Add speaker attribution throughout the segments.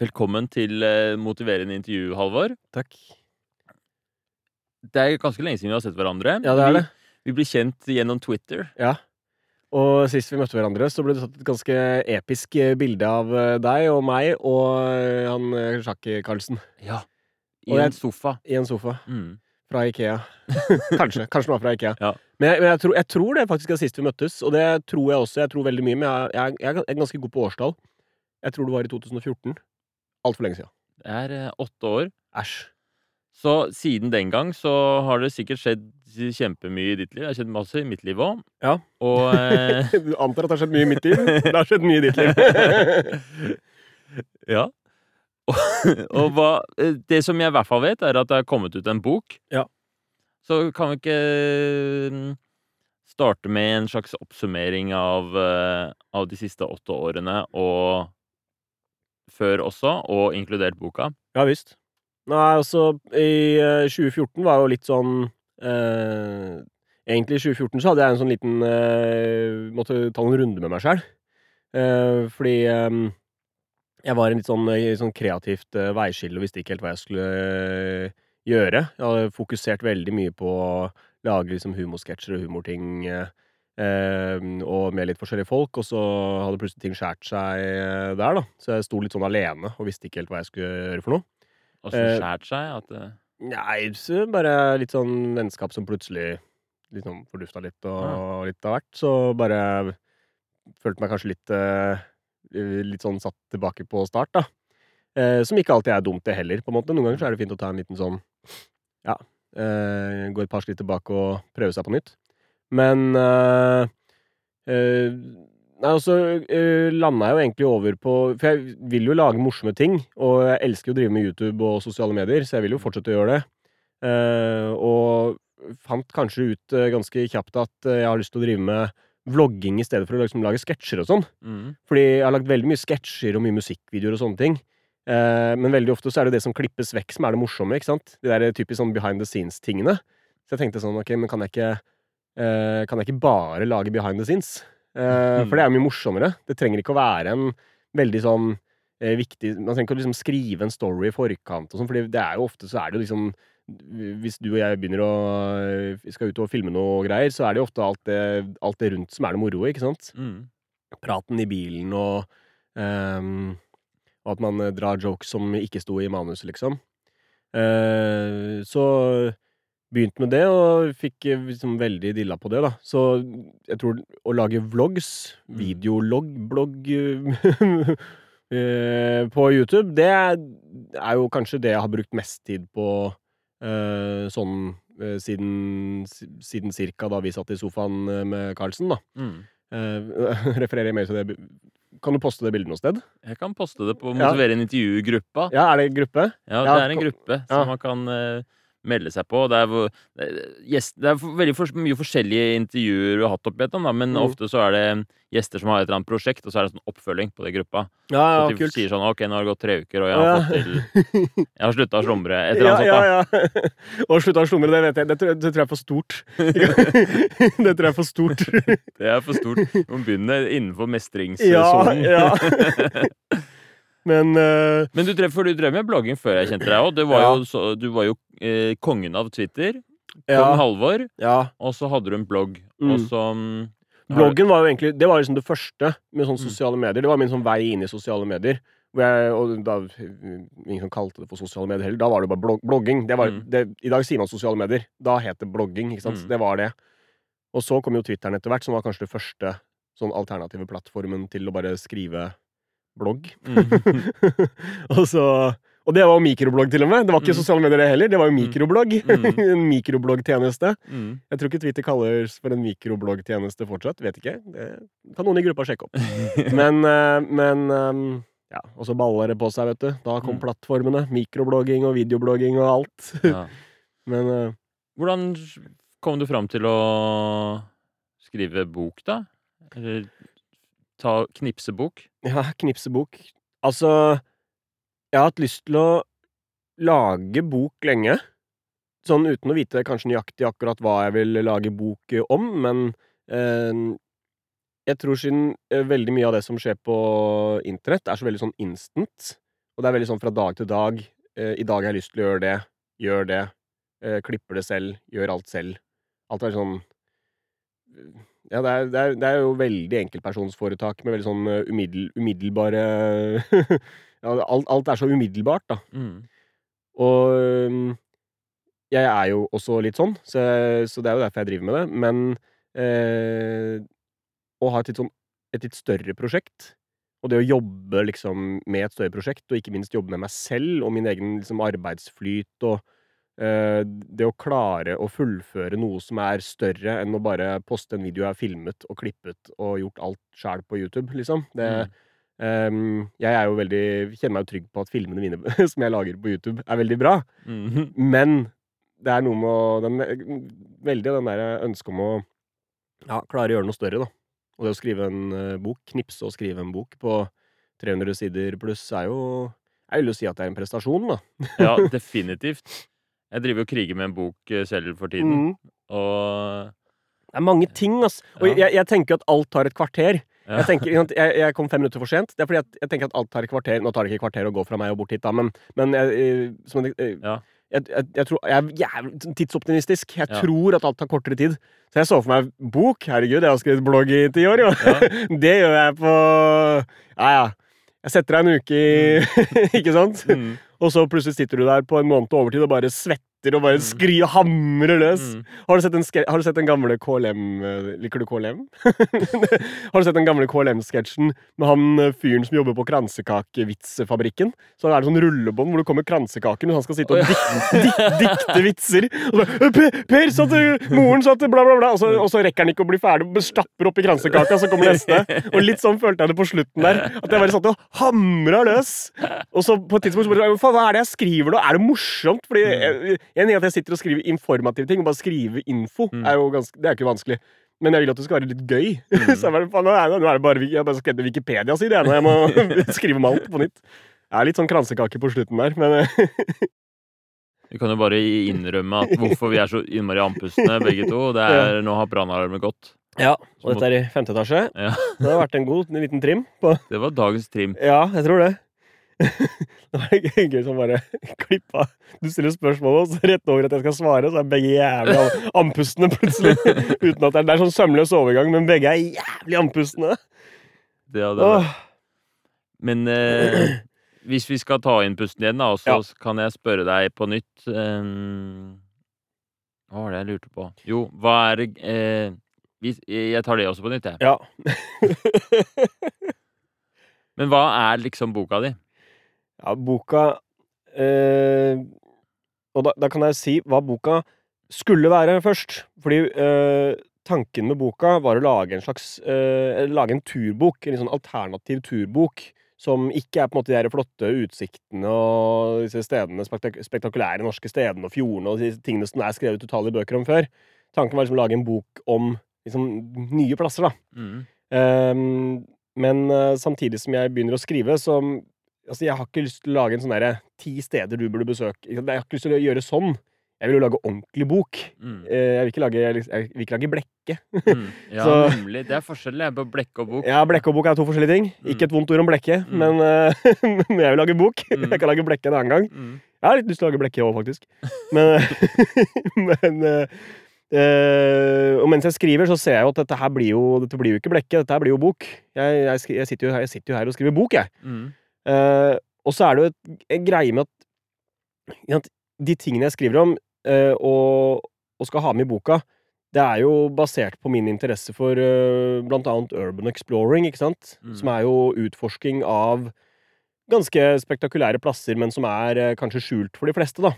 Speaker 1: Velkommen til eh, motiverende intervju, Halvor.
Speaker 2: Takk.
Speaker 1: Det er ganske lenge siden vi har sett hverandre.
Speaker 2: Ja, det er det.
Speaker 1: Vi, vi blir kjent gjennom Twitter.
Speaker 2: Ja. Og sist vi møtte hverandre, så ble det tatt et ganske episk eh, bilde av eh, deg og meg og eh, han Sjakk-Karlsen
Speaker 1: Ja. I
Speaker 2: jeg-
Speaker 1: en sofa.
Speaker 2: i en sofa
Speaker 1: Mm.
Speaker 2: fra Ikea. kanskje. Kanskje den var fra Ikea.
Speaker 1: Ja.
Speaker 2: Men, jeg, men jeg, tror, jeg tror det faktisk er sist vi møttes, og det tror jeg også. Jeg tror veldig mye, men jeg, jeg, jeg er ganske god på årstall. Jeg tror det var i 2014. Altfor lenge siden.
Speaker 1: Det er eh, åtte år.
Speaker 2: Æsj.
Speaker 1: Så siden den gang så har det sikkert skjedd kjempemye i ditt liv. Det har skjedd masse i mitt liv òg.
Speaker 2: Ja.
Speaker 1: Og eh,
Speaker 2: Du antar at det har skjedd mye i mitt liv? Det har skjedd mye i ditt liv.
Speaker 1: Ja. Og, og hva eh, Det som jeg i hvert fall vet, er at det har kommet ut en bok.
Speaker 2: Ja.
Speaker 1: Så kan vi ikke mm, starte med en slags oppsummering av, eh, av de siste åtte årene og før også, og inkludert boka?
Speaker 2: Ja visst. Nei, altså, i eh, 2014 var jo litt sånn eh, Egentlig i 2014 så hadde jeg en sånn liten eh, Måtte ta noen runder med meg sjøl. fordi eh, jeg var i litt sånn, i sånn kreativt eh, veiskille og visste ikke helt hva jeg skulle eh, gjøre. Jeg hadde fokusert veldig mye på å lage liksom humorsketsjer og humorting. eh, eh, og med litt forskjellige folk, og så hadde plutselig ting skåret seg eh, der, da. Så jeg sto litt sånn alene og visste ikke helt hva jeg skulle gjøre for noe.
Speaker 1: Og så
Speaker 2: Eh,
Speaker 1: skjært seg at det...
Speaker 2: Nei, så bare litt sånn vennskap som plutselig litt sånn fordufta litt, og litt av hvert. Så bare følte meg kanskje litt eh, Litt sånn satt tilbake på start, da. Eh, som ikke alltid er dumt, det heller, på en måte. Noen ganger så er det fint å ta en liten sånn Ja. Eh, gå et par skritt tilbake og prøve seg på nytt. Men uh, uh, Nei, og så uh, landa jeg jo egentlig over på For jeg vil jo lage morsomme ting, og jeg elsker å drive med YouTube og sosiale medier, så jeg vil jo fortsette å gjøre det. Uh, og fant kanskje ut uh, ganske kjapt at eh, jeg har lyst til å drive med vlogging i stedet for å liksom lage sketsjer og sånn.
Speaker 1: mm,
Speaker 2: Fordi jeg har lagd veldig mye sketsjer og mye musikkvideoer og sånne ting. Uh, men veldig ofte så er det det som klippes vekk, som er det morsomme. ikke sant? De der typisk sånn behind the scenes-tingene. Så jeg tenkte sånn, ok, men kan jeg ikke eh, Kan jeg ikke bare lage behind the scenes? Eh, for det er mye morsommere. Det trenger ikke å være en veldig sånn eh, viktig Man trenger ikke å liksom skrive en story i forkant og sånn, for det er jo ofte så er det jo liksom hvis du og jeg begynner å eh, skal ut og filme noe greier, så er det jo ofte alt det, alt det rundt som er det moroe, ikke sant?
Speaker 1: mm.
Speaker 2: praten i bilen og um, Og at man eh, drar jokes som ikke sto i manuset, liksom. Uh, så begynte med det, og fikk eh, liksom veldig dilla på det, da. Så jeg tror å lage vlogs, videolog, blogg eh, på YouTube, det er jo kanskje det jeg har brukt mest tid på eh, sånn siden, siden cirka da vi satt i sofaen med Carlsen, da.
Speaker 1: Mm.
Speaker 2: Refererer mer til det Kan du poste det bildet noe sted?
Speaker 1: Jeg kan poste det på
Speaker 2: Ja.
Speaker 1: Motivere en intervju-gruppa.
Speaker 2: Ja, er det en gruppe?
Speaker 1: Ja,
Speaker 2: Ja,
Speaker 1: det er en gruppe
Speaker 2: ja.
Speaker 1: som man kan melde seg på. Det er, yes, det er, veldig for, mye forskjellige intervjuer du har hatt opp igjennom, men
Speaker 2: Mm.
Speaker 1: ofte så er det gjester som har et eller annet prosjekt, og så er det en sånn oppfølging på det gruppa.
Speaker 2: Ja,
Speaker 1: Så de
Speaker 2: kult.
Speaker 1: sier sånn OK, nå har det gått tre uker, og jeg har
Speaker 2: ja.
Speaker 1: til Jeg har slutta å slumre. Et eller annet
Speaker 2: ja,
Speaker 1: sånt, da.
Speaker 2: ja. Og slutta å slumre, det vet jeg. Det tror, det tror jeg er for stort. det tror jeg er for stort.
Speaker 1: Det er for stort. Du må begynne innenfor
Speaker 2: Ja, ja. Men uh,
Speaker 1: Men du drev, for du drev med blogging før jeg kjente deg òg. Du var
Speaker 2: Ja.
Speaker 1: jo, så, du var jo eh, kongen av Twitter. Kong
Speaker 2: ja,
Speaker 1: Halvor.
Speaker 2: ja.
Speaker 1: Og så hadde du en blogg.
Speaker 2: Mm.
Speaker 1: Og så mm,
Speaker 2: Bloggen var jo egentlig Det var liksom det første med sånne
Speaker 1: Mm.
Speaker 2: sosiale medier. Det var min sånn vei inn i sosiale medier. Jeg, og da, ingen som kalte det for sosiale medier heller. Da var det bare blog blogging. Det var,
Speaker 1: Mm.
Speaker 2: det, I dag sier man sosiale medier. Da het det blogging. ikke sant?
Speaker 1: Mm.
Speaker 2: Det var det. Og så kom jo Twitteren etter hvert, som var kanskje det første sånn alternative plattformen til å bare skrive blogg.
Speaker 1: Mm.
Speaker 2: og så Og det var jo mikroblogg, til og med. Det var ikke
Speaker 1: Mm.
Speaker 2: sosiale medier, det heller. Det var jo
Speaker 1: Mm.
Speaker 2: mikroblogg.
Speaker 1: Mm.
Speaker 2: en mikrobloggtjeneste.
Speaker 1: Mm.
Speaker 2: Jeg tror ikke Twitter kalles for en mikrobloggtjeneste fortsatt. Vet ikke. Det kan noen i gruppa sjekke opp. Men, eh, men eh, Ja, og så baller det på seg, vet du. Da kom
Speaker 1: Mm.
Speaker 2: plattformene. Mikroblogging og videoblogging og alt.
Speaker 1: ja.
Speaker 2: Men eh,
Speaker 1: Hvordan kom du fram til å skrive bok, da? Eller ta knipsebok?
Speaker 2: ja, knipsebok. Altså Jeg har hatt lyst til å lage bok lenge. Sånn uten å vite kanskje nøyaktig akkurat hva jeg vil lage bok eh, om, men eh, jeg tror siden eh, veldig mye av det som skjer på internett, er så veldig sånn instant, Og det er veldig sånn fra dag til dag. Eh, I dag har jeg lyst til å gjøre det. Gjør det. Eh, klipper det selv. Gjør alt selv. Alt er sånn Ja, det er, det er, det er jo veldig enkeltpersonsforetak med veldig sånn eh, umiddel, umiddelbare Ja, alt, alt er så umiddelbart, da.
Speaker 1: Mm.
Speaker 2: Og jeg er jo også litt sånn, så, så det er jo derfor jeg driver med det. Men eh, å ha et litt sånn et litt større prosjekt, og det å jobbe liksom med et større prosjekt, og ikke minst jobbe med meg selv og min egen liksom arbeidsflyt og det å klare å fullføre noe som er større enn å bare poste en video jeg har filmet og klippet og gjort alt sjæl på YouTube, liksom. Det,
Speaker 1: Mm.
Speaker 2: um, jeg er jo veldig kjenner meg jo trygg på at filmene mine som jeg lager på YouTube, er veldig bra.
Speaker 1: Mm.
Speaker 2: Men det er noe med å den, Veldig den der ønsket om å ja, klare å gjøre noe større, da. Og det å skrive en eh, bok, knipse og skrive en bok på 300 sider pluss, er jo Jeg vil jo si at det er en prestasjon, da.
Speaker 1: Ja, definitivt. Jeg driver og kriger med en bok eh, selv for tiden,
Speaker 2: Mm.
Speaker 1: og
Speaker 2: Det er mange ting, altså. Og
Speaker 1: Ja.
Speaker 2: jeg, jeg tenker at alt tar et kvarter.
Speaker 1: ja.
Speaker 2: Jeg, tenker, jeg, jeg kom fem minutter for sent. Det er fordi at jeg tenker at alt tar et kvarter. Nå tar det ikke et kvarter å gå fra meg og bort hit, da, men, men jeg, eh, som eh,
Speaker 1: Ja.
Speaker 2: jeg, jeg, jeg, tror, jeg er tidsoptimistisk. Jeg
Speaker 1: Ja.
Speaker 2: tror at alt tar kortere tid. Så jeg så for meg bok. Herregud, jeg har skrevet blogg i ti år, jo.
Speaker 1: Ja.
Speaker 2: det gjør jeg på Ja, ja. Jeg setter deg en uke i Ikke sant?
Speaker 1: Mm.
Speaker 2: Og så plutselig sitter du der på en måned overtid og bare svetter og bare
Speaker 1: Mm.
Speaker 2: og hamrer løs.
Speaker 1: Mm.
Speaker 2: Har du sett den, har du sett den gamle KLM eh, Liker du KLM? har du sett den gamle KLM-sketsjen med han eh, fyren som jobber på kransekakevitsfabrikken? Så er det sånn rullebånd hvor det kommer kransekaken, og han skal sitte og
Speaker 1: Å, ja.
Speaker 2: dik, dik, dikte vitser. Og så per, per satt eh, Moren satt bla, bla, bla. Og så, og så rekker han ikke å bli ferdig, og stapper oppi kransekaka, så kommer neste. Og litt sånn følte jeg det på slutten der. At jeg bare satt og hamra løs. Og så på et tidspunkt så bare Faen, hva er det jeg skriver nå? Er det morsomt? Fordi jeg, en ting er at jeg sitter og skriver informative ting, og bare skrive info
Speaker 1: Mm.
Speaker 2: er jo ganske, det er ikke vanskelig. Men jeg vil at det skal være litt gøy. så jeg bare, nå, er det, nå er det bare Jeg bare skrevet Wikipedia-side, jeg, nå. Jeg må skrive om alt på nytt. Det er litt sånn kransekake på slutten der, men eh,
Speaker 1: Vi kan jo bare innrømme at hvorfor vi er så innmari andpustne, begge to. Det er Nå har brannalarmen gått.
Speaker 2: Ja, og dette er i femte etasje.
Speaker 1: Ja.
Speaker 2: Det har vært en god en liten trim på
Speaker 1: Det var dagens trim.
Speaker 2: Ja, jeg tror det. det var gøy som bare klippa Du stiller spørsmål, og så rett over at jeg skal svare, så er begge jævlig an- andpustne plutselig. Uten at det er, det er sånn sømløs overgang, men begge er jævlig andpustne.
Speaker 1: Vært.
Speaker 2: Åh.
Speaker 1: Men eh, hvis vi skal ta inn pusten igjen, da, så
Speaker 2: Ja.
Speaker 1: kan jeg spørre deg på nytt eh, Hva var det jeg lurte på? Jo, hva er eh, hvis, Jeg tar det også på nytt, jeg.
Speaker 2: Ja.
Speaker 1: Men hva er liksom boka di?
Speaker 2: Ja, boka eh, Og da, da kan jeg si hva boka skulle være først. Fordi eh, tanken med boka var å lage en slags eh, Lage en turbok. En sånn alternativ turbok. Som ikke er på en måte de flotte utsiktene og disse stedene, spektak spektakulære norske stedene og fjordene og de tingene som er skrevet utallige bøker om før. Tanken var liksom å lage en bok om liksom, nye plasser, da.
Speaker 1: Mm.
Speaker 2: Um, men uh, samtidig som jeg begynner å skrive, så Altså, jeg har ikke lyst til å lage en sånn derre ti steder du burde besøke. Jeg har ikke lyst til å gjøre sånn. Jeg vil jo lage ordentlig bok.
Speaker 1: Mm.
Speaker 2: Eh, Jeg vil ikke lage, jeg vil ikke lage blekke.
Speaker 1: Mm. Ja,
Speaker 2: Så-
Speaker 1: nemlig. Det er forskjellen på blekke og bok.
Speaker 2: Ja, blekke og bok er to forskjellige ting.
Speaker 1: Mm.
Speaker 2: Ikke et vondt ord om blekke,
Speaker 1: Mm.
Speaker 2: men, uh, men jeg vil lage bok.
Speaker 1: Mm.
Speaker 2: Jeg kan lage blekke en annen gang.
Speaker 1: Mm.
Speaker 2: Jeg har litt lyst til å lage blekke òg, faktisk. Men, men uh, Uh, Og mens jeg skriver, så ser jeg jo at dette her blir jo, dette blir jo ikke blekke, dette her blir jo bok. Jeg, jeg, jeg, sitter, jo jeg sitter jo her og skriver bok, jeg.
Speaker 1: Mm.
Speaker 2: Eh, og så er det jo en greie med at, ikke de tingene jeg skriver om uh, og, og skal ha med i boka, det er jo basert på min interesse for uh, blant annet urban exploring, ikke sant?
Speaker 1: Mm.
Speaker 2: Som er jo utforsking av ganske spektakulære plasser, men som er kanskje skjult for de fleste, da.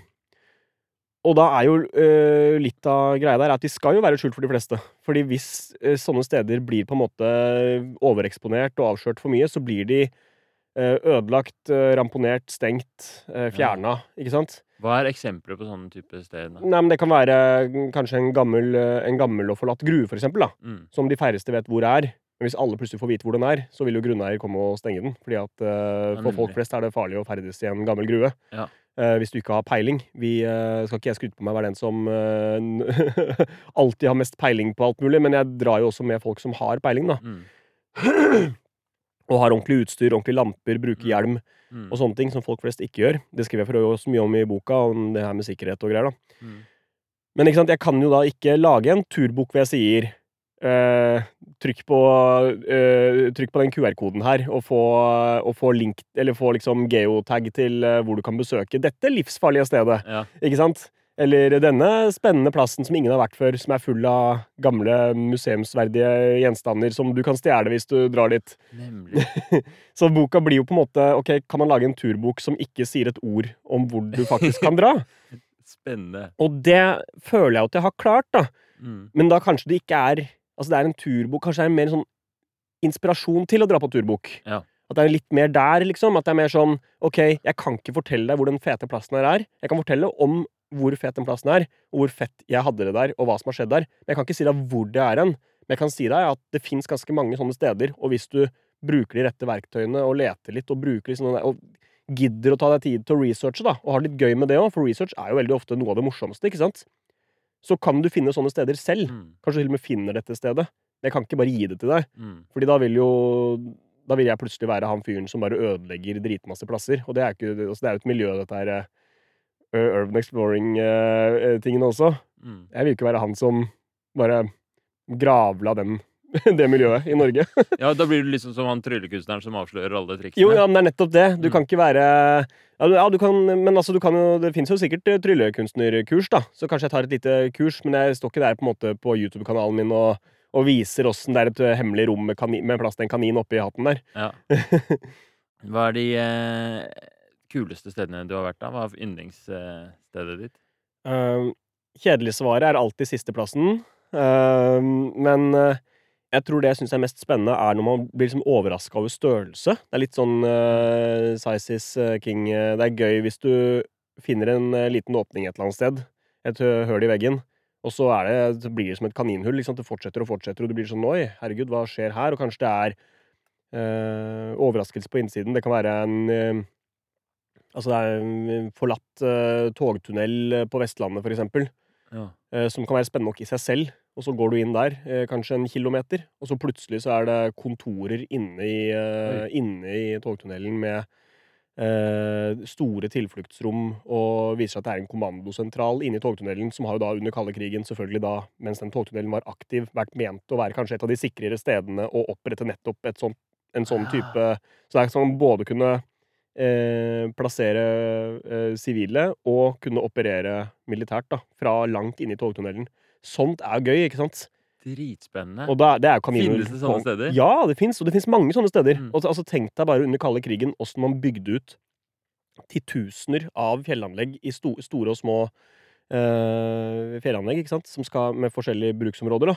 Speaker 2: Og da er jo eh, litt av greia der at de skal jo være skjult for de fleste. Fordi hvis eh, sånne steder blir på en måte overeksponert og avslørt for mye, så blir de ødelagt, eh, ramponert, stengt, uh, fjerna, ikke sant?
Speaker 1: Hva er eksempler på sånne type steder?
Speaker 2: Nei, men det kan være mm, kanskje en gammel, eh, en gammel og forlatt grue, for eksempel, da.
Speaker 1: Mm.
Speaker 2: Som de færreste vet hvor er. Men hvis alle plutselig får vite hvor den er, så vil jo grunneier komme og stenge den. Fordi at uh, for folk flest er det farlig å ferdes i en gammel grue.
Speaker 1: Ja.
Speaker 2: Uh, hvis du ikke har peiling. Vi uh, skal ikke jeg skryte på meg være den som eh, alltid har mest peiling på alt mulig, men jeg drar jo også med folk som har peiling, da.
Speaker 1: Mm.
Speaker 2: Og har ordentlig utstyr, ordentlige lamper, bruker
Speaker 1: Mm.
Speaker 2: hjelm
Speaker 1: Mm.
Speaker 2: og sånne ting som folk flest ikke gjør. Det skriver jeg for øvrig også mye om i boka, om det her med sikkerhet og greier. da.
Speaker 1: Mm.
Speaker 2: Men ikke sant, jeg kan jo da ikke lage en turbok hvor jeg sier eh, trykk, på, eh, trykk på den QR-koden her, og få, og få link, eller få liksom geotag til eh, hvor du kan besøke dette livsfarlige stedet.
Speaker 1: Ja.
Speaker 2: Ikke sant? Eller denne spennende plassen som ingen har vært før, som er full av gamle museumsverdige gjenstander som du kan stjele hvis du drar dit.
Speaker 1: Nemlig.
Speaker 2: Så boka blir jo på en måte Ok, kan man lage en turbok som ikke sier et ord om hvor du faktisk kan dra?
Speaker 1: Spennende.
Speaker 2: Og det føler jeg at jeg har klart, da.
Speaker 1: Mm.
Speaker 2: Men da kanskje det ikke er Altså det er en turbok, kanskje det er mer sånn inspirasjon til å dra på turbok.
Speaker 1: Ja.
Speaker 2: At det er litt mer der, liksom. At det er mer sånn Ok, jeg kan ikke fortelle deg hvor den fete plassen her er. Jeg kan fortelle om hvor fet den plassen er, og hvor fett jeg hadde det der, og hva som har skjedd der. Men jeg kan ikke si deg hvor det er hen. Men jeg kan si deg at det fins ganske mange sånne steder, og hvis du bruker de rette verktøyene og leter litt og bruker liksom, og gidder å ta deg tid til å researche, da, og har det litt gøy med det òg, for research er jo veldig ofte noe av det morsomste, ikke sant? Så kan du finne sånne steder selv.
Speaker 1: Mm.
Speaker 2: Kanskje til og med finner dette stedet. Men jeg kan ikke bare gi det til deg,
Speaker 1: Mm.
Speaker 2: Fordi da vil jo Da vil jeg plutselig være han fyren som bare ødelegger dritmasse plasser. Og det er, ikke, altså det er jo et miljø, dette her eh, Urban Exploring-tingene også.
Speaker 1: Mm.
Speaker 2: Jeg vil ikke være han som bare gravla den, det miljøet i Norge.
Speaker 1: Ja, da blir du liksom som han tryllekunstneren som avslører alle triksene.
Speaker 2: Jo, ja, men det er nettopp det. Du
Speaker 1: Mm.
Speaker 2: kan ikke være ja, du- kan, men altså, du kan jo Det fins jo sikkert eh, tryllekunstnerkurs, da. Så kanskje jeg tar et lite kurs, men jeg står ikke der på en måte på YouTube-kanalen min og, og viser åssen det er et eh, hemmelig rom med, kanin, med plass til en kanin oppi hatten der.
Speaker 1: Ja. Hva er de eh, kuleste stedene du har vært da? Hva er yndlingsstedet ditt?
Speaker 2: Uh, kjedelig svaret er alltid sisteplassen. Uh, men uh, jeg tror det jeg syns er mest spennende, er når man blir liksom overraska over størrelse. Det er litt sånn uh, size is uh, king. Det er gøy hvis du finner en liten åpning et eller annet sted. Et høl i veggen. Og så, det, så blir det som et kaninhull. Liksom. Det fortsetter og fortsetter, og du blir sånn Oi, herregud, hva skjer her? Og kanskje det er overraskelse på innsiden. Det kan være en Altså, det er en forlatt uh, togtunnel uh, på Vestlandet, for eksempel.
Speaker 1: Ja.
Speaker 2: eh, som kan være spennende nok i seg selv. Og så går du inn der, eh, kanskje en kilometer, og så plutselig så er det kontorer inne i, eh, inne i togtunnelen med eh, store tilfluktsrom, og viser seg at det er en kommandosentral inne i togtunnelen, som har jo da under kalde krigen, selvfølgelig da, mens den togtunnelen var aktiv, vært ment å være kanskje et av de sikrere stedene å opprette nettopp et sånt, en sånn
Speaker 1: Ah.
Speaker 2: type Så det er sånn både kunne eh, plassere eh, sivile og kunne operere militært da, fra langt inne i togtunnelen. Sånt er gøy, ikke sant?
Speaker 1: Dritspennende.
Speaker 2: Og da, det er.
Speaker 1: Finnes det sånne steder?
Speaker 2: Ja, det fins. Og det fins mange sånne steder.
Speaker 1: Mm.
Speaker 2: Og, altså, tenk deg bare under kalde krigen åssen man bygde ut titusener av fjellanlegg i sto, store og små eh, fjellanlegg, ikke sant? Som skal med forskjellige bruksområder. da.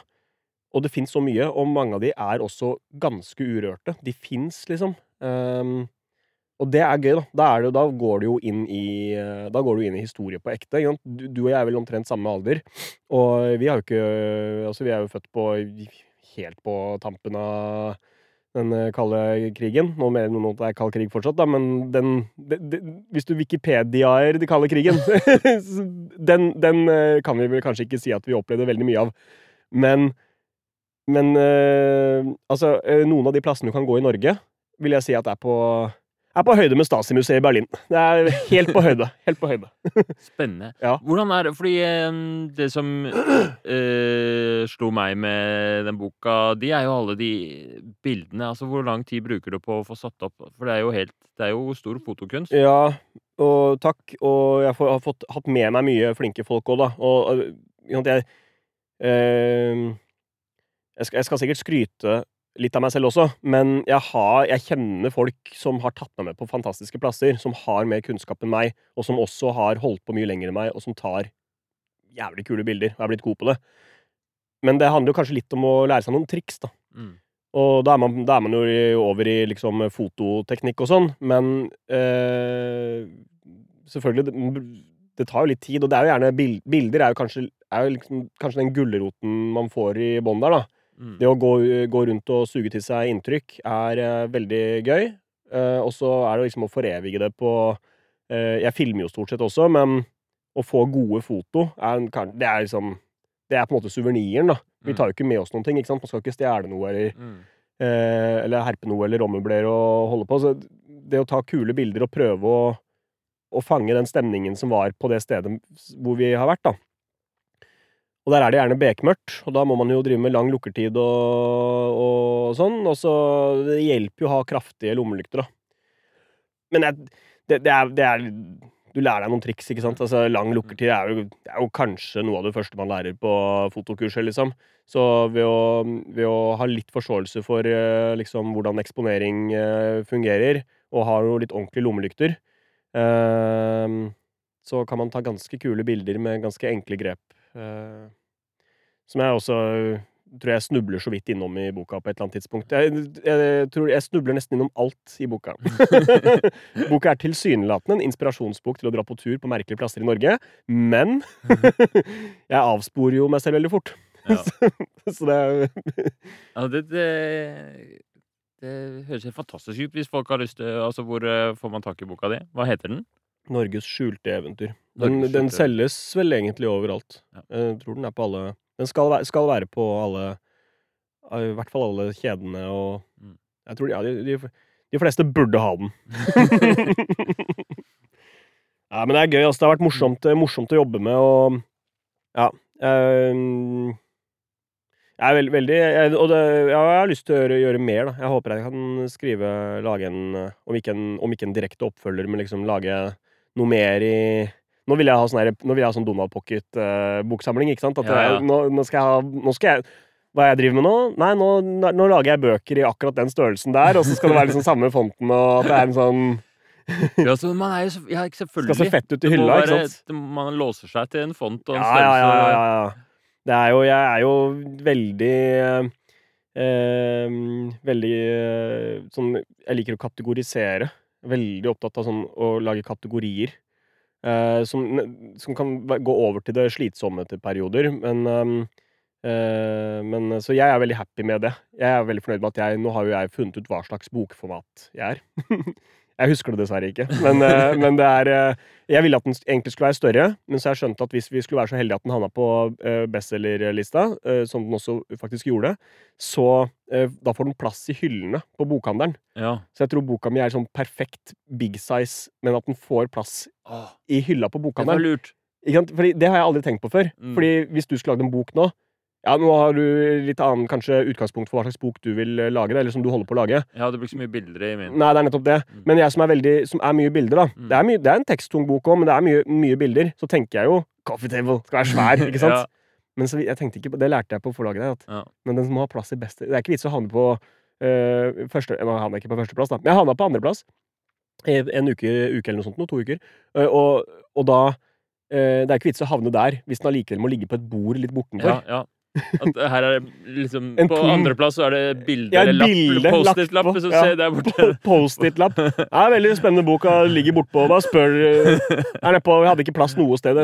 Speaker 2: Og det fins så mye, og mange av de er også ganske urørte. De fins, liksom. Ehm, og det er gøy, da. Da, det, da går du jo inn i eh, Da går du inn i historie på ekte. Du, du og jeg er vel omtrent samme alder. Og vi ikke Altså, vi er jo født på helt på tampen av den eh, kalde krigen. Nå mener noen at det er kald krig fortsatt, da, men den, de, de, Hvis du wikipediaer den kalde krigen den, den eh, kan vi vel kanskje ikke si at vi opplevde veldig mye av. Men Men altså, noen av de plassene du kan gå i Norge, vil jeg si at det er på er på høyde med Stasi-museet i Berlin. Det er helt på høyde. Helt på høyde.
Speaker 1: Spennende.
Speaker 2: Ja.
Speaker 1: Hvordan er det Fordi det som øh, slo meg med den boka, de er jo alle de bildene. Altså, hvor lang tid bruker du på å få satt opp? For det er jo helt Det er jo stor fotokunst.
Speaker 2: Ja, og takk. Og jeg har fått, hatt med meg mye flinke folk òg, da. Og jeg øh, jeg, skal, jeg skal sikkert skryte litt av meg selv også, men jeg, har, jeg kjenner folk som har tatt meg med på fantastiske plasser, som har mer kunnskap enn meg, og som også har holdt på mye lenger enn meg, og som tar jævlig kule bilder og er blitt god på det. Men det handler jo kanskje litt om å lære seg noen triks, da.
Speaker 1: Mm.
Speaker 2: Og da er man, da er man jo over i liksom fototeknikk og sånn, men øh, selvfølgelig det, det tar jo litt tid, og det er jo gjerne Bilder er jo kanskje, er jo liksom, kanskje den gulroten man får i bånn der, da.
Speaker 1: Mm.
Speaker 2: Det å gå, gå rundt og suge til seg inntrykk er uh, veldig gøy. Uh, og så er det liksom å forevige det på uh, Jeg filmer jo stort sett også, men å få gode foto er, en- det er liksom Det er på en måte suveniren, da. Vi
Speaker 1: Mm.
Speaker 2: tar jo ikke med oss noen ting. ikke sant? Man skal ikke stjele noe eller
Speaker 1: Mm.
Speaker 2: eh, Eller herpe noe eller ommøblere og holde på. Så det å ta kule bilder og prøve å, å fange den stemningen som var på det stedet hvor vi har vært, da. Og der er det gjerne bekmørkt, og da må man jo drive med lang lukkertid og, og sånn. Og så Det hjelper jo å ha kraftige lommelykter, da. Men jeg, det, det, er, det er Du lærer deg noen triks, ikke sant. Altså, lang lukkertid er jo, er jo kanskje noe av det første man lærer på fotokurset, liksom. Så ved å, ved å ha litt forståelse for eh, liksom, hvordan eksponering eh, fungerer, og ha jo litt ordentlige lommelykter, eh, så kan man ta ganske kule bilder med ganske enkle grep. Eh, som jeg også tror jeg snubler så vidt innom i boka på et eller annet tidspunkt. Jeg, jeg tror jeg snubler nesten innom alt i boka. boka er tilsynelatende en inspirasjonsbok til å dra på tur på merkelige plasser i Norge, men jeg avsporer jo meg selv veldig fort.
Speaker 1: Ja.
Speaker 2: så det er
Speaker 1: Ja, det, det, det høres helt fantastisk ut hvis folk har lyst til Altså, hvor eh, får man tak i boka di? Hva heter den?
Speaker 2: Norges skjulte eventyr. Den,
Speaker 1: Norges
Speaker 2: den selges vel egentlig overalt.
Speaker 1: Ja.
Speaker 2: Jeg tror den er på alle Den skal være, skal være på alle I hvert fall alle kjedene og
Speaker 1: Mm.
Speaker 2: Jeg tror ja, de, de, de fleste burde ha den. ja, men det er gøy. Altså. Det har vært morsomt, morsomt å jobbe med, og ja ehm, Jeg er veld, veldig jeg, Og det, ja, jeg har lyst til å gjøre, gjøre mer, da. Jeg håper jeg kan skrive Lage en Om ikke en, om ikke en direkte oppfølger, men liksom lage noe mer i Nå vil jeg ha sånn, sånn Donald Pocket-boksamling, ikke sant? At
Speaker 1: Ja, ja.
Speaker 2: Nå, nå skal jeg ha Nå skal jeg hva jeg driver med nå? Nei, nå, nå lager jeg bøker i akkurat den størrelsen der, og så skal det være liksom samme fonten, og at det er en sånn
Speaker 1: Ja, så man er jo så, ja, selvfølgelig.
Speaker 2: Skal se fett ut i hylla,
Speaker 1: være,
Speaker 2: ikke
Speaker 1: sant? Man låser seg til en font og en
Speaker 2: Ja, ja, ja, ja, ja. Det er jo Jeg er jo veldig eh, Veldig eh, sånn Jeg liker å kategorisere. Veldig opptatt av sånn å lage kategorier. eh, som, som kan gå over til det slitsomme til perioder, men ehm, eh, men, så jeg er veldig happy med det. Jeg er veldig fornøyd med at jeg Nå har jo jeg funnet ut hva slags bokformat jeg er. jeg husker det dessverre ikke, men, eh, men det er eh, Jeg ville at den egentlig skulle være større, men så har jeg skjønt at hvis vi skulle være så heldige at den havna på uh, bestselgerlista, eh, som den også faktisk gjorde, så eh, da får den plass i hyllene på bokhandelen.
Speaker 1: Ja.
Speaker 2: Så jeg tror boka mi er sånn perfekt big size, men at den får plass i hylla på
Speaker 1: det var
Speaker 2: bokhandelen.
Speaker 1: lurt.
Speaker 2: Fordi det har jeg aldri tenkt på før.
Speaker 1: Mm.
Speaker 2: Fordi hvis du skulle lagd en bok nå Ja, nå har du litt annen kanskje utgangspunkt for hva slags bok du vil eh, lage, eller som du holder på å lage.
Speaker 1: Ja, det blir ikke så mye bilder i min.
Speaker 2: Nei, det er nettopp det.
Speaker 1: Mm.
Speaker 2: Men jeg som er veldig Som er mye bilder, da.
Speaker 1: Mm.
Speaker 2: Det, er mye, det er en teksttung bok òg, men det er mye, mye bilder. Så tenker jeg jo Coffee table skal være svær, ikke sant?
Speaker 1: Ja.
Speaker 2: Men så, jeg tenkte ikke på Det lærte jeg på forlaget der. At,
Speaker 1: Ja.
Speaker 2: Men den må ha plass i beste Det er ikke vits å havne på øh, første Jeg havner ikke på førsteplass, da. Men jeg havna på andreplass. i En uke, uke eller noe sånt. Noe, to uker. Eh, og, og da eh, Det er ikke vits å havne der hvis den allikevel må ligge på et bord litt bortenfor.
Speaker 1: Ja, ja. At her er det liksom På andreplass så er det bilde
Speaker 2: Ja,
Speaker 1: eller
Speaker 2: bilde
Speaker 1: lapp, Post-it-lapp, så
Speaker 2: ja.
Speaker 1: se der borte.
Speaker 2: Post-it-lapp. Det er veldig spennende bok. Ligger bortpå. Bare spør eh, Er nedpå Jeg hadde ikke plass noe sted.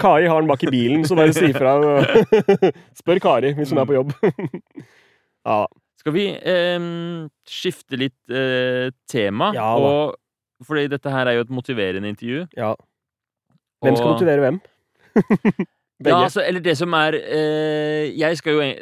Speaker 2: Kari har den bak i bilen, så bare si fra. Spør Kari hvis hun er på jobb. Ja.
Speaker 1: Skal vi eh, skifte litt eh, tema?
Speaker 2: Ja
Speaker 1: og, fordi dette her er jo et motiverende intervju.
Speaker 2: ja. Hvem skal
Speaker 1: og-
Speaker 2: motivere hvem?
Speaker 1: Ja, altså, eller det som er eh, Jeg skal jo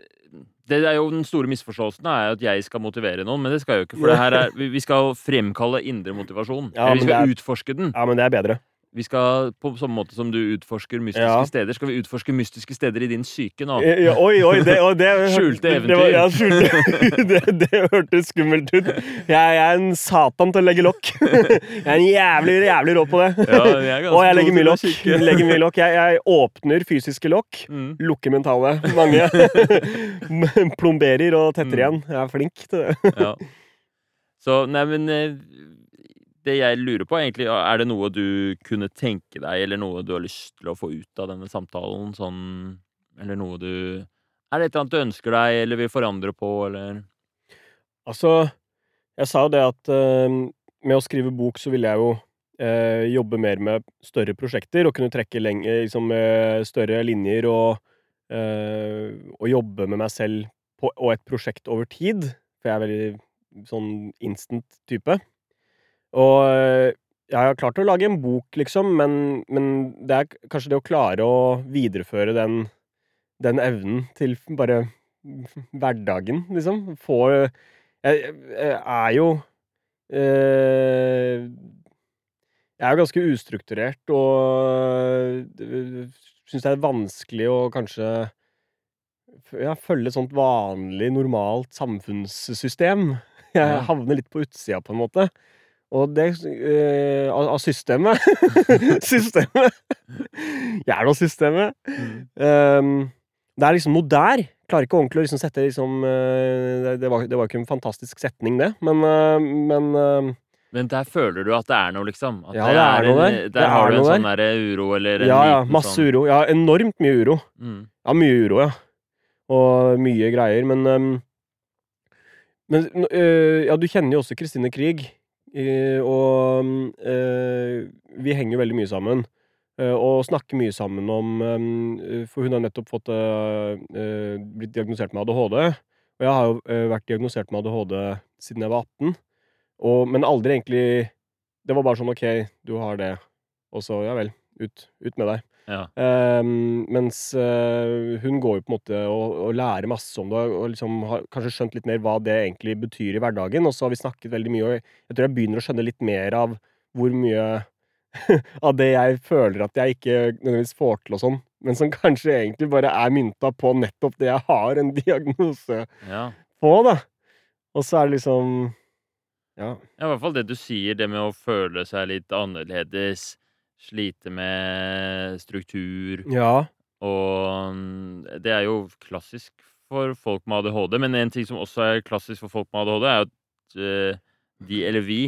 Speaker 1: det er jo Den store misforståelsen er at jeg skal motivere noen, men det skal jeg jo ikke. For er, vi vi skal fremkalle indre motivasjon.
Speaker 2: Ja,
Speaker 1: eller vi skal
Speaker 2: er,
Speaker 1: utforske den.
Speaker 2: Ja, men det er bedre.
Speaker 1: Vi skal, På samme måte som du utforsker mystiske
Speaker 2: Ja.
Speaker 1: steder, skal vi utforske mystiske steder i din psyke nå.
Speaker 2: Ja, oi, oi, det, og det
Speaker 1: Skjulte
Speaker 2: eventyr. det var- ja, skjulte, det, det hørtes skummelt ut. Jeg, jeg er en satan til å legge lokk. Jeg er en jævlig, jævlig rå på det.
Speaker 1: Ja, jeg
Speaker 2: Og jeg legger mye lokk. Legger mye lokk. Jeg, jeg åpner fysiske lokk,
Speaker 1: Mm.
Speaker 2: lukker mentale. Mange. Plomberer og tetter
Speaker 1: Mm.
Speaker 2: igjen. Jeg er flink til det.
Speaker 1: Ja. Så, nei, men eh, Det jeg lurer på, egentlig, er det noe du kunne tenke deg, eller noe du har lyst til å få ut av denne samtalen? Sånn Eller noe du Er det et eller annet du ønsker deg, eller vil forandre på, eller
Speaker 2: Altså, jeg sa jo det at eh, med å skrive bok så ville jeg jo eh, jobbe mer med større prosjekter og kunne trekke lenge, liksom, eh, større linjer og, eh, og jobbe med meg selv på, og et prosjekt over tid. For jeg er veldig sånn instant type. Og eh, jeg har klart å lage en bok, liksom, men, men det er kanskje det å klare å videreføre den, den evnen til bare hverdagen, liksom. Få Jeg, jeg er jo eh, Jeg er jo ganske ustrukturert og syns det er vanskelig å kanskje ja, følge et sånt vanlig, normalt samfunnssystem. Jeg havner litt på utsida, på en måte. Og det eh, av systemet. Systemet! Jævla systemet.
Speaker 1: Mm.
Speaker 2: Um, det er liksom noe der. Klarer ikke ordentlig å liksom sette liksom uh, det, var, det var ikke en fantastisk setning, det, men, uh, men uh,
Speaker 1: Men der føler du at det er noe, liksom? At
Speaker 2: Ja, det er noe der.
Speaker 1: Der
Speaker 2: Det
Speaker 1: har du en sånn der uro eller en
Speaker 2: Ja, ja. Masse
Speaker 1: sånn
Speaker 2: uro. Ja, enormt mye uro.
Speaker 1: mm.
Speaker 2: Ja, mye uro, ja. Og mye greier, men um, Men øh, ja, du kjenner jo også Kristine Krig, og øh, vi henger veldig mye sammen. øh, og snakker mye sammen om For hun har nettopp fått blitt diagnosert med ADHD. Og jeg har jo vært diagnosert med ADHD siden jeg var 18. Og, men aldri egentlig Det var bare sånn OK, du har det, og så ja vel, ut, ut med deg.
Speaker 1: Ja.
Speaker 2: Ehm, mens uh, hun går jo på en måte og, og lærer masse om det, og liksom har kanskje skjønt litt mer hva det egentlig betyr i hverdagen. Og så har vi snakket veldig mye, og jeg tror jeg begynner å skjønne litt mer av hvor mye av det jeg føler at jeg ikke nødvendigvis får til og sånn, men som kanskje egentlig bare er mynta på nettopp det jeg har en diagnose
Speaker 1: ja.
Speaker 2: på, da. Og så er det liksom Ja.
Speaker 1: Ja, i hvert fall det du sier, det med å føle seg litt annerledes, slite med struktur,
Speaker 2: Ja.
Speaker 1: og mm, det er jo klassisk for folk med ADHD. Men en ting som også er klassisk for folk med ADHD, er at eh, de eller vi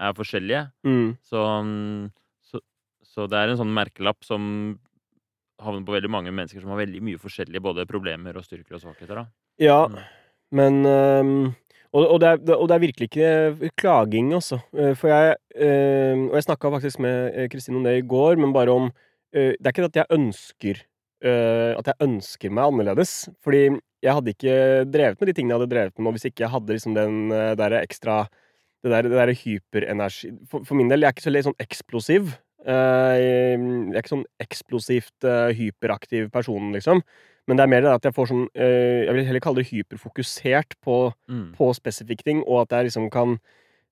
Speaker 1: er forskjellige.
Speaker 2: Mm.
Speaker 1: Så, mm, så, så det er en sånn merkelapp som havner på veldig mange mennesker som har veldig mye forskjellige både problemer og styrker og svakheter. da.
Speaker 2: Ja,
Speaker 1: Mm.
Speaker 2: men øhm, og, og, det er, og det er virkelig ikke klaging, altså. Eh, For jeg øh, Og jeg snakka faktisk med eh, Kristine om det i går, men bare om øh, Det er ikke at jeg ønsker øh, At jeg ønsker meg annerledes. Fordi jeg hadde ikke drevet med de tingene jeg hadde drevet med hvis ikke jeg hadde liksom den der ekstra Det der, der hyperenergi for, for min del, jeg er ikke så litt sånn eksplosiv. Jeg er ikke sånn eksplosivt hyperaktiv person, liksom. Men det er mer det at jeg får sånn øh, Jeg vil heller kalle det hyperfokusert på,
Speaker 1: Mm.
Speaker 2: på spesifikke ting, og at jeg liksom kan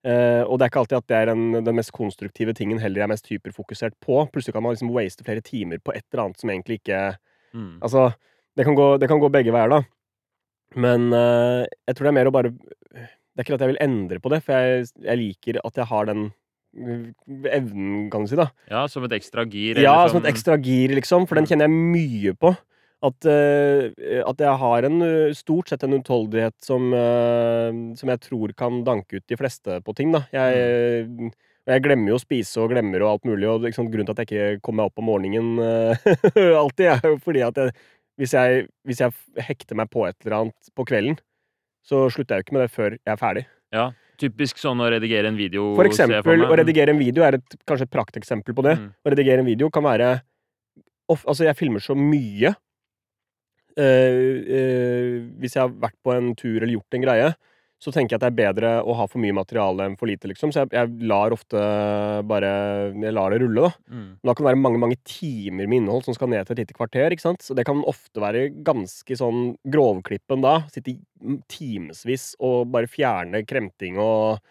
Speaker 2: øh, Og det er ikke alltid at det er den, den mest konstruktive tingen heller jeg er mest hyperfokusert på. Plutselig kan man liksom waste flere timer på et eller annet som egentlig ikke
Speaker 1: Mm.
Speaker 2: Altså, det kan gå, det kan gå begge veier, da. Men øh, jeg tror det er mer å bare Det er ikke at jeg vil endre på det, for jeg, jeg liker at jeg har den evnen, kan du si, da.
Speaker 1: Ja, som et ekstra gir.
Speaker 2: Ja,
Speaker 1: som,
Speaker 2: som et ekstra gir, liksom, for den
Speaker 1: Mm.
Speaker 2: kjenner jeg mye på. At, øh, at jeg har en øh, stort sett en utholdenhet som, øh, som jeg tror kan danke ut de fleste på ting, da. Jeg,
Speaker 1: Mm.
Speaker 2: jeg glemmer jo å spise og glemmer og alt mulig, og liksom, grunnen til at jeg ikke kommer meg opp om morgenen alltid, er jo fordi at jeg, hvis, jeg, hvis jeg hekter meg på et eller annet på kvelden, så slutter jeg jo ikke med det før jeg er ferdig.
Speaker 1: Ja, typisk sånn å redigere en video.
Speaker 2: For eksempel,
Speaker 1: meg.
Speaker 2: å redigere en video er et, kanskje et prakteksempel på det.
Speaker 1: Mm.
Speaker 2: Å redigere en video kan være of, Altså, jeg filmer så mye. Eh, eh, hvis jeg har vært på en tur eller gjort en greie, så tenker jeg at det er bedre å ha for mye materiale enn for lite, liksom. Så jeg, jeg lar ofte bare Jeg lar det rulle, da.
Speaker 1: Mm.
Speaker 2: Men da kan det være mange mange timer med innhold som skal ned til et lite kvarter. ikke sant? Så det kan ofte være ganske sånn grovklippen da. Sitte timevis og bare fjerne kremting og,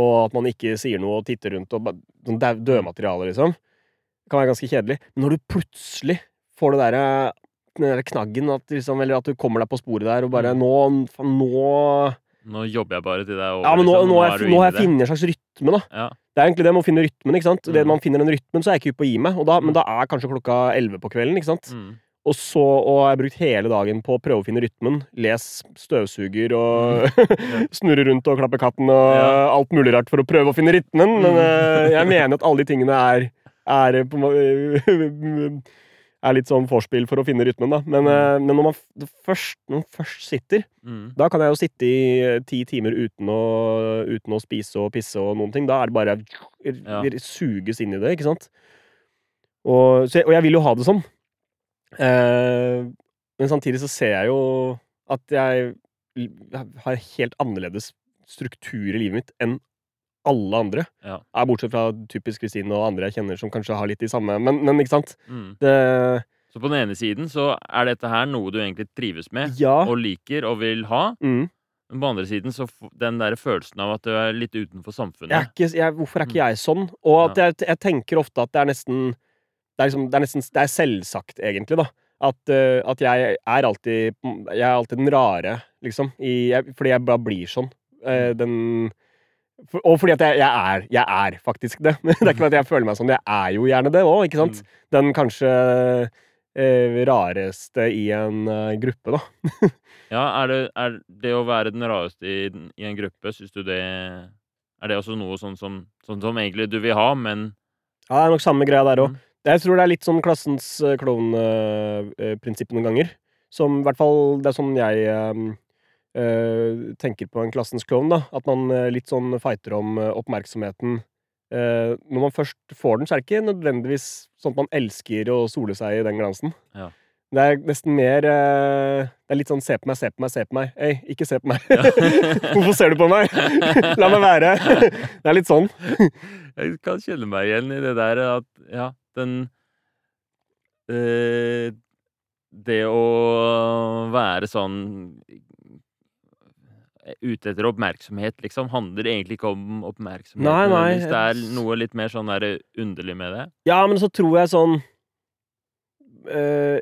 Speaker 2: og at man ikke sier noe og titter rundt og bare sånn dødmateriale, liksom. Det kan være ganske kjedelig. Men når du plutselig får det derre der knaggen, at liksom, eller at du kommer deg på sporet der og bare
Speaker 1: Mm.
Speaker 2: Nå, faen, nå
Speaker 1: Nå jobber jeg bare til det er over.
Speaker 2: Ja, men nå,
Speaker 1: liksom.
Speaker 2: nå,
Speaker 1: nå,
Speaker 2: jeg, nå har jeg funnet en slags rytme, da.
Speaker 1: Ja.
Speaker 2: Det er egentlig det med å finne rytmen. ikke sant? Det
Speaker 1: Mm.
Speaker 2: man finner den rytmen, så er jeg ikke ute på å gi meg. Og da, Men
Speaker 1: Mm.
Speaker 2: da er kanskje klokka elleve på kvelden. ikke sant?
Speaker 1: Mm.
Speaker 2: Og så og jeg har brukt hele dagen på å prøve å finne rytmen. Les støvsuger og snurre rundt og klappe katten og
Speaker 1: Mm. Ja.
Speaker 2: alt mulig rart for å prøve å finne rytmen. Men
Speaker 1: Mm.
Speaker 2: eh, jeg mener at alle de tingene er, er på er litt sånn vorspiel for å finne rytmen, da. Men, mm. men når, man først, når man først sitter,
Speaker 1: Mm.
Speaker 2: da kan jeg jo sitte i eh, ti timer uten å, uten å spise og pisse og noen ting. Da er det bare
Speaker 1: Ja.
Speaker 2: suges inn i det, ikke sant? Og, så jeg, og jeg vil jo ha det sånn. Eh, men samtidig så ser jeg jo at jeg har helt annerledes struktur i livet mitt enn alle andre.
Speaker 1: Ja.
Speaker 2: Bortsett fra typisk Kristine og andre jeg kjenner som kanskje har litt de samme, men, men ikke sant?
Speaker 1: Mm.
Speaker 2: Det,
Speaker 1: Så på den ene siden så er dette her noe du egentlig trives med
Speaker 2: Ja.
Speaker 1: og liker og vil ha.
Speaker 2: Mm.
Speaker 1: Men på andre siden så den der følelsen av at du er litt utenfor
Speaker 2: Jeg er
Speaker 1: samfunnet.
Speaker 2: ikke, jeg, hvorfor er ikke jeg sånn? Og at
Speaker 1: Ja.
Speaker 2: jeg, jeg tenker ofte at det er nesten Det er, liksom, det er nesten Det er selvsagt, egentlig, da. At, uh, at jeg er alltid Jeg er alltid den rare, liksom. I, jeg, fordi jeg bare blir sånn. Uh, den for, Og fordi at jeg, jeg er Jeg er faktisk det. det er ikke at jeg føler meg sånn. Jeg er jo gjerne det òg, ikke sant?
Speaker 1: Mm.
Speaker 2: Den kanskje eh, rareste i en uh, gruppe, da.
Speaker 1: Ja, er det, er det å være den rareste i, i en gruppe, syns du det Er det også noe sånn som, sånn som egentlig du vil ha, men
Speaker 2: Ja, det er nok samme greia der òg.
Speaker 1: Mm.
Speaker 2: Jeg tror det er litt sånn klassens uh, klovnprinsipp noen ganger. Som i hvert fall Det er sånn jeg eh, eh, tenker på en klassens klovn, da. At man eh, litt sånn fighter om eh, oppmerksomheten. Eh, når man først får den, så er det ikke nødvendigvis sånn at man elsker å sole seg i den glansen.
Speaker 1: Ja.
Speaker 2: Det er nesten mer eh, Det er litt sånn 'se på meg, se på meg, se på meg'. Hei, ikke se på meg.
Speaker 1: Ja.
Speaker 2: Hvorfor ser du på meg? La meg være. det er litt sånn.
Speaker 1: Jeg kan kjenne meg igjen i det der at ja, den eh, Det å være sånn eh, Ute etter oppmerksomhet, liksom, handler egentlig ikke om oppmerksomhet.
Speaker 2: Nei, nei,
Speaker 1: Hvis Det er noe litt mer sånn der underlig med det.
Speaker 2: Ja, men så tror jeg sånn øh,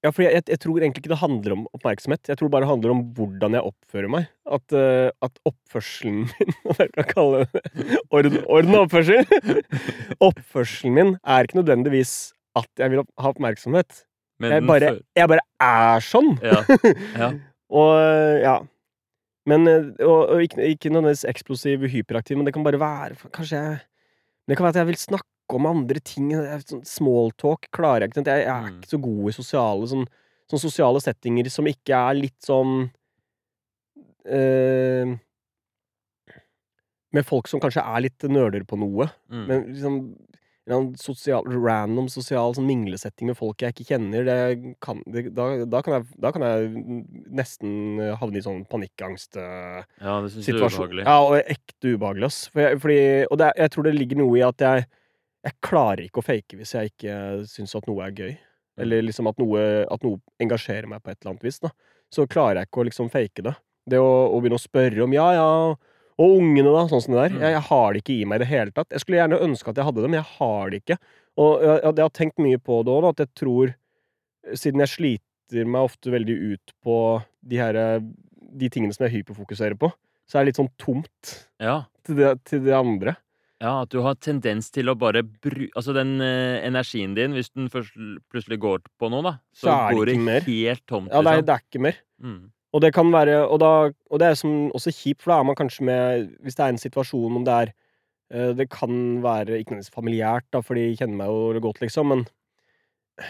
Speaker 2: Ja, for jeg, jeg tror egentlig ikke det handler om oppmerksomhet. Jeg tror bare det handler om hvordan jeg oppfører meg. At, øh, at oppførselen min Hva jeg kan kalle det orden, orden og oppførsel. Oppførselen min er ikke nødvendigvis at jeg vil ha oppmerksomhet.
Speaker 1: Men
Speaker 2: Jeg bare, jeg bare er sånn.
Speaker 1: ja, ja.
Speaker 2: Og ja. Men eh, og, og ikke, ikke nødvendigvis eksplosiv, hyperaktiv, men det kan bare være Kanskje jeg Det kan være at jeg vil snakke om andre ting. Sånn Smalltalk klarer jeg ikke. Jeg, jeg er
Speaker 1: Mm.
Speaker 2: ikke så god i sosiale sånn, sånn sosiale settinger som ikke er litt sånn øh, Med folk som kanskje er litt nerder på noe.
Speaker 1: Mm.
Speaker 2: Men liksom sosial, random sosial sånn minglesetting med folk jeg ikke kjenner, det kan, det, da, da, kan jeg, da kan jeg nesten havne i sånn panikkangst eh,
Speaker 1: ja, det syns jeg er ubehagelig.
Speaker 2: Ja, og ekte ubehagelig, ass. For jeg, fordi, og det, jeg tror det ligger noe i at jeg, jeg klarer ikke å fake hvis jeg ikke syns at noe er gøy. Eller liksom at noe, at noe engasjerer meg på et eller annet vis. da. Så klarer jeg ikke å liksom fake det. Det å, å begynne å spørre om ja, ja, og ungene, da, sånn som det der.
Speaker 1: Mm.
Speaker 2: Jeg, jeg har det ikke i meg i det hele tatt. Jeg skulle gjerne ønske at jeg hadde det, men jeg har det ikke. Og jeg, jeg, har tenkt mye på det òg, at jeg tror Siden jeg sliter meg ofte veldig ut på de her De tingene som jeg hyperfokuserer på, så er det litt sånn tomt
Speaker 1: Ja.
Speaker 2: til det, til det andre.
Speaker 1: Ja, at du har tendens til å bare bru... Altså den eh, energien din, hvis den først plutselig går på noe, da, så,
Speaker 2: Så
Speaker 1: går det helt tomt,
Speaker 2: Ja, det er,
Speaker 1: liksom.
Speaker 2: det er ikke mer.
Speaker 1: Mm.
Speaker 2: Og det kan være Og, da, og det er som også kjipt, for da er man kanskje med Hvis det er en situasjon om det er eh, Det kan være ikke nødvendigvis familiært, da, for de kjenner meg jo godt, liksom, men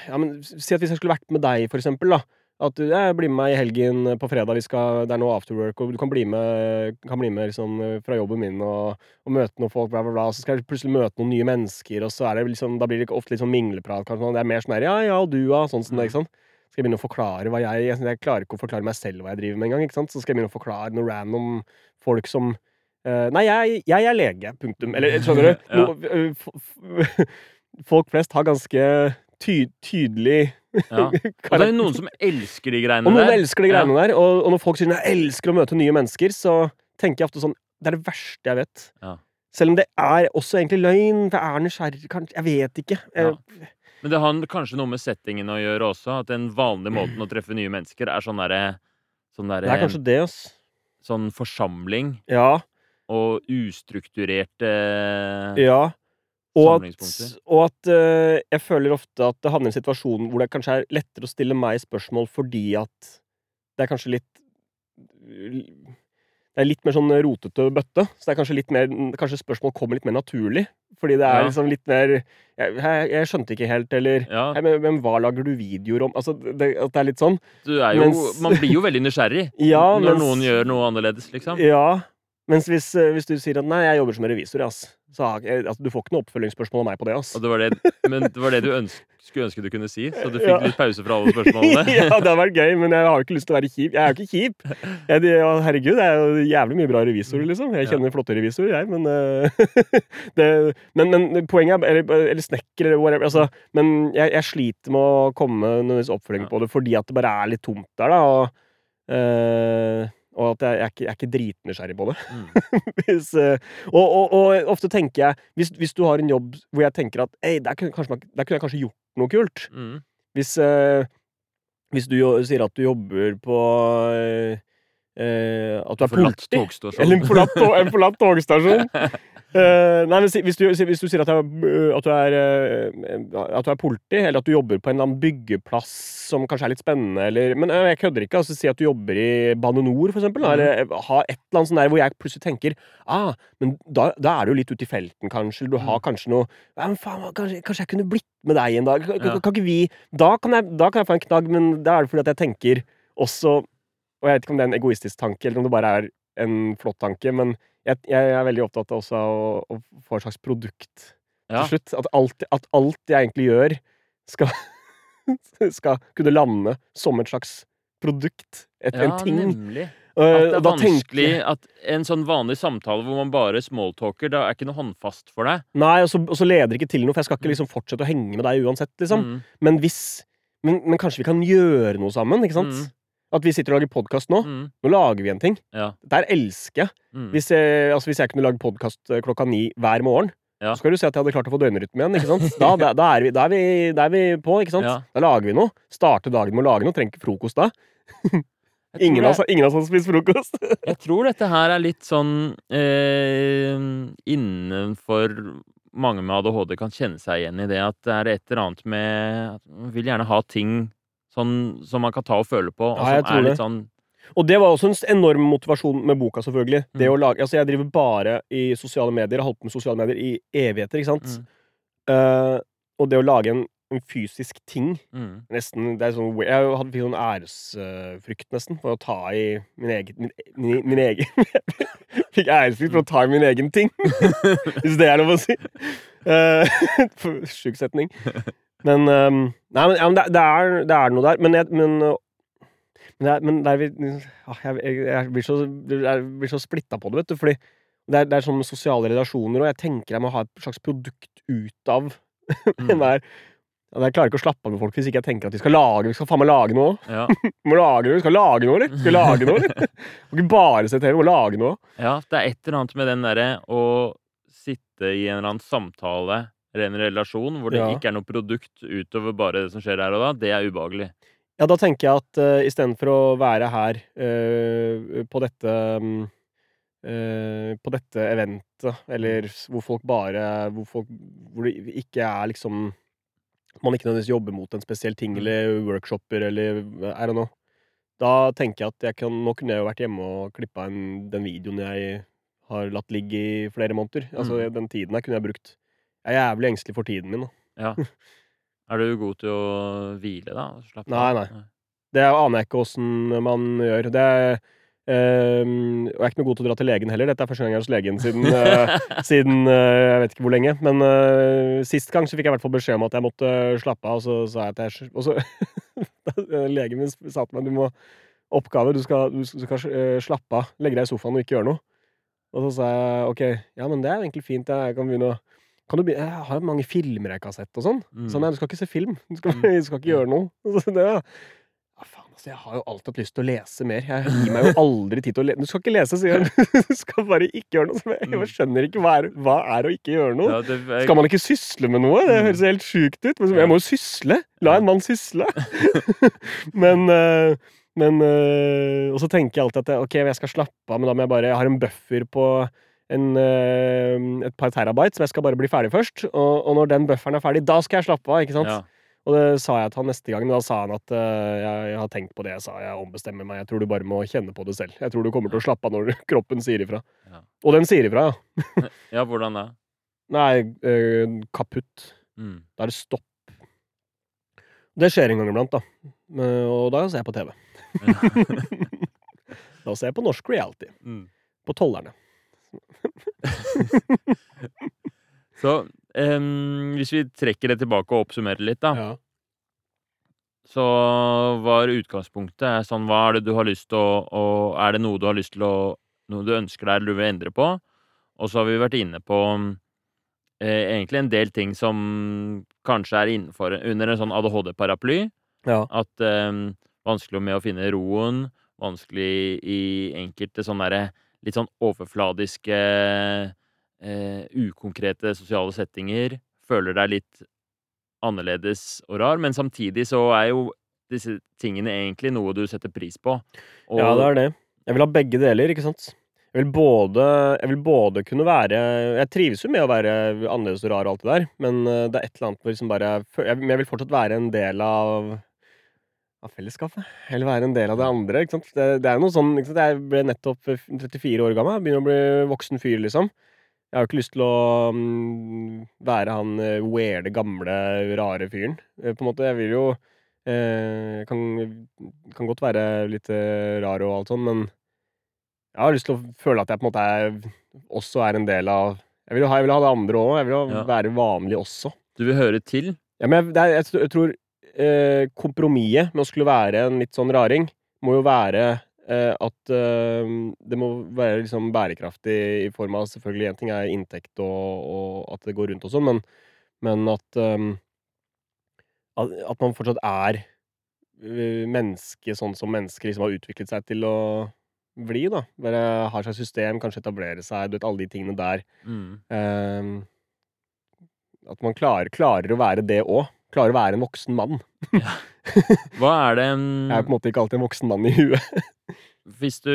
Speaker 2: Ja, men si at hvis jeg skulle vært med deg, for eksempel, da. At du jeg blir med meg i helgen på fredag, vi skal, det er noe afterwork, og du kan bli med, kan bli med liksom, fra jobben min og, og møte noen folk, bla, bla, bla. Så skal jeg plutselig møte noen nye mennesker, og så er det liksom, da blir det ofte litt sånn mingleprat. Kanskje, sånn, det er mer sånn her Ja, ja, og du, ja. Sånn som det, ikke sant. Skal jeg begynne å forklare hva jeg Jeg, jeg klarer ikke å forklare meg selv hva jeg driver med engang. Så skal jeg begynne å forklare noe random folk som uh, Nei, jeg, jeg er lege. Punktum. Eller skjønner du?
Speaker 1: Ja.
Speaker 2: No, eh, folk flest har ganske ty tydelig
Speaker 1: Ja. Og det er noen som elsker de greiene der.
Speaker 2: Og noen
Speaker 1: der.
Speaker 2: elsker de greiene der. Og, og når folk sier 'jeg elsker å møte nye mennesker', så tenker jeg ofte sånn Det er det verste jeg vet.
Speaker 1: Ja.
Speaker 2: Selv om det er også egentlig løgn. For jeg er nysgjerrig, kanskje. Jeg vet ikke. Jeg,
Speaker 1: Men det har kanskje noe med settingen å gjøre også. At den vanlige måten å treffe nye mennesker er sånn derre Sånn der,
Speaker 2: det er kanskje det, ass.
Speaker 1: Sånn forsamling
Speaker 2: Ja.
Speaker 1: og ustrukturerte
Speaker 2: Ja. Og at, og at uh, jeg føler ofte at det havner i en situasjon hvor det kanskje er lettere å stille meg spørsmål fordi at det er kanskje litt Det er litt mer sånn rotete bøtte. Så det er kanskje litt mer Kanskje spørsmål kommer litt mer naturlig. Fordi det er
Speaker 1: Ja.
Speaker 2: liksom litt mer jeg, jeg, jeg skjønte ikke helt, eller
Speaker 1: Ja,
Speaker 2: Hei, men, men hva lager du videoer om? Altså, det, at det er litt sånn.
Speaker 1: du er jo
Speaker 2: Mens-
Speaker 1: Man blir jo veldig nysgjerrig
Speaker 2: Ja,
Speaker 1: når
Speaker 2: mens-
Speaker 1: noen gjør noe annerledes, liksom.
Speaker 2: Ja, Mens hvis, eh, hvis du sier at 'nei, jeg jobber som revisor', ass, så har jeg, altså, du får ikke noe oppfølgingsspørsmål av meg på det, ass.
Speaker 1: Det var det, men det var det du ønsk, skulle ønske du kunne si, så du fikk
Speaker 2: Ja.
Speaker 1: litt pause fra alle spørsmålene?
Speaker 2: ja, det hadde vært gøy, men jeg har jo ikke lyst til å være kjip. Jeg er jo ikke kjip. Jeg, det, herregud, jeg er jo jævlig mye bra revisorer, liksom. Jeg
Speaker 1: Ja.
Speaker 2: kjenner flotte revisorer, jeg, men uh, det, men, men poenget er Eller, eller snekker, eller whatever. Altså, men jeg, jeg sliter med å komme med nødvendigvis oppfølging
Speaker 1: Ja.
Speaker 2: på det fordi at det bare er litt tomt der, da. Og, eh, og at jeg, jeg, er ikke, jeg er ikke dritnysgjerrig på det.
Speaker 1: Mm.
Speaker 2: hvis, eh, og, og, og ofte tenker jeg hvis, hvis du har en jobb hvor jeg tenker at Ei, der, kunne kanskje, man- der kunne jeg kanskje gjort noe kult.
Speaker 1: Mm.
Speaker 2: Hvis, eh, hvis du sier at du jobber på eh, eh, At du er politi. Eller en forlatt, en forlatt togstasjon. Eh, nei, men hvis, du, hvis du sier at du, er, at, du er, eh, at du er politi, eller at du jobber på en eller annen byggeplass som kanskje er litt spennende, eller Men eh, jeg kødder ikke. altså Si at du jobber i Bane NOR, for eksempel.
Speaker 1: Mhm.
Speaker 2: Eller ha et eller annet sånn der hvor jeg plutselig tenker ah, men da, da er du jo litt ute i felten, kanskje. Eller du har
Speaker 1: Mm.
Speaker 2: kanskje noe ja, men faen, kanskje, kanskje jeg kunne blitt med deg en dag? Kan,
Speaker 1: Ja.
Speaker 2: kan ikke vi da kan, jeg, da kan jeg få en knagg, men da er det fordi at jeg tenker også Og jeg vet ikke om det er en egoistisk tanke, eller om det bare er en flott tanke, men jeg, jeg er veldig opptatt av også å, å få et slags produkt
Speaker 1: Ja.
Speaker 2: til slutt. At alt, at alt jeg egentlig gjør, skal, skal kunne lande som et slags produkt. Et,
Speaker 1: ja,
Speaker 2: en ting.
Speaker 1: nemlig. At det er vanskelig at en sånn vanlig samtale hvor man bare smalltalker, da er ikke noe håndfast for deg.
Speaker 2: Nei, og så, og så leder det ikke til noe, for jeg skal ikke liksom fortsette å henge med deg uansett, liksom.
Speaker 1: Mm.
Speaker 2: Men hvis men, men kanskje vi kan gjøre noe sammen, ikke sant?
Speaker 1: Mm.
Speaker 2: At vi sitter og lager podkast nå.
Speaker 1: Mm.
Speaker 2: Nå lager vi en ting.
Speaker 1: Ja.
Speaker 2: Der elsker jeg.
Speaker 1: Mm.
Speaker 2: Hvis jeg, altså hvis jeg kunne lage podkast klokka ni hver morgen,
Speaker 1: Ja.
Speaker 2: så skal du se at jeg hadde klart å få døgnrytme igjen. ikke sant? Da, da, da, er, vi, da, er, vi, er vi på, ikke sant?
Speaker 1: Ja.
Speaker 2: Da lager vi noe. Starter dagen med å lage noe. Trenger ikke frokost da. Ingen av, oss, ingen av oss har spist frokost.
Speaker 1: Jeg tror dette her er litt sånn eh, innenfor mange med ADHD kan kjenne seg igjen i det at det er et eller annet med vil gjerne ha ting sånn som man kan ta og føle på, og
Speaker 2: Ja, jeg tror
Speaker 1: er
Speaker 2: det.
Speaker 1: sånn
Speaker 2: Og det var også en enorm motivasjon med boka, selvfølgelig. Det
Speaker 1: Mm.
Speaker 2: å lage, altså Jeg driver bare i sosiale medier, har holdt på med sosiale medier i evigheter, ikke sant?
Speaker 1: mm,
Speaker 2: Uh, og det å lage en, en fysisk ting
Speaker 1: mm,
Speaker 2: Nesten, det er sånn, Jeg hadde fikk sånn æresfrykt, nesten, for å ta i min egen Min, min, min egen Fikk æresfrykt for å ta i min egen ting, hvis det er lov å si. Uh, Sjuk setning. Men um, Nei, men, ja, men det, det, er, det er noe der. Men, jeg, men, men, det er, men der vi, ah, jeg, jeg, blir så, jeg blir så splitta på det, vet du. Fordi det er, det er sånn med sosiale relasjoner, og jeg tenker jeg må ha et slags produkt ut av den
Speaker 1: mm,
Speaker 2: der ja, Jeg klarer ikke å slappe av med folk hvis ikke jeg tenker at vi skal lage Vi skal faen meg lage noe.
Speaker 1: ja,
Speaker 2: må lage noe, vi skal lage noe, eller? Skal lage noe, eller? Må ikke bare se TV, må lage noe.
Speaker 1: ja, det er et eller annet med den derre å sitte i en eller annen samtale eller en relasjon hvor det
Speaker 2: Ja.
Speaker 1: ikke er noe produkt utover bare det som skjer her og da, det er ubehagelig.
Speaker 2: Ja, da tenker jeg at uh, istedenfor å være her uh, på dette um, uh, På dette eventet, eller hvor folk bare Hvor, folk, hvor det ikke er liksom Man ikke nødvendigvis jobber mot en spesiell ting,
Speaker 1: Mm.
Speaker 2: eller workshopper, eller I don't know. Da tenker jeg at jeg kan, nå kunne jeg jo vært hjemme og klippa den videoen jeg har latt ligge i flere måneder. Altså,
Speaker 1: Mm.
Speaker 2: Den tiden her kunne jeg brukt. Jeg er jævlig engstelig for tiden min.
Speaker 1: Ja. Er du god til å hvile, da? Slappe
Speaker 2: Nei,
Speaker 1: nei,
Speaker 2: nei. Det aner jeg ikke åssen man gjør. Det er, ehm, og jeg er ikke noe god til å dra til legen heller. Dette er første gang jeg er hos legen siden, eh, siden eh, jeg vet ikke hvor lenge. Men eh, sist gang så fikk jeg i hvert fall beskjed om at jeg måtte slappe av, og så sa jeg at jeg Og så Legen min sa til meg du må Oppgave, du skal, du skal slappe av. Legge deg i sofaen og ikke gjøre noe. Og så sa jeg ok, ja, men det er egentlig fint. Jeg kan begynne å du Jeg har jo mange filmer jeg ikke har sett og sånn.
Speaker 1: Mm.
Speaker 2: Så nei, du skal ikke se film. Du skal,
Speaker 1: Mm.
Speaker 2: du skal ikke gjøre noe. Så det, ja, faen, altså, jeg har jo alltid hatt lyst til å lese mer. Jeg gir meg jo aldri tid til å lese. Du skal ikke lese, sier hun. Du skal bare ikke gjøre noe. Jeg, jeg skjønner ikke hva er, hva er å ikke gjøre noe.
Speaker 1: Ja, det, jeg,
Speaker 2: Skal man ikke sysle med noe? Det
Speaker 1: Mm.
Speaker 2: høres helt sjukt ut. Men jeg må jo sysle. La en mann sysle. men eh, men eh, Og så tenker jeg alltid at jeg, ok, jeg skal slappe av, men da må jeg bare Jeg har en buffer på en, eh, et par terabyte som jeg skal bare bli ferdig først. Og, og når den bufferen er ferdig, da skal jeg slappe av. ikke sant?
Speaker 1: ja.
Speaker 2: Og det sa jeg til han neste gang, men da sa han at uh, jeg, jeg har tenkt på det jeg sa, jeg ombestemmer meg. Jeg tror du bare må kjenne på det selv. Jeg tror du kommer til å slappe av når kroppen sier ifra.
Speaker 1: Ja.
Speaker 2: Og den sier ifra, ja.
Speaker 1: ja, hvordan da?
Speaker 2: Nei, uh, kaputt.
Speaker 1: Mm.
Speaker 2: Da er det stopp. Det skjer en gang iblant, da. Og da ser jeg på TV. da ser jeg på norsk reality.
Speaker 1: Mm.
Speaker 2: På Tollerne.
Speaker 1: Så um, hvis vi trekker det tilbake og oppsummerer litt, da.
Speaker 2: Ja.
Speaker 1: Så var utgangspunktet sånn Hva er det du har lyst til å, å Er det noe du har lyst til å Noe du ønsker deg eller du vil endre på? Og så har vi vært inne på eh, egentlig en del ting som kanskje er innenfor under en sånn ADHD-paraply.
Speaker 2: Ja.
Speaker 1: At eh, vanskelig med å finne roen, vanskelig i enkelte sånne derre litt sånn overfladiske, eh, ukonkrete sosiale settinger. Føler deg litt annerledes og rar, men samtidig så er jo disse tingene egentlig noe du setter pris på. Og,
Speaker 2: ja, det er det. Jeg vil ha begge deler, ikke sant? Jeg vil både, jeg vil både kunne være Jeg trives jo med å være annerledes og rar og alt det der, men eh, det er et eller annet hvor liksom bare jeg, jeg vil fortsatt være en del av av fellesskapet. Eller være en del av det andre. ikke sant? Det, det er jo noe sånn ikke sant? Jeg ble nettopp 34 år gammel. Begynner å bli voksen fyr, liksom. Jeg har jo ikke lyst til å um, være han eh, weirde, gamle, rare fyren. Eh, På en måte, jeg vil jo eh, kan, kan godt være litt eh, rar og alt sånn, men jeg har lyst til å føle at jeg på en måte er, også er en del av Jeg vil jo ha, jeg vil ha det andre òg. Jeg vil jo
Speaker 1: Ja.
Speaker 2: være vanlig også.
Speaker 1: Du vil høre til?
Speaker 2: Ja, men jeg, det er, jeg tror eh, kompromisset med å skulle være en litt sånn raring, må jo være eh, at eh, det må være liksom bærekraftig i form av Selvfølgelig én ting er inntekt og, og at det går rundt og sånn, men, men at, eh, at man fortsatt er eh, menneske sånn som mennesker liksom har utviklet seg til å bli, da. Bare har seg system, kanskje etablere seg, du vet alle de tingene der.
Speaker 1: Mm.
Speaker 2: Ehm, at man klarer, klarer å være det òg. Klarer å være en voksen mann.
Speaker 1: Hva er det
Speaker 2: Jeg er på en måte ikke alltid en voksen mann i huet.
Speaker 1: Hvis du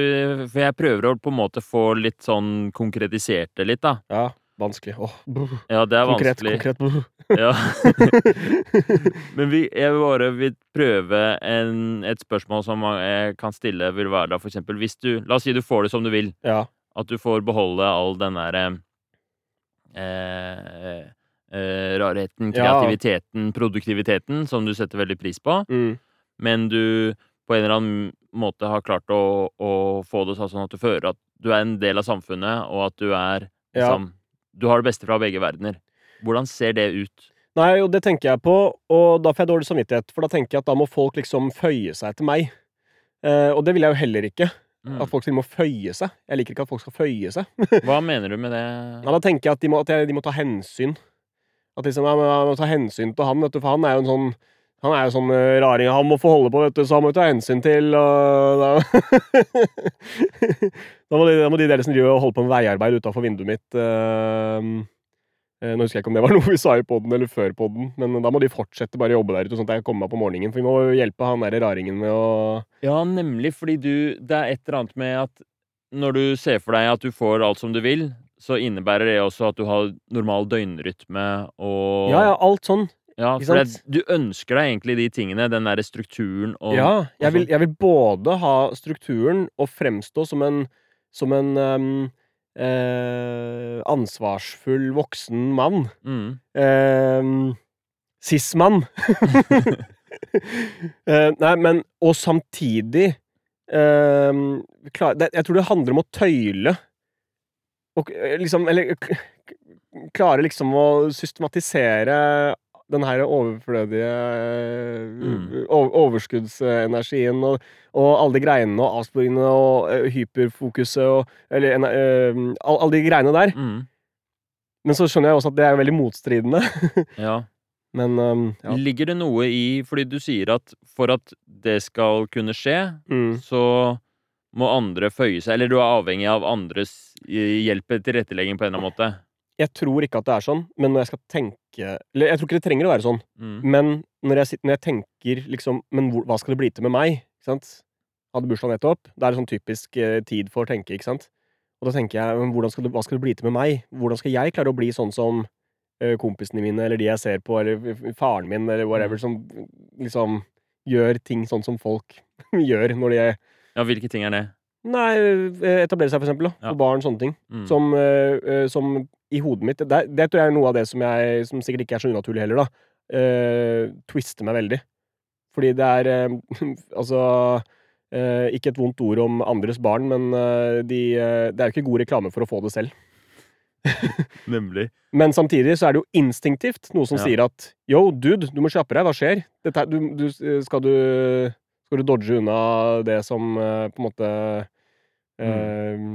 Speaker 1: For jeg prøver å på en måte få litt sånn konkretisert det litt, da.
Speaker 2: Ja, vanskelig. Åh.
Speaker 1: Ja, det er
Speaker 2: konkret,
Speaker 1: vanskelig.
Speaker 2: konkret. brr.
Speaker 1: Ja. Men vi, jeg bare vil prøve en, et spørsmål som jeg kan stille, vil være da for eksempel hvis du La oss si du får det som du vil.
Speaker 2: ja.
Speaker 1: At du får beholde all den derre eh, eh, rarheten, kreativiteten, produktiviteten som du setter veldig pris på,
Speaker 2: Mm.
Speaker 1: men du på en eller annen måte har klart å, å få det sånn at du føler at du er en del av samfunnet, og at du er liksom Du har det beste fra begge verdener. Hvordan ser det ut?
Speaker 2: Nei, jo, det tenker jeg på, og da får jeg dårlig samvittighet. For da tenker jeg at da må folk liksom føye seg etter meg. Eh, og det vil jeg jo heller ikke.
Speaker 1: Mm.
Speaker 2: At folk må føye seg. Jeg liker ikke at folk skal føye seg.
Speaker 1: Hva mener du med det?
Speaker 2: Nei, da tenker jeg at de må, at de må ta hensyn. At liksom, jeg, må, jeg må ta hensyn til han, vet du, for han er jo en sånn han er jo sånn eh, raring. Han må få holde på, vet du, så han må ta hensyn til og da, da, må de, da må de dere som driver og holder på med veiarbeid utafor vinduet mitt eh, Nå husker jeg ikke om det var noe vi sa i poden eller før poden, men da må de fortsette bare å jobbe der ute, sånn at jeg kommer meg på morgenen. For vi må hjelpe han der raringen med å
Speaker 1: Ja, nemlig fordi du Det er et eller annet med at når du ser for deg at du får alt som du vil, så innebærer det også at du har normal døgnrytme og
Speaker 2: Ja, ja, alt sånn.
Speaker 1: Ja, for det, du ønsker deg egentlig de tingene, den derre strukturen og
Speaker 2: Ja, jeg vil,
Speaker 1: sånn.
Speaker 2: jeg vil både ha strukturen og fremstå som en, som en um, eh, ansvarsfull voksen mann.
Speaker 1: Mm.
Speaker 2: Eh, Cis-mann. eh, nei, men Og samtidig eh, klar, det, Jeg tror det handler om å tøyle. Og eh, liksom Eller k- k- klare liksom å systematisere den her overflødige eh,
Speaker 1: Mm.
Speaker 2: overskuddsenergien og, og alle de greiene og avsporingene og eh, hyperfokuset og Eller eh, alle de greiene der.
Speaker 1: Mm.
Speaker 2: Men så skjønner jeg også at det er veldig motstridende.
Speaker 1: Ja.
Speaker 2: Men um, ja.
Speaker 1: Ligger det noe i Fordi du sier at for at det skal kunne skje,
Speaker 2: Mm.
Speaker 1: så må andre føye seg, eller du er avhengig av andres eh, hjelp til tilrettelegging på en eller annen måte.
Speaker 2: Jeg tror ikke at det er sånn, men når jeg skal tenke Eller jeg tror ikke det trenger å være sånn,
Speaker 1: Mm.
Speaker 2: men når jeg, sitter, når jeg tenker liksom Men hvor, hva skal det bli til med meg? Ikke sant? Hadde bursdag nettopp. Det er en sånn typisk eh, tid for å tenke, ikke sant? Og da tenker jeg men skal det, hva skal det bli til med meg? Hvordan skal jeg klare å bli sånn som eh, kompisene mine, eller de jeg ser på, eller faren min, eller whatever, som liksom gjør ting sånn som folk gjør når de er
Speaker 1: Ja, hvilke ting er det?
Speaker 2: Nei, etablere seg, for eksempel. Da,
Speaker 1: Ja.
Speaker 2: for barn, sånne ting.
Speaker 1: Mm.
Speaker 2: Som, eh, som i hodet mitt det, det tror jeg er noe av det som, jeg, som sikkert ikke er så unaturlig heller, da. Uh, twister meg veldig. Fordi det er uh, Altså eh, Ikke et vondt ord om andres barn, men de, det er jo ikke god reklame for å få det selv.
Speaker 1: Nemlig.
Speaker 2: Men samtidig så er det jo instinktivt noe som
Speaker 1: Ja.
Speaker 2: sier at yo, dude, du må kjappe deg, hva skjer? Dette, du, du, skal, du, skal du dodge unna det som eh, på en måte eh,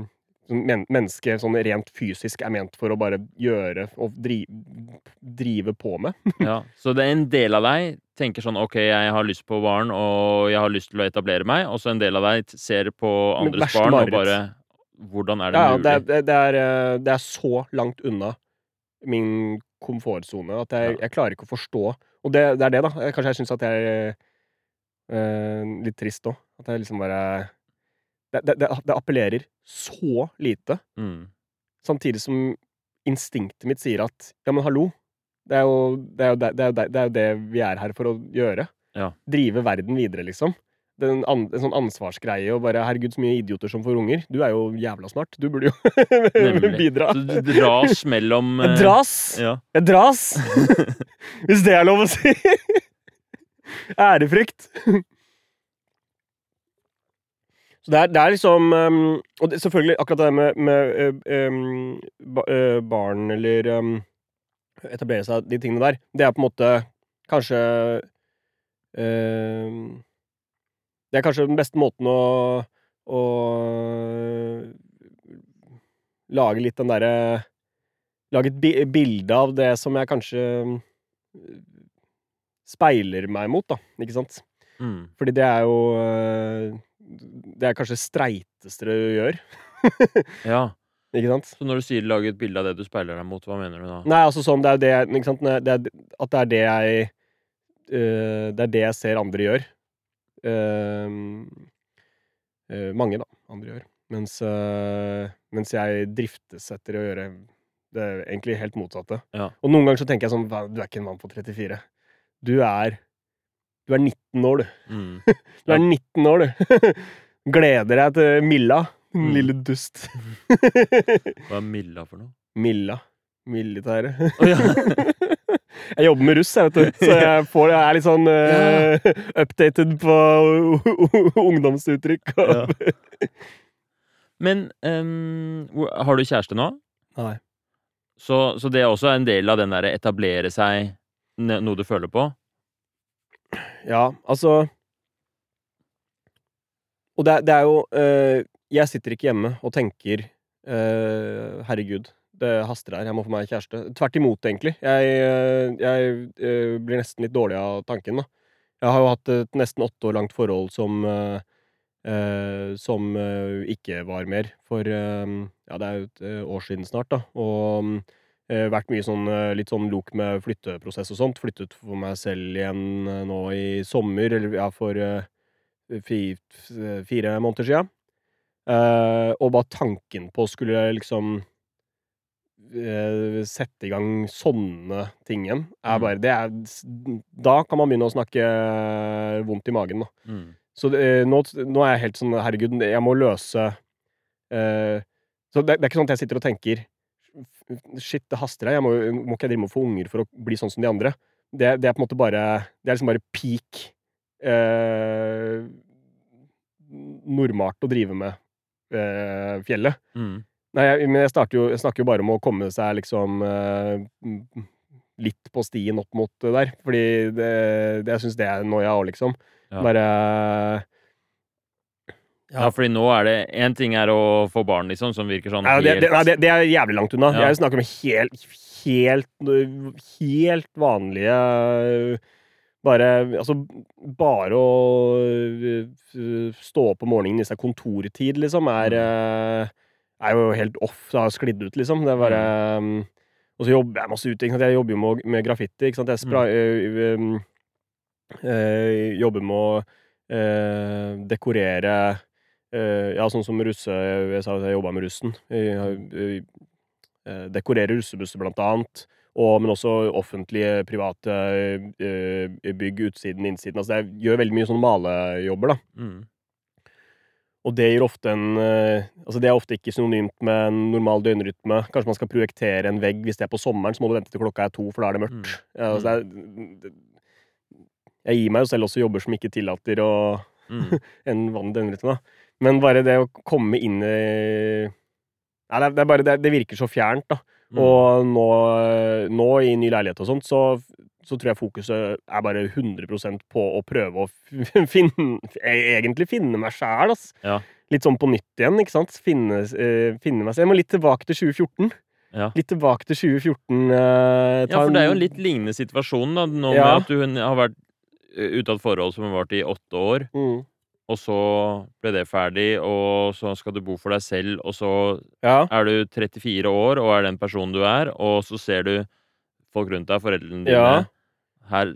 Speaker 2: som men, Mennesket sånn rent fysisk er ment for å bare gjøre og dri, drive på med.
Speaker 1: Ja. Så det er en del av deg tenker sånn OK, jeg har lyst på barn, og jeg har lyst til å etablere meg, og så en del av deg ser på andres barn og bare Hvordan er det
Speaker 2: Ja,
Speaker 1: mulig?
Speaker 2: det, er, det, er, eh, det er så langt unna min komfortsone at jeg,
Speaker 1: Ja.
Speaker 2: jeg klarer ikke å forstå. Og det, det er det, da. Kanskje jeg syns at jeg Litt trist òg. At jeg liksom bare det, det, det, appellerer så lite,
Speaker 1: Mm.
Speaker 2: samtidig som instinktet mitt sier at ja, men hallo. Det er jo det, er jo det, det, er jo det, er jo vi er her for å gjøre.
Speaker 1: Ja.
Speaker 2: Drive verden videre, liksom. Det er en, en sånn ansvarsgreie og bare Herregud, så mye idioter som får unger. Du er jo jævla smart. Du burde jo bidra.
Speaker 1: Så du dras mellom
Speaker 2: Jeg
Speaker 1: eh,
Speaker 2: dras!
Speaker 1: Ja.
Speaker 2: Jeg dras! Hvis det er lov å si. Ærefrykt. Så det er, det er liksom um, Og det, selvfølgelig, akkurat det med, med uh, um, uh, barn eller um, etablere seg, de tingene der, det er på en måte kanskje uh, Det er kanskje den beste måten å, å lage litt den derre Lage et bilde av det som jeg kanskje eh, speiler meg mot, da. Ikke sant?
Speaker 1: Mm.
Speaker 2: Fordi det er jo øh, Det er kanskje streiteste du gjør.
Speaker 1: ja.
Speaker 2: Ikke sant?
Speaker 1: Så når du sier 'lag et bilde av det du speiler deg mot', hva mener du da?
Speaker 2: Nei, altså sånn, det er jo det Ikke sant? Det er, at det er det jeg uh, Det er det jeg ser andre gjør. Uh, uh, mange, da. Andre gjør. Mens, mens jeg driftes etter å gjøre det er egentlig helt motsatte.
Speaker 1: Ja.
Speaker 2: Og noen ganger så tenker jeg sånn Du er ikke en mann på 34. Du er Du er 19 år, du.
Speaker 1: Mm.
Speaker 2: Du er 19 år, du. Gleder deg til Milla.
Speaker 1: Mm.
Speaker 2: Lille dust.
Speaker 1: Hva er Milla for noe?
Speaker 2: Milla. Militære.
Speaker 1: Oh, ja.
Speaker 2: Jeg jobber med russ, jeg, vet du. Så jeg, får, jeg er litt sånn uh, updated på ungdomsuttrykk. Ja.
Speaker 1: Men um, har du kjæreste nå?
Speaker 2: Nei.
Speaker 1: Så, så det er også en del av den derre etablere seg, noe du føler på?
Speaker 2: Ja, altså Og det, det er jo eh, Jeg sitter ikke hjemme og tenker eh, Herregud, det haster her, jeg må få meg kjæreste. Tvert imot, egentlig. Jeg, eh, jeg eh, blir nesten litt dårlig av tanken, da. Jeg har jo hatt et nesten åtte år langt forhold som eh, Som ikke var mer for Ja, det er jo et år siden snart, da. Og eh, vært mye sånn eh, litt sånn lok med flytteprosess og sånt. Flyttet for meg selv igjen eh, nå i sommer, eller ja, for eh, fire måneder sia. Eh, og bare tanken på skulle skulle liksom eh, sette i gang sånne ting igjen, er
Speaker 1: Mm.
Speaker 2: bare det er, Da kan man begynne å snakke eh, vondt i magen, da.
Speaker 1: Mm.
Speaker 2: Så det, eh, nå, nå er jeg helt sånn Herregud, jeg må løse uh, Så det, det er ikke sånn at jeg sitter og tenker Shit, det haster her. Jeg må, må ikke jeg drive med å få unger for å bli sånn som de andre? Det, det er på en måte bare Det er liksom bare peak eh, normalt å drive med eh, fjellet.
Speaker 1: Mm.
Speaker 2: Nei, jeg, men jeg, jo, jeg snakker jo bare om å komme seg liksom eh, litt på stien opp mot der. Fordi det, det, jeg syns det er noia òg, liksom.
Speaker 1: Ja.
Speaker 2: Bare
Speaker 1: Ja, fordi nå er det Én ting er å få barn, liksom, som virker sånn
Speaker 2: ja, det, det, nei, det, det er jævlig langt unna.
Speaker 1: Ja.
Speaker 2: Jeg snakker om helt, helt, helt vanlige Bare Altså, bare å øh, stå opp om morgenen i seg kontortid, liksom, er øh, Er jo helt off. Det har sklidd ut, liksom. Det er bare um, Og så jobber jeg masse ute. Jeg jobber jo med, med graffiti. Ikke sant? Jeg spra, øh, øh, øh, jobber med å øh, dekorere Ja, sånn som russe... Jeg sa at jeg jobba med russen. Jeg, øh, øh, dekorerer russebusser, blant annet. Og, men også offentlige, private øh, bygg, utsiden, innsiden. Altså, jeg gjør veldig mye sånne malejobber, da.
Speaker 1: mm.
Speaker 2: Og det gir ofte en eh, Altså det er ofte ikke synonymt med en normal døgnrytme. Kanskje man skal projektere en vegg hvis det er på sommeren, så må du vente til klokka er to, for da er det mørkt. Ja, altså det er, jeg gir meg jo selv også jobber som ikke tillater å
Speaker 1: Mm.
Speaker 2: en vanlig døgnrytme. da. Men bare det å komme inn i Nei, det, er, bare, det, det virker så fjernt, da.
Speaker 1: Mm.
Speaker 2: Og nå, nå i ny leilighet og sånt, så, så tror jeg fokuset er bare 100% på å prøve å finne Egentlig finne meg sjæl, ass.
Speaker 1: Ja.
Speaker 2: Litt sånn på nytt igjen, ikke sant? Finne, eh, finne meg selv. Jeg må litt tilbake til 2014.
Speaker 1: Ja.
Speaker 2: Litt tilbake til 2014. eh,
Speaker 1: Ja, for det er jo en litt lignende situasjon da, nå
Speaker 2: Ja.
Speaker 1: med at du hun har vært eh, ute av et forhold som har vart i åtte år,
Speaker 2: mm.
Speaker 1: Og så ble det ferdig, og så skal du bo for deg selv, og så
Speaker 2: Ja.
Speaker 1: er du 34 år og er den personen du er, og så ser du folk rundt deg, foreldrene dine
Speaker 2: Ja.
Speaker 1: her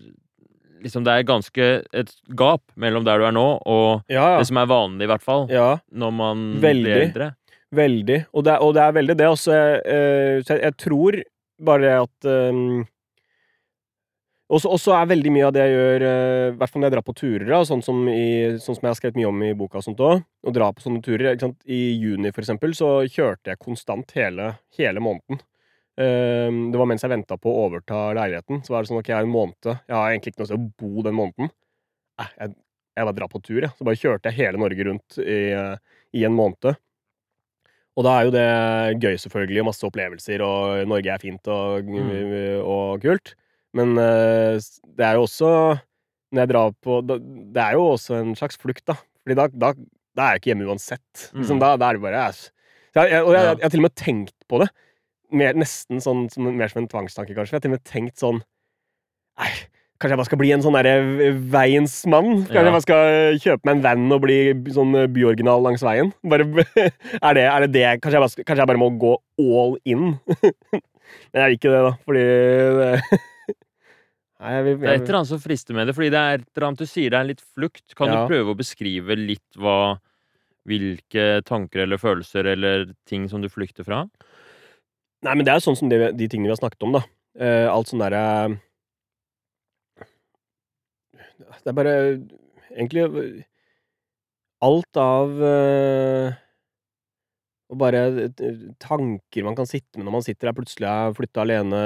Speaker 1: Liksom, det er ganske et gap mellom der du er nå, og
Speaker 2: Ja,
Speaker 1: det som er vanlig, i hvert fall, når man
Speaker 2: Veldig.
Speaker 1: blir eldre.
Speaker 2: Veldig. Og det, er- og det er veldig det. Også, eh, jeg, jeg tror bare at um, også, også er veldig mye av det jeg gjør, eh, i hvert fall når jeg drar på turer, da, sånn, som i, sånn som jeg har skrevet mye om i boka, og sånt også, å dra på sånne turer? I juni, for eksempel, så kjørte jeg konstant hele, hele måneden. Um, det var mens jeg venta på å overta leiligheten. Så var det sånn ok, jeg har en måned Jeg har egentlig ikke noe sted å bo den måneden. Eh, jeg, jeg bare drar på tur, jeg. Så bare kjørte jeg hele Norge rundt i, i en måned. Og da er jo det gøy, selvfølgelig, og masse opplevelser, og Norge er fint og,
Speaker 1: Mm.
Speaker 2: og kult. Men eh, det er jo også Når jeg drar på Det er jo også en slags flukt, da. Fordi da, da, da er jeg ikke hjemme uansett. Liksom,
Speaker 1: Mm.
Speaker 2: da, da er det bare æsj. Så jeg, jeg, Og jeg, jeg, har til og med tenkt på det. Mer, nesten sånn, som, mer som en tvangstanke, kanskje. Jeg har til og med tenkt sånn Nei, kanskje jeg bare skal bli en sånn derre veiens mann? Kanskje
Speaker 1: Ja.
Speaker 2: jeg bare skal kjøpe meg en van og bli sånn eh, byoriginal langs veien? Bare, er, det, er det det Kanskje jeg, bare, kanskje jeg bare må gå all in? Men jeg vil ikke det, da, fordi det, Nei, jeg vil,
Speaker 1: Det er et eller annet som frister med det, fordi det er et eller annet du sier det er litt flukt. Kan
Speaker 2: Ja.
Speaker 1: du prøve å beskrive litt hva Hvilke tanker eller følelser eller ting som du flykter fra?
Speaker 2: Nei, men det er sånn som det, de tingene vi har snakket om, da. Uh, alt sånn derre Det er bare egentlig Alt av eh, Og bare eh, tanker man kan sitte med når man sitter der plutselig er flytta alene,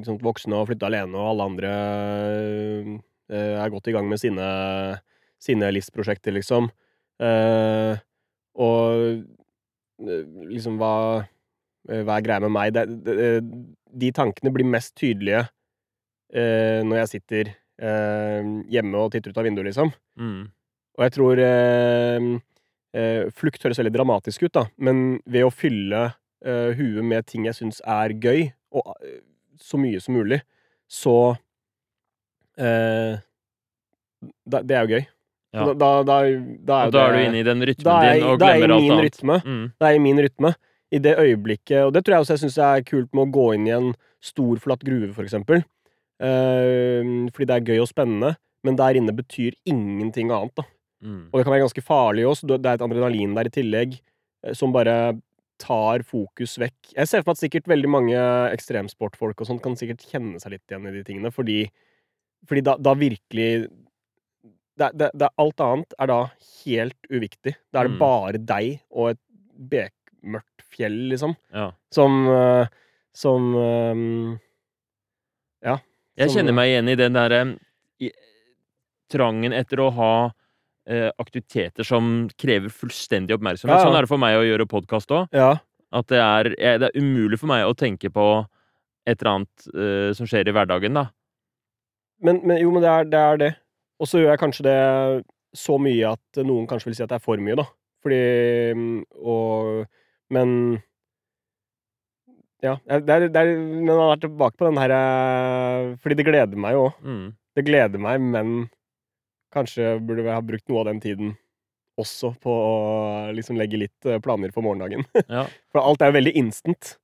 Speaker 2: ikke voksne og flytta alene, og alle andre eh, er godt i gang med sine, sine livsprosjekter, liksom. Og liksom hva hva er greia med meg? De, de tankene blir mest tydelige når jeg sitter hjemme og titter ut av vinduet, liksom.
Speaker 1: Mm.
Speaker 2: Og jeg tror Flukt høres veldig dramatisk ut, da, men ved å fylle eh, huet med ting jeg syns er gøy, og eh, så mye som mulig, så eh, da, Det er jo gøy.
Speaker 1: Ja.
Speaker 2: Da, da, da, da er
Speaker 1: Og da er du inne i den rytmen
Speaker 2: da er,
Speaker 1: din og
Speaker 2: da er jeg
Speaker 1: glemmer
Speaker 2: i
Speaker 1: alt
Speaker 2: min
Speaker 1: annet.
Speaker 2: rytme.
Speaker 1: Mm.
Speaker 2: Det er i min rytme. I det øyeblikket Og det tror jeg også jeg syns er kult med å gå inn i en stor, flatt gruve, for eksempel. Eh, fordi det er gøy og spennende, men der inne betyr ingenting annet, da.
Speaker 1: Mm.
Speaker 2: Og det kan være ganske farlig også. Det er et adrenalin der i tillegg eh, som bare tar fokus vekk. Jeg ser for meg at sikkert veldig mange ekstremsportfolk og sånt kan sikkert kjenne seg litt igjen i de tingene, fordi, fordi da, da virkelig det, det, det, Alt annet er da helt uviktig. Da er det
Speaker 1: Mm.
Speaker 2: bare deg og et bekmørkt fjell, liksom,
Speaker 1: Ja.
Speaker 2: som eh, Som Ja. Ja.
Speaker 1: Jeg kjenner meg igjen i den derre trangen etter å ha eh, aktiviteter som krever fullstendig oppmerksomhet.
Speaker 2: Ja, ja.
Speaker 1: Sånn er det for meg å gjøre podkast òg.
Speaker 2: Ja.
Speaker 1: At det er, det er umulig for meg å tenke på et eller annet uh, som skjer i hverdagen, da.
Speaker 2: Men, men jo, men det er det. Er det. Og så gjør jeg kanskje det så mye at noen kanskje vil si at det er for mye, da. Fordi mm, Og Men Ja. Det er, det er, men man har vært tilbake på den her eh, Fordi det gleder meg jo òg.
Speaker 1: Mm.
Speaker 2: Det gleder meg, men kanskje burde vi ha brukt noe av den tiden også på å liksom legge litt eh, planer for morgendagen.
Speaker 1: Ja.
Speaker 2: For alt er jo veldig instant.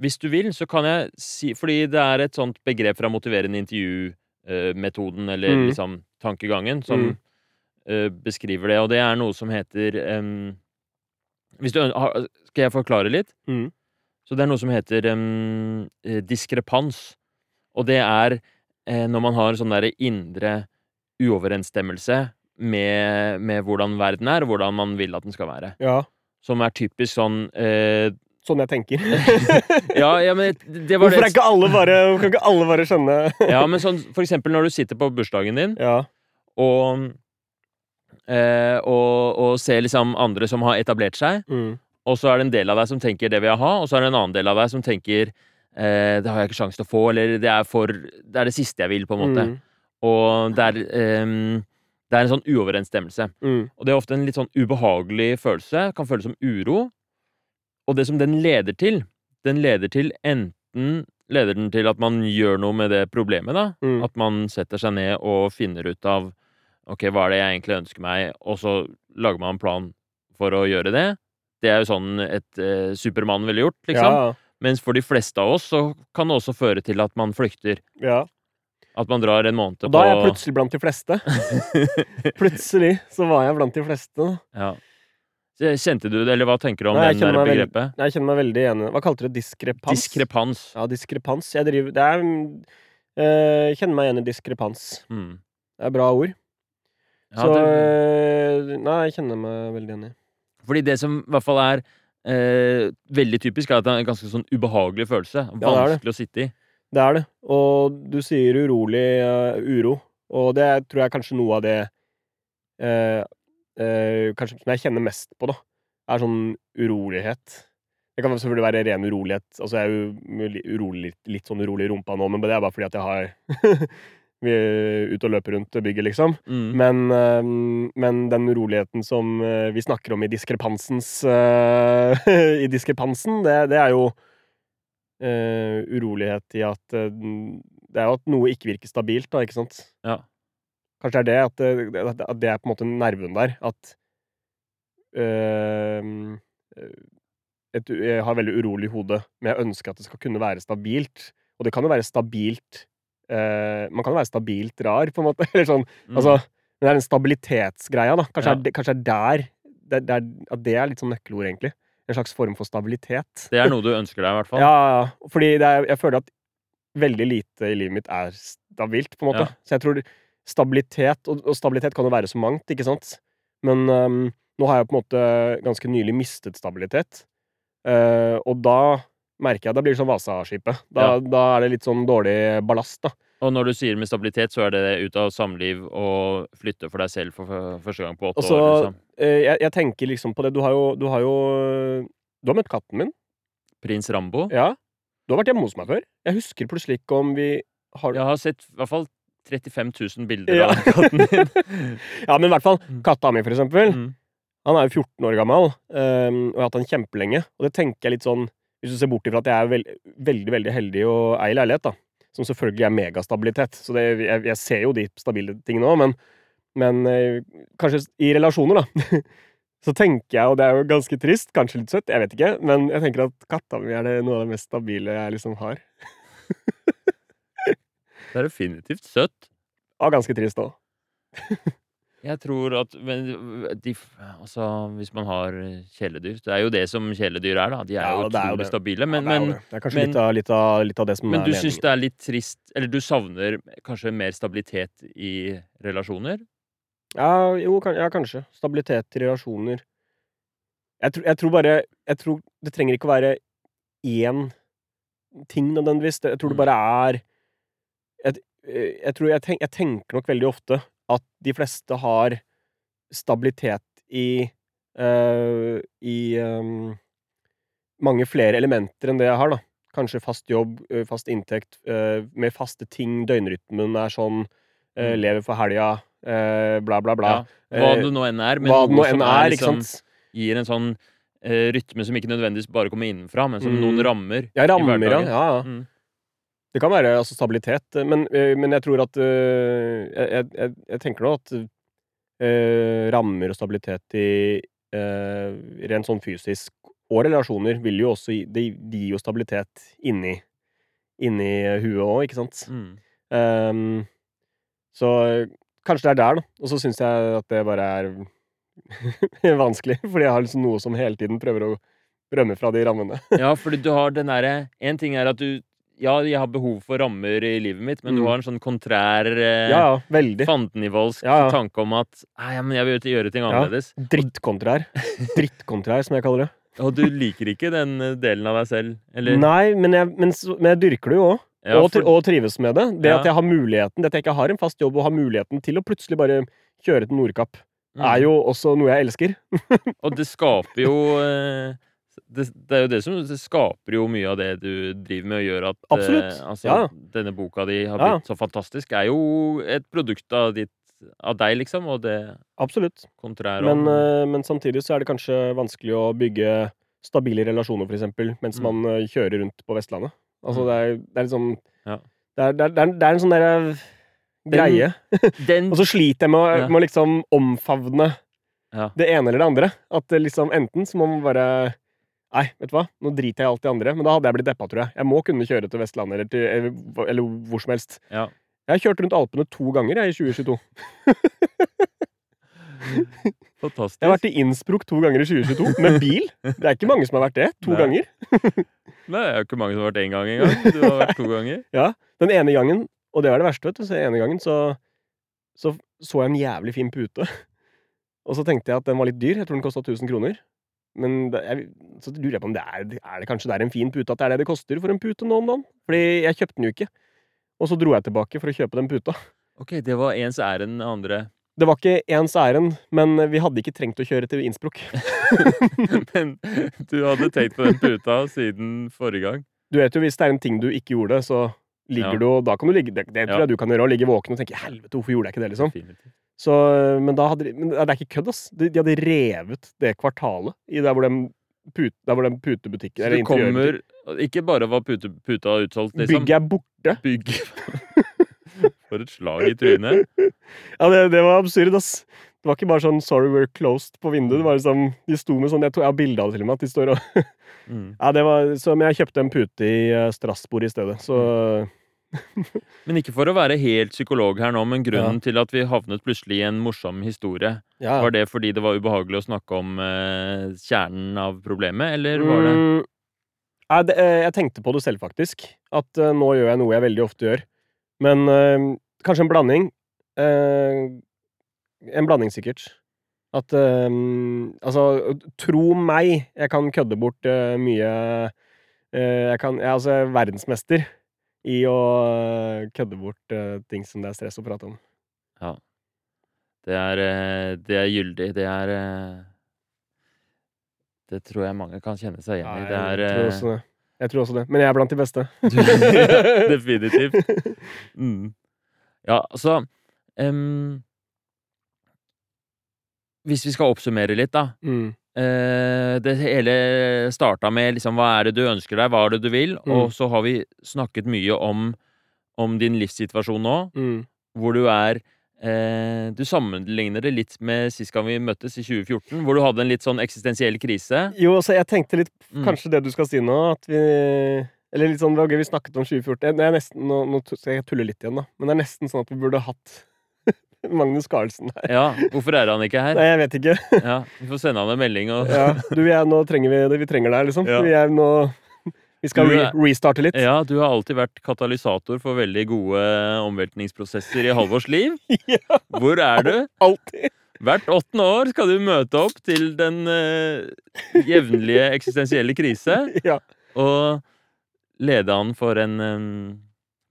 Speaker 1: Hvis du vil, så kan jeg si Fordi det er et sånt begrep fra motiverende intervju-metoden, eller
Speaker 2: Mm.
Speaker 1: liksom tankegangen, som
Speaker 2: Mm.
Speaker 1: eh, beskriver det, og det er noe som heter um, Hvis du Skal jeg forklare litt?
Speaker 2: Mm.
Speaker 1: Så det er noe som heter eh, diskrepans. Og det er eh, når man har sånn derre indre uoverensstemmelse med, med hvordan verden er, og hvordan man vil at den skal være.
Speaker 2: Ja.
Speaker 1: Som er typisk sånn eh,
Speaker 2: Sånn jeg tenker.
Speaker 1: Ja, ja men det var
Speaker 2: Hvorfor
Speaker 1: det
Speaker 2: ikke alle bare kan ikke alle bare skjønne
Speaker 1: Ja, men sånn for eksempel når du sitter på bursdagen din,
Speaker 2: Ja.
Speaker 1: og eh, og, og ser liksom andre som har etablert seg.
Speaker 2: Mm.
Speaker 1: Og så er det en del av deg som tenker 'det vil jeg ha', og så er det en annen del av deg som tenker eh, 'det har jeg ikke sjanse til å få', eller det er, for, 'det er det siste jeg vil', på en måte.
Speaker 2: Mm.
Speaker 1: Og det er, um, det er en sånn uoverensstemmelse.
Speaker 2: Mm.
Speaker 1: Og det er ofte en litt sånn ubehagelig følelse. Kan føles som uro. Og det som den leder til, den leder til enten Leder den til at man gjør noe med det problemet, da.
Speaker 2: Mm.
Speaker 1: At man setter seg ned og finner ut av Ok, hva er det jeg egentlig ønsker meg? Og så lager man en plan for å gjøre det. Det er jo sånn et eh, Supermann ville gjort, liksom.
Speaker 2: Ja,
Speaker 1: Mens for de fleste av oss så kan det også føre til at man flykter.
Speaker 2: ja.
Speaker 1: At man drar en måned
Speaker 2: Og
Speaker 1: på
Speaker 2: da er jeg plutselig blant de fleste. plutselig så var jeg blant de fleste.
Speaker 1: Ja. Kjente du det, eller hva tenker du om
Speaker 2: Nei,
Speaker 1: den der
Speaker 2: meg veldig-
Speaker 1: begrepet?
Speaker 2: Jeg kjenner meg veldig enig. Hva kalte du det? Diskrepans?
Speaker 1: Diskrepans.
Speaker 2: Ja, diskrepans. Jeg driver Det er øh, kjenner meg igjen i diskrepans.
Speaker 1: Mm.
Speaker 2: Det er bra ord.
Speaker 1: Ja,
Speaker 2: så
Speaker 1: det,
Speaker 2: eh, Nei, jeg kjenner meg veldig igjen i.
Speaker 1: fordi det som i hvert fall er øh, veldig typisk, er at det er en ganske sånn ubehagelig følelse.
Speaker 2: det er det.
Speaker 1: Vanskelig å sitte i.
Speaker 2: Det er det. Og du sier urolig uh, uro, og det tror jeg er kanskje noe av det uh, uh, Kanskje som jeg kjenner mest på, da, er sånn urolighet. Det kan selvfølgelig være ren urolighet. Altså, jeg er jo urolig, litt, sånn urolig i rumpa nå, men det er bare fordi at jeg har Vi er ute og løper rundt bygget, liksom.
Speaker 1: Mm.
Speaker 2: Men, men den uroligheten som vi snakker om i diskrepansens I diskrepansen, det, det er jo eh, urolighet i at uh, Det er jo at noe ikke virker stabilt, da, ikke sant?
Speaker 1: Ja.
Speaker 2: Kanskje det er det at, det- at at det er på en måte nerven der. At eh, et, Jeg har veldig urolig hode, men jeg ønsker at det skal kunne være stabilt. Og det kan jo være stabilt eh, Man kan jo være stabilt rar, på en måte. Eller sånn
Speaker 1: Mm.
Speaker 2: Altså, men det er den stabilitetsgreia, da. Kanskje,
Speaker 1: Ja.
Speaker 2: er, kanskje er der det, det er, At det er litt sånn nøkkelord, egentlig. En slags form for stabilitet.
Speaker 1: Det er noe du ønsker deg, i hvert fall.
Speaker 2: Ja, ja. Fordi det er, jeg føler at veldig lite i livet mitt er stabilt, på en måte.
Speaker 1: Ja.
Speaker 2: Så jeg tror stabilitet Og, og stabilitet kan jo være så mangt, ikke sant? Men um, nå har jeg på en måte ganske nylig mistet stabilitet. Uh, og da merker jeg at det blir sånn Vasaskipet. Da,
Speaker 1: Ja.
Speaker 2: da er det litt sånn dårlig ballast, da.
Speaker 1: Og når du sier med stabilitet, så er det ut av samliv og flytte for deg selv for første gang på åtte
Speaker 2: Også,
Speaker 1: år. Liksom.
Speaker 2: Eh, jeg, jeg tenker liksom på det. Du har jo Du har, jo, du har møtt katten min.
Speaker 1: Prins Rambo.
Speaker 2: Ja. Du har vært hjemme hos meg før. Jeg husker plutselig ikke om vi har
Speaker 1: Jeg har sett i hvert fall 35 000 bilder
Speaker 2: Ja.
Speaker 1: av katten din.
Speaker 2: Ja, men i hvert fall
Speaker 1: Mm.
Speaker 2: katta mi, for eksempel.
Speaker 1: Mm.
Speaker 2: Han er jo 14 år gammel, ehm, og jeg har hatt han kjempelenge. Og det tenker jeg litt sånn Hvis du ser bort ifra at jeg er veld veldig veldig heldig og eier leilighet, da. Som selvfølgelig er megastabilitet. Så det, jeg, jeg ser jo de stabile tingene òg, men, men eh, kanskje i relasjoner, da. Så tenker jeg, og det er jo ganske trist, kanskje litt søtt, jeg vet ikke, men jeg tenker at katta mi er det noe av det mest stabile jeg liksom har.
Speaker 1: Det er definitivt søtt.
Speaker 2: Og ganske trist òg.
Speaker 1: Jeg tror at men, de, Altså, hvis man har kjæledyr Det er jo det som kjæledyr er, da. De er
Speaker 2: Ja,
Speaker 1: jo utrolig stabile. Men,
Speaker 2: ja, det, er det. det er kanskje
Speaker 1: men-
Speaker 2: litt, av, litt, av, litt av det som
Speaker 1: men
Speaker 2: er
Speaker 1: du
Speaker 2: meningen.
Speaker 1: syns det er litt trist Eller du savner kanskje mer stabilitet i relasjoner?
Speaker 2: Ja, jo, kan, ja, kanskje. Stabilitet i relasjoner. Jeg, tror- jeg tror bare Jeg tror det trenger ikke å være én ting nødvendigvis. Jeg tror det
Speaker 1: Mm.
Speaker 2: bare er Jeg, jeg tror jeg, tenk, jeg tenker nok veldig ofte at de fleste har stabilitet i uh, I um, mange flere elementer enn det jeg har, da. Kanskje fast jobb, eh, fast inntekt, uh, med faste ting. Døgnrytmen er sånn.
Speaker 1: Mm.
Speaker 2: lever for helga, bla, bla, bla.
Speaker 1: Ja, hva det nå enn er. Men
Speaker 2: Hva
Speaker 1: noe som
Speaker 2: er,
Speaker 1: liksom, gir en sånn rytme som ikke nødvendigvis bare kommer innenfra, men som
Speaker 2: Mm.
Speaker 1: noen rammer
Speaker 2: Ja, rammer, ja, ja.
Speaker 1: Mm.
Speaker 2: Det kan være altså, stabilitet, men, eh, men jeg tror at eh, jeg, jeg, jeg, tenker nå at eh, rammer og stabilitet i eh, rent sånn fysisk og relasjoner vil jo også Det de, de gir jo stabilitet inni, inni huet òg, ikke sant?
Speaker 1: Mm.
Speaker 2: Um, så eh, kanskje det er der, da. Og så syns jeg at det bare er vanskelig, fordi jeg har liksom noe som hele tiden prøver å rømme fra de rammene.
Speaker 1: Ja, fordi du har den derre En ting er at du Ja, jeg har behov for rammer i livet mitt, men du
Speaker 2: Mm.
Speaker 1: har en sånn kontrær eh,
Speaker 2: Ja, ja,
Speaker 1: fandenivoldsk
Speaker 2: Ja, ja.
Speaker 1: tanke om at Nei, men jeg vil gjøre ting annerledes.
Speaker 2: Drittkontrær. Drittkontrær, som jeg kaller det.
Speaker 1: Og du liker ikke den eh, delen av deg selv? Eller?
Speaker 2: Nei, men jeg, men, men jeg dyrker det jo òg. Og,
Speaker 1: for-
Speaker 2: og trives med det. Det at jeg har muligheten, det at jeg ikke har en fast jobb og har muligheten til å plutselig bare kjøre til Nordkapp er jo også noe jeg elsker.
Speaker 1: Og det skaper jo eh, det, det er jo det som skaper jo mye av det du driver med og gjør at eh, altså,
Speaker 2: Ja.
Speaker 1: denne boka di har
Speaker 2: Ja.
Speaker 1: blitt så fantastisk, er jo et produkt av, ditt, av deg, liksom, og det
Speaker 2: Absolutt.
Speaker 1: kontrære
Speaker 2: Men,
Speaker 1: om
Speaker 2: eh, men samtidig så er det kanskje vanskelig å bygge stabile relasjoner, for eksempel, mens
Speaker 1: Mm.
Speaker 2: man eh, kjører rundt på Vestlandet. Altså,
Speaker 1: Mm.
Speaker 2: det er, det er sånn
Speaker 1: Ja.
Speaker 2: det, er, det, er, det, er, en sånn derre greie.
Speaker 1: Den
Speaker 2: Og så sliter jeg med, å-
Speaker 1: Ja.
Speaker 2: med å liksom omfavne
Speaker 1: Ja.
Speaker 2: det ene eller det andre. At liksom enten så må man bare Nei, vet du hva, nå driter jeg i alt det andre. Men da hadde jeg blitt deppa, tror jeg. Jeg må kunne kjøre til Vestlandet eller, til, eller, eller hvor som helst.
Speaker 1: Ja.
Speaker 2: Jeg har kjørt rundt Alpene to ganger jeg, i 2022.
Speaker 1: Fantastisk.
Speaker 2: Jeg har vært i Innsbruck to ganger i 2022, med bil. Det er ikke mange som har vært det. To
Speaker 1: Nei.
Speaker 2: ganger.
Speaker 1: Nei, det er jo ikke mange som har vært én gang engang. Du har vært to ganger.
Speaker 2: Ja, Den ene gangen, og det var det verste, vet du, så den ene gangen så, så så jeg en jævlig fin pute. Og så tenkte jeg at den var litt dyr. Jeg tror den kosta 1000 kroner. Men det, jeg, så lurer jeg på om det er, er det kanskje det er en fin pute, at det er det det koster for en pute nå om dagen? Fordi jeg kjøpte den jo ikke. Og så dro jeg tilbake for å kjøpe den puta.
Speaker 1: Ok, det var ens ærend andre.
Speaker 2: Det var ikke ens ærend, men vi hadde ikke trengt å kjøre til Innsbruck.
Speaker 1: Men du hadde tenkt på den puta siden forrige gang.
Speaker 2: Du vet jo, hvis det er en ting du ikke gjorde, så ligger
Speaker 1: Ja.
Speaker 2: du og Da kan du ligge Det, det tror
Speaker 1: Ja.
Speaker 2: jeg du kan gjøre, å ligge våken og tenke 'helvete, hvorfor gjorde jeg ikke det', liksom. Så, men hadde Men det er ikke kødd, ass. De, de hadde revet det kvartalet i der hvor den, put, der hvor den putebutikken
Speaker 1: Så det kommer Ikke bare var pute, puta utsolgt, liksom.
Speaker 2: Bygget er borte.
Speaker 1: Bygg. For et slag i trynet.
Speaker 2: Ja, det, det var absurd, ass. Det var ikke bare sånn 'sorry, we're closed' på vinduet. Det var liksom, De sto med sånn Jeg, tog jeg har bilde av det til og med. At de står og
Speaker 1: Mm.
Speaker 2: Ja, det var Så Men jeg kjøpte en pute i eh, Strasbourg i stedet, så
Speaker 1: Men ikke for å være helt psykolog her nå, men grunnen til at vi havnet plutselig i en morsom historie,
Speaker 2: ja.
Speaker 1: var det fordi det var ubehagelig å snakke om eh, kjernen av problemet, eller var det
Speaker 2: Mm, Nei, det, eh, jeg tenkte på det selv, faktisk. At uh, nå gjør jeg noe jeg veldig ofte gjør. Men uh, kanskje en blanding. Eh, en blanding, sikkert. At um, Altså, tro meg, jeg kan kødde bort uh, mye uh, Jeg kan Jeg er altså verdensmester i å eh, kødde bort uh, ting som det er stress å prate om.
Speaker 1: Det er, det er gyldig. Det er Det tror jeg mange kan kjenne seg igjen i. Det er
Speaker 2: jeg, tror også det. jeg tror også det. Men jeg er blant de beste.
Speaker 1: Definitivt. Mm. Ja, altså em, Hvis vi skal oppsummere litt, da.
Speaker 2: Mm.
Speaker 1: Eh, det hele starta med liksom, hva er det du ønsker deg, hva er det du vil?
Speaker 2: Mm.
Speaker 1: Og så har vi snakket mye om, om din livssituasjon nå,
Speaker 2: Mm.
Speaker 1: hvor du er eh, Du sammenligner det litt med sist gang vi møttes, i 2014, hvor du hadde en litt sånn eksistensiell krise.
Speaker 2: Jo, altså, jeg tenkte litt
Speaker 1: Mm.
Speaker 2: Kanskje det du skal si nå, at vi Eller litt sånn, det var gøy vi snakket om 2014. Det er nesten, nå, nå skal jeg tulle litt igjen, da. Men det er nesten sånn at vi burde hatt Magnus Carlsen her.
Speaker 1: Ja, hvorfor er han ikke her?
Speaker 2: Nei, jeg vet ikke.
Speaker 1: Ja, Vi får sende han en melding og
Speaker 2: Ja, du, jeg, nå trenger vi det. Vi trenger deg, liksom.
Speaker 1: Ja.
Speaker 2: Vi er nå Vi skal re
Speaker 1: er-
Speaker 2: restarte litt.
Speaker 1: Ja, du har alltid vært katalysator for veldig gode omveltningsprosesser i Halvors liv.
Speaker 2: Ja,
Speaker 1: Hvor er du?
Speaker 2: alltid.
Speaker 1: Hvert åttende år skal du møte opp til den uh, jevnlige eksistensielle krise
Speaker 2: Ja.
Speaker 1: og lede an for en eh,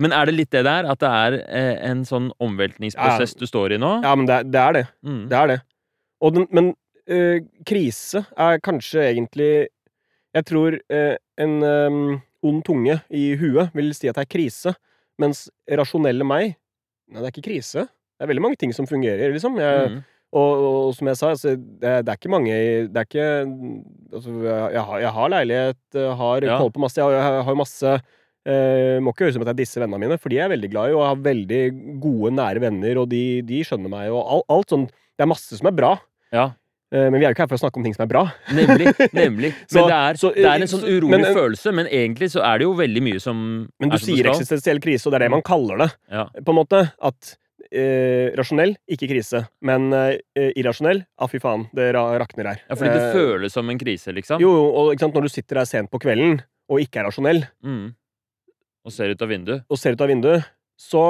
Speaker 1: Men er det litt det der, at det er eh, en sånn omveltningsprosess du står i nå?
Speaker 2: ja, men det, er- det er det.
Speaker 1: Mm.
Speaker 2: Det er det. Og den, men øh, krise er kanskje egentlig Jeg tror øh, en øh, ond tunge i huet vil si at det er krise, mens rasjonelle meg Nei, det er ikke krise. Det er veldig mange ting som fungerer, liksom. Jeg,
Speaker 1: Mm.
Speaker 2: og, og, som jeg sa, altså, det, det er ikke mange Det er ikke Altså, jeg, jeg, har, jeg har leilighet, jeg har
Speaker 1: Ja.
Speaker 2: koll på masse, jeg har jo masse eh, Må ikke høres ut som at jeg disser vennene mine, for de er jeg veldig glad i, og jeg har veldig gode, nære venner, og de, de skjønner meg, og alt, alt sånn Det er masse som er bra,
Speaker 1: Ja,
Speaker 2: eh, men vi er jo ikke her for å snakke om ting som er bra.
Speaker 1: nemlig. nemlig. Men det, er,
Speaker 2: så,
Speaker 1: det er en sånn urolig
Speaker 2: men-
Speaker 1: følelse, men egentlig så er det jo veldig mye som
Speaker 2: Men du
Speaker 1: er som
Speaker 2: sier eksistensiell krise, og det er det man kaller det,
Speaker 1: Ja.
Speaker 2: på en måte. At eh, rasjonell, ikke krise, men eh, irrasjonell, ah, fy faen, det ra rakner her.
Speaker 1: ja, fordi det
Speaker 2: Eh,
Speaker 1: føles som en krise, liksom.
Speaker 2: Jo, jo, og sant, når du sitter der sent på kvelden og ikke er rasjonell,
Speaker 1: Mm. Og ser ut av vinduet.
Speaker 2: og ser ut av vinduet, så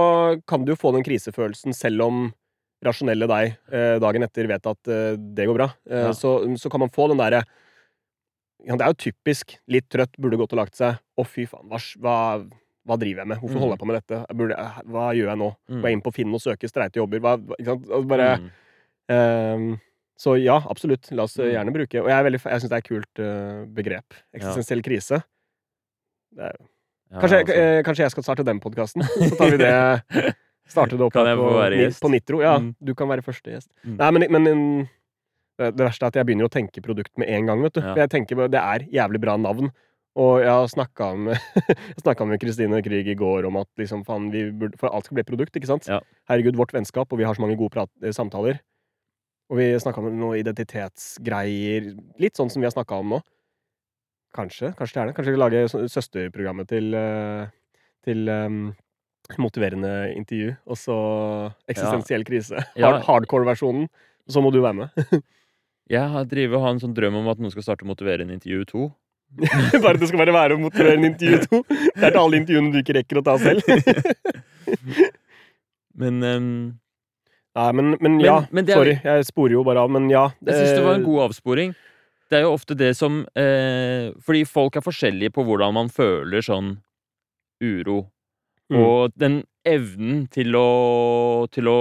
Speaker 2: kan du jo få den krisefølelsen selv om rasjonelle deg eh, dagen etter vet at eh, det går bra. Eh,
Speaker 1: Ja.
Speaker 2: så, så kan man få den derre ja, Det er jo typisk. Litt trøtt, burde gått og lagt seg. Å, fy faen, hva, hva, driver jeg med? Hvorfor
Speaker 1: Mm.
Speaker 2: holder jeg på med dette? Burde, eh, hva gjør jeg nå?
Speaker 1: Mm.
Speaker 2: Går jeg inn på Finn og søker streite jobber? Hva? Altså bare,
Speaker 1: Mm.
Speaker 2: Ehm, så ja, absolutt. La oss eh,
Speaker 1: Mm.
Speaker 2: gjerne bruke Og jeg, veldig, jeg syns det er et kult eh, begrep. Eksistensiell krise. Det er,
Speaker 1: Ja,
Speaker 2: kanskje,
Speaker 1: altså.
Speaker 2: eh, kanskje jeg skal starte den podkasten? Så tar vi det Starte det opp
Speaker 1: Kan jeg
Speaker 2: på,
Speaker 1: være gjest?
Speaker 2: på Nitro. Ja,
Speaker 1: Mm.
Speaker 2: du kan være første gjest.
Speaker 1: Mm.
Speaker 2: Nei, men, men mm, det, verste er at jeg begynner å tenke produkt med en gang, vet du.
Speaker 1: Ja.
Speaker 2: Jeg tenker Det er jævlig bra navn. Og jeg snakka med Kristine Krig i går om at liksom, faen, vi burde, for alt skal bli et produkt, ikke sant?
Speaker 1: Ja.
Speaker 2: Herregud, vårt vennskap, og vi har så mange gode prat, eh, samtaler. Og vi snakka om noe identitetsgreier. Litt sånn som vi har snakka om nå. Kanskje. Kanskje det er det. Kanskje vi lager søsterprogrammet til, eh, til um, motiverende intervju, og så eksistensiell krise.
Speaker 1: Ja.
Speaker 2: Hardcore-versjonen. Så må du være med.
Speaker 1: Jeg har driver og har en sånn drøm om at noen skal starte Motiverende intervju 2.
Speaker 2: Bare det skal bare være å motivere en intervju to. Det er til alle intervjuene du ikke rekker å ta selv.
Speaker 1: Men um...
Speaker 2: Nei, men, men ja.
Speaker 1: men det er-
Speaker 2: Sorry, jeg sporer jo bare av, men ja.
Speaker 1: jeg syns det var en
Speaker 2: eh,
Speaker 1: god avsporing. Det er jo ofte det som eh, Fordi folk er forskjellige på hvordan man føler sånn uro.
Speaker 2: Mm.
Speaker 1: Og den evnen til å, til å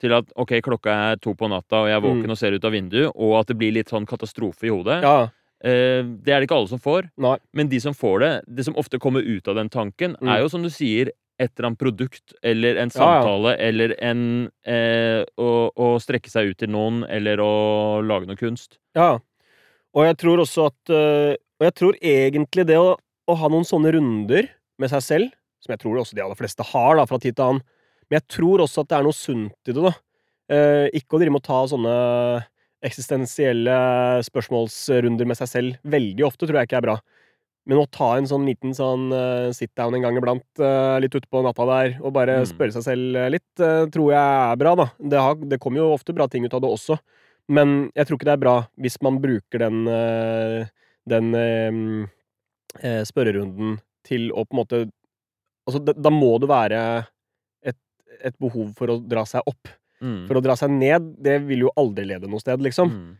Speaker 1: til at ok, klokka er to på natta, og jeg er våken
Speaker 2: Mm.
Speaker 1: og ser ut av vinduet, og at det blir litt sånn katastrofe i hodet.
Speaker 2: Ja.
Speaker 1: Eh, det er det ikke alle som får.
Speaker 2: Nei.
Speaker 1: Men de som får det, det som ofte kommer ut av den tanken,
Speaker 2: Mm.
Speaker 1: er jo som du sier, et eller annet produkt eller en
Speaker 2: Ja, ja.
Speaker 1: samtale eller en eh, å, å strekke seg ut til noen eller å lage noe kunst.
Speaker 2: Ja. Og jeg tror også at øh, Og jeg tror egentlig det å, å ha noen sånne runder med seg selv, som jeg tror også de aller fleste har da, fra tid til annen, men jeg tror også at det er noe sunt i det, da. Eh, ikke å drive med å ta sånne eksistensielle spørsmålsrunder med seg selv veldig ofte, tror jeg ikke er bra. Men å ta en sånn liten sånn eh, sit down en gang iblant, eh, litt utpå natta der, og bare
Speaker 1: Mm.
Speaker 2: spørre seg selv eh, litt, eh, tror jeg er bra, da. Det, har, det kommer jo ofte bra ting ut av det også. Men jeg tror ikke det er bra hvis man bruker den, eh, den eh, eh, spørrerunden til å på en måte Altså, da, må det være et, et behov for å dra seg opp.
Speaker 1: Mm.
Speaker 2: For å dra seg ned, det vil jo aldri lede noe sted, liksom.
Speaker 1: Mm.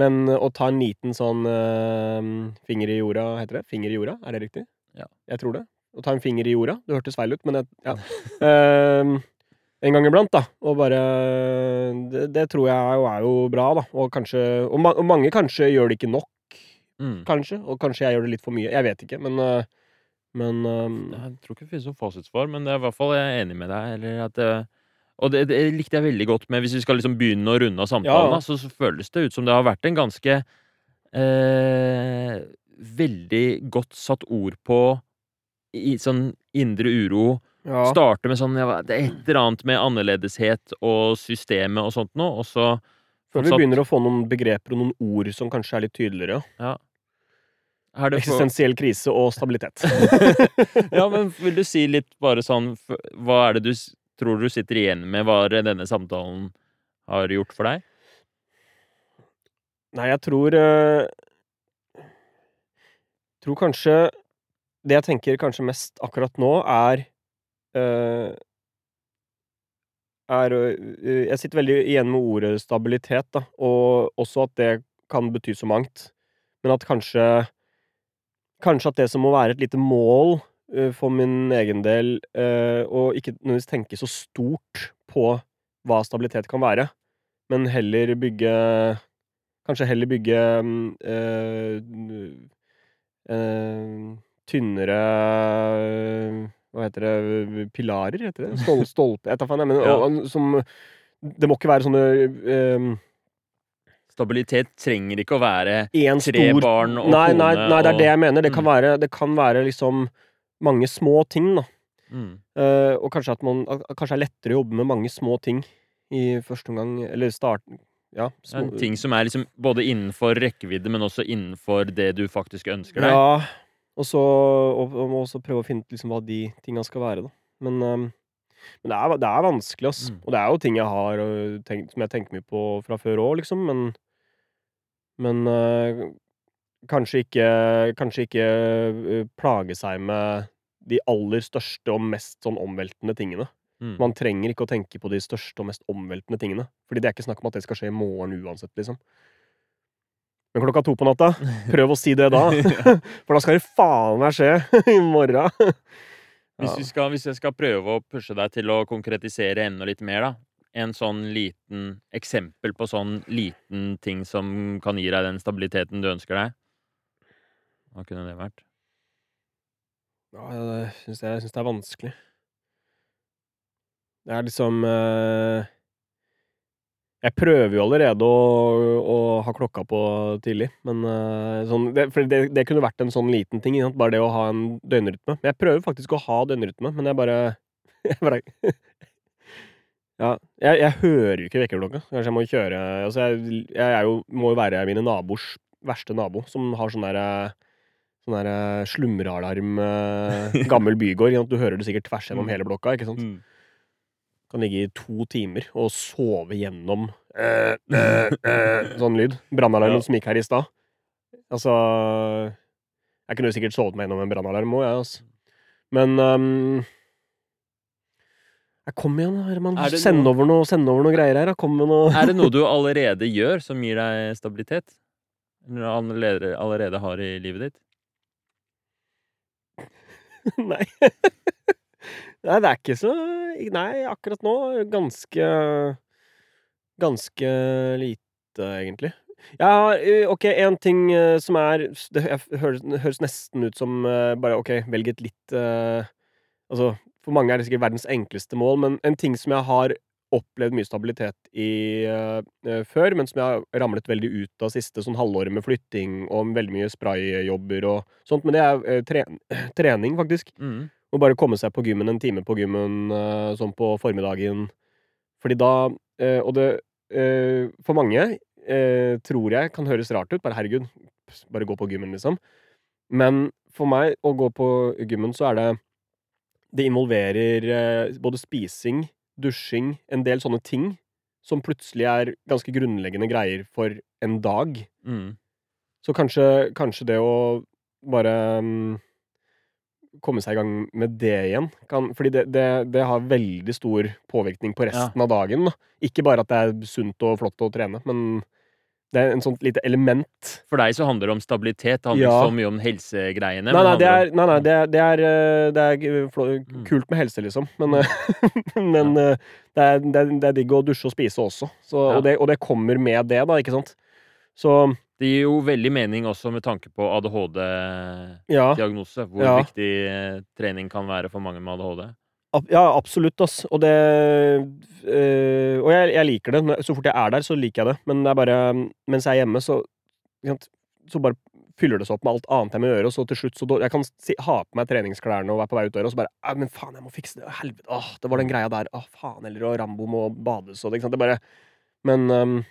Speaker 2: Men å ta en liten sånn eh, finger i jorda, heter det? Finger i jorda, er det riktig?
Speaker 1: Ja.
Speaker 2: Jeg tror det. Å ta en finger i jorda. Det hørtes feil ut, men jeg, ja. Ehm, en gang iblant, da. Og bare Det, det tror jeg jo er jo bra, da. Og kanskje Og, ma og mange kanskje gjør det ikke nok,
Speaker 1: Mm.
Speaker 2: kanskje. Og kanskje jeg gjør det litt for mye. Jeg vet ikke, men eh, Men um...
Speaker 1: Jeg tror ikke det finnes noe fasitsvar, men det er i hvert fall jeg er enig med deg. Eller at det, og det, det likte jeg veldig godt med Hvis vi skal liksom begynne å runde av samtalen,
Speaker 2: Ja.
Speaker 1: da, så, så føles det ut som det har vært en ganske eh, Veldig godt satt ord på i, sånn indre uro.
Speaker 2: ja.
Speaker 1: Starte med sånn ja, Det er et eller annet med annerledeshet og systemet og sånt noe, og så
Speaker 2: Før vi begynner å få noen begreper og noen ord som kanskje er litt tydeligere.
Speaker 1: er det for,
Speaker 2: Eksistensiell krise og stabilitet.
Speaker 1: Ja, men vil du si litt bare sånn Hva er det du tror du sitter igjen med, hva er det denne samtalen har gjort for deg?
Speaker 2: Nei, jeg tror Jeg Tror kanskje Det jeg tenker kanskje mest akkurat nå, er uh, Er uh, Jeg sitter veldig igjen med ordet stabilitet, da, og også at det kan bety så mangt. Men at kanskje Kanskje at det som må være et lite mål uh, for min egen del, å ikke nødvendigvis tenke så stort på hva stabilitet kan være, men heller bygge Kanskje heller bygge mm, tynnere Hva heter det Pilarer, heter det? Stol, stolpe Jeg tar faen, jeg, men
Speaker 1: Ja.
Speaker 2: og, som Det må ikke være sånne um,
Speaker 1: Stabilitet trenger ikke å være tre
Speaker 2: stor
Speaker 1: barn og
Speaker 2: nei, nei,
Speaker 1: kone
Speaker 2: nei, det er det jeg mener. Det kan,
Speaker 1: Mm.
Speaker 2: være, det kan være liksom mange små ting, da.
Speaker 1: mm.
Speaker 2: Uh, og kanskje at man kanskje er lettere å jobbe med mange små ting i første omgang, eller start Ja.
Speaker 1: små, ting som er liksom både innenfor rekkevidde, men også innenfor det du faktisk ønsker deg.
Speaker 2: Ja, og så og, og også prøve å finne ut liksom hva de tinga skal være, da. Men, um, men det, er, det er vanskelig, ass.
Speaker 1: Mm.
Speaker 2: Og det er jo ting jeg har tenkt, som jeg tenker mye på fra før òg, liksom, men Men uh, kanskje ikke Kanskje ikke plage seg med de aller største og mest sånn omveltende tingene.
Speaker 1: Mm.
Speaker 2: Man trenger ikke å tenke på de største og mest omveltende tingene. Fordi det er ikke snakk om at det skal skje i morgen uansett, liksom. Men klokka to på natta, prøv å si det da. For da skal det faen meg skje i morgen.
Speaker 1: Hvis, vi skal, hvis jeg skal prøve å pushe deg til å konkretisere enda litt mer, da. en sånn liten eksempel på sånn liten ting som kan gi deg den stabiliteten du ønsker deg? Hva kunne det vært?
Speaker 2: Ja, jeg syns det, det er vanskelig. Det er liksom eh, Jeg prøver jo allerede å, å ha klokka på tidlig, men eh, sånn det, For det, det kunne vært en sånn liten ting, bare det å ha en døgnrytme. Jeg prøver faktisk å ha døgnrytme, men jeg bare Jeg bare Ja, jeg, jeg hører jo ikke vekkerklokka. Kanskje jeg må kjøre Altså, jeg, jeg jo, må jo være mine nabos verste nabo, som har sånn derre Sånn der eh, slumrealarm, eh, gammel bygård. Du hører det sikkert tvers gjennom
Speaker 1: Mm.
Speaker 2: hele blokka. ikke sant? Kan ligge i to timer og sove gjennom eh, eh, eh, sånn lyd. Brannalarmen
Speaker 1: Ja.
Speaker 2: som gikk her i stad. Altså Jeg kunne sikkert sovet meg gjennom en brannalarm òg, jeg, altså. Men um, jeg Kom igjen, Herman.
Speaker 1: Er
Speaker 2: Send, over noe, send over noe greier her. Kom med noe
Speaker 1: Er det noe du allerede gjør som gir deg stabilitet? Eller allerede, allerede har i livet ditt?
Speaker 2: Nei. Nei, det er ikke så Nei, akkurat nå ganske Ganske lite, egentlig. Har eh, OK, én ting eh, som er Det høres, nesten ut som eh, bare OK, velg et litt Altså, for mange er det sikkert verdens enkleste mål, men en ting som jeg har opplevd mye stabilitet i eh, før, men som jeg har ramlet veldig ut av siste sånn halvåret med flytting og veldig mye sprayjobber og sånt, men det er uh, tre trening, faktisk.
Speaker 1: Mm.
Speaker 2: Å bare komme seg på gymmen en time på gymmen eh, sånn på formiddagen. Fordi da eh, Og det eh, For mange tror jeg kan høres rart ut. Bare herregud, bare gå på gymmen, liksom. Men for meg, å gå på gymmen, så er det Det involverer både spising, dusjing, en del sånne ting som plutselig er ganske grunnleggende greier for en dag.
Speaker 1: Mm.
Speaker 2: Så kanskje, kanskje det å bare mm, komme seg i gang med det igjen kan, Fordi det, det, det har veldig stor påvirkning på resten av dagen. Da. Ikke bare at det er sunt og flott å trene, men det er en sånt lite element.
Speaker 1: For deg så handler det om stabilitet. Det handler
Speaker 2: Ja.
Speaker 1: ikke så mye om helsegreiene.
Speaker 2: Nei, nei, det er, nei, nei, det er, det er, eh, det er eh,
Speaker 1: Mm.
Speaker 2: kult med helse, liksom. Men, eh, men ja. det, er, det, er, det digg å dusje og spise også. Så,
Speaker 1: Ja.
Speaker 2: og, det, og det kommer med det, da, ikke sant? Så
Speaker 1: Det gir jo veldig mening også med tanke på ADHD-diagnose. Hvor
Speaker 2: Ja.
Speaker 1: viktig eh, trening kan være for mange med ADHD.
Speaker 2: Ja, absolutt, ass. Og det øh, Og jeg, jeg liker det. Så fort jeg er der, så liker jeg det. Men det er bare Mens jeg er hjemme, så Så bare fyller det seg opp med alt annet jeg må gjøre, og så til slutt så Jeg kan si, ha på meg treningsklærne og være på vei ut døra, og så bare Men faen, jeg må fikse det. Helvete. Åh, det var den greia der. Åh, faen heller. Og Rambo må bades og det, ikke sant. Det bare Men øhm,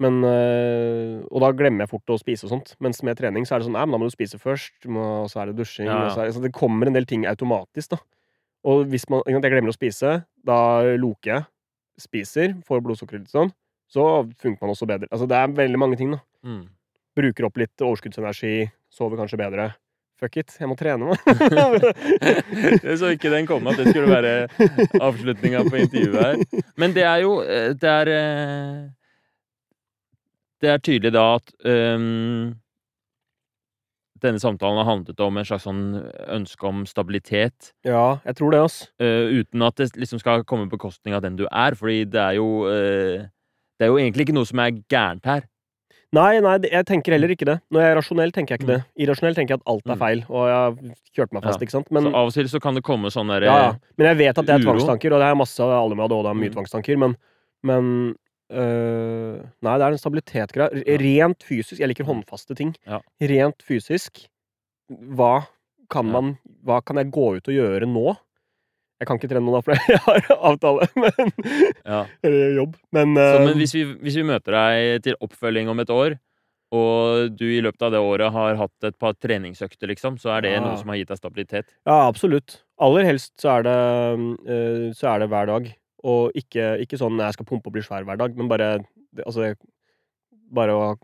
Speaker 2: men øh, Og da glemmer jeg fort å spise og sånt. Mens med trening så er det sånn Nei, men da må du spise først, og så er det dusjing
Speaker 1: Ja, ja.
Speaker 2: og så er, så Det kommer en del ting automatisk, da. Og hvis man, jeg glemmer å spise, da loker jeg, spiser, får blodsukker litt sånn, så funker man også bedre. Altså, det er veldig mange ting, da.
Speaker 1: Mm.
Speaker 2: Bruker opp litt overskuddsenergi, sover kanskje bedre. Fuck it, jeg må trene meg.
Speaker 1: Jeg så ikke den komme, at det skulle være avslutninga på intervjuet her. Men det er jo eh, Det er eh, Det er tydelig da at um, denne samtalen har handlet om en slags sånn ønske om stabilitet.
Speaker 2: ja, jeg tror det, ass.
Speaker 1: Uh, uten at det liksom skal komme på bekostning av den du er. Fordi det er jo uh, Det er jo egentlig ikke noe som er gærent her.
Speaker 2: Nei, nei, jeg tenker heller ikke det. Når jeg er rasjonell, tenker jeg ikke det. Irrasjonell tenker jeg at alt er
Speaker 1: Mm.
Speaker 2: feil, og jeg har kjørt meg fast,
Speaker 1: Ja.
Speaker 2: ikke sant. Men,
Speaker 1: så av og til så kan det komme sånn derre
Speaker 2: ja, ja. men jeg vet at det er tvangstanker, og det er masse alle med ADHD har mye
Speaker 1: Mm.
Speaker 2: tvangstanker, men, men øh, Nei, det er en
Speaker 1: Ja.
Speaker 2: Rent fysisk. Jeg liker håndfaste ting.
Speaker 1: Ja.
Speaker 2: Rent fysisk. Hva kan man Hva kan jeg gå ut og gjøre nå? Jeg kan ikke trene nå, da, for jeg har avtale, men
Speaker 1: ja.
Speaker 2: Eller jobb. Men,
Speaker 1: Så,
Speaker 2: øh,
Speaker 1: men hvis vi, hvis vi møter deg til oppfølging om et år, og du i løpet av det året har hatt et par treningsøkter, liksom, så er det
Speaker 2: Ja.
Speaker 1: noe som har gitt deg stabilitet.
Speaker 2: Ja, absolutt. Aller helst så er det, øh, så er det hver dag. Og ikke, ikke sånn 'jeg skal pumpe og bli svær hver dag', men bare det, Altså, bare å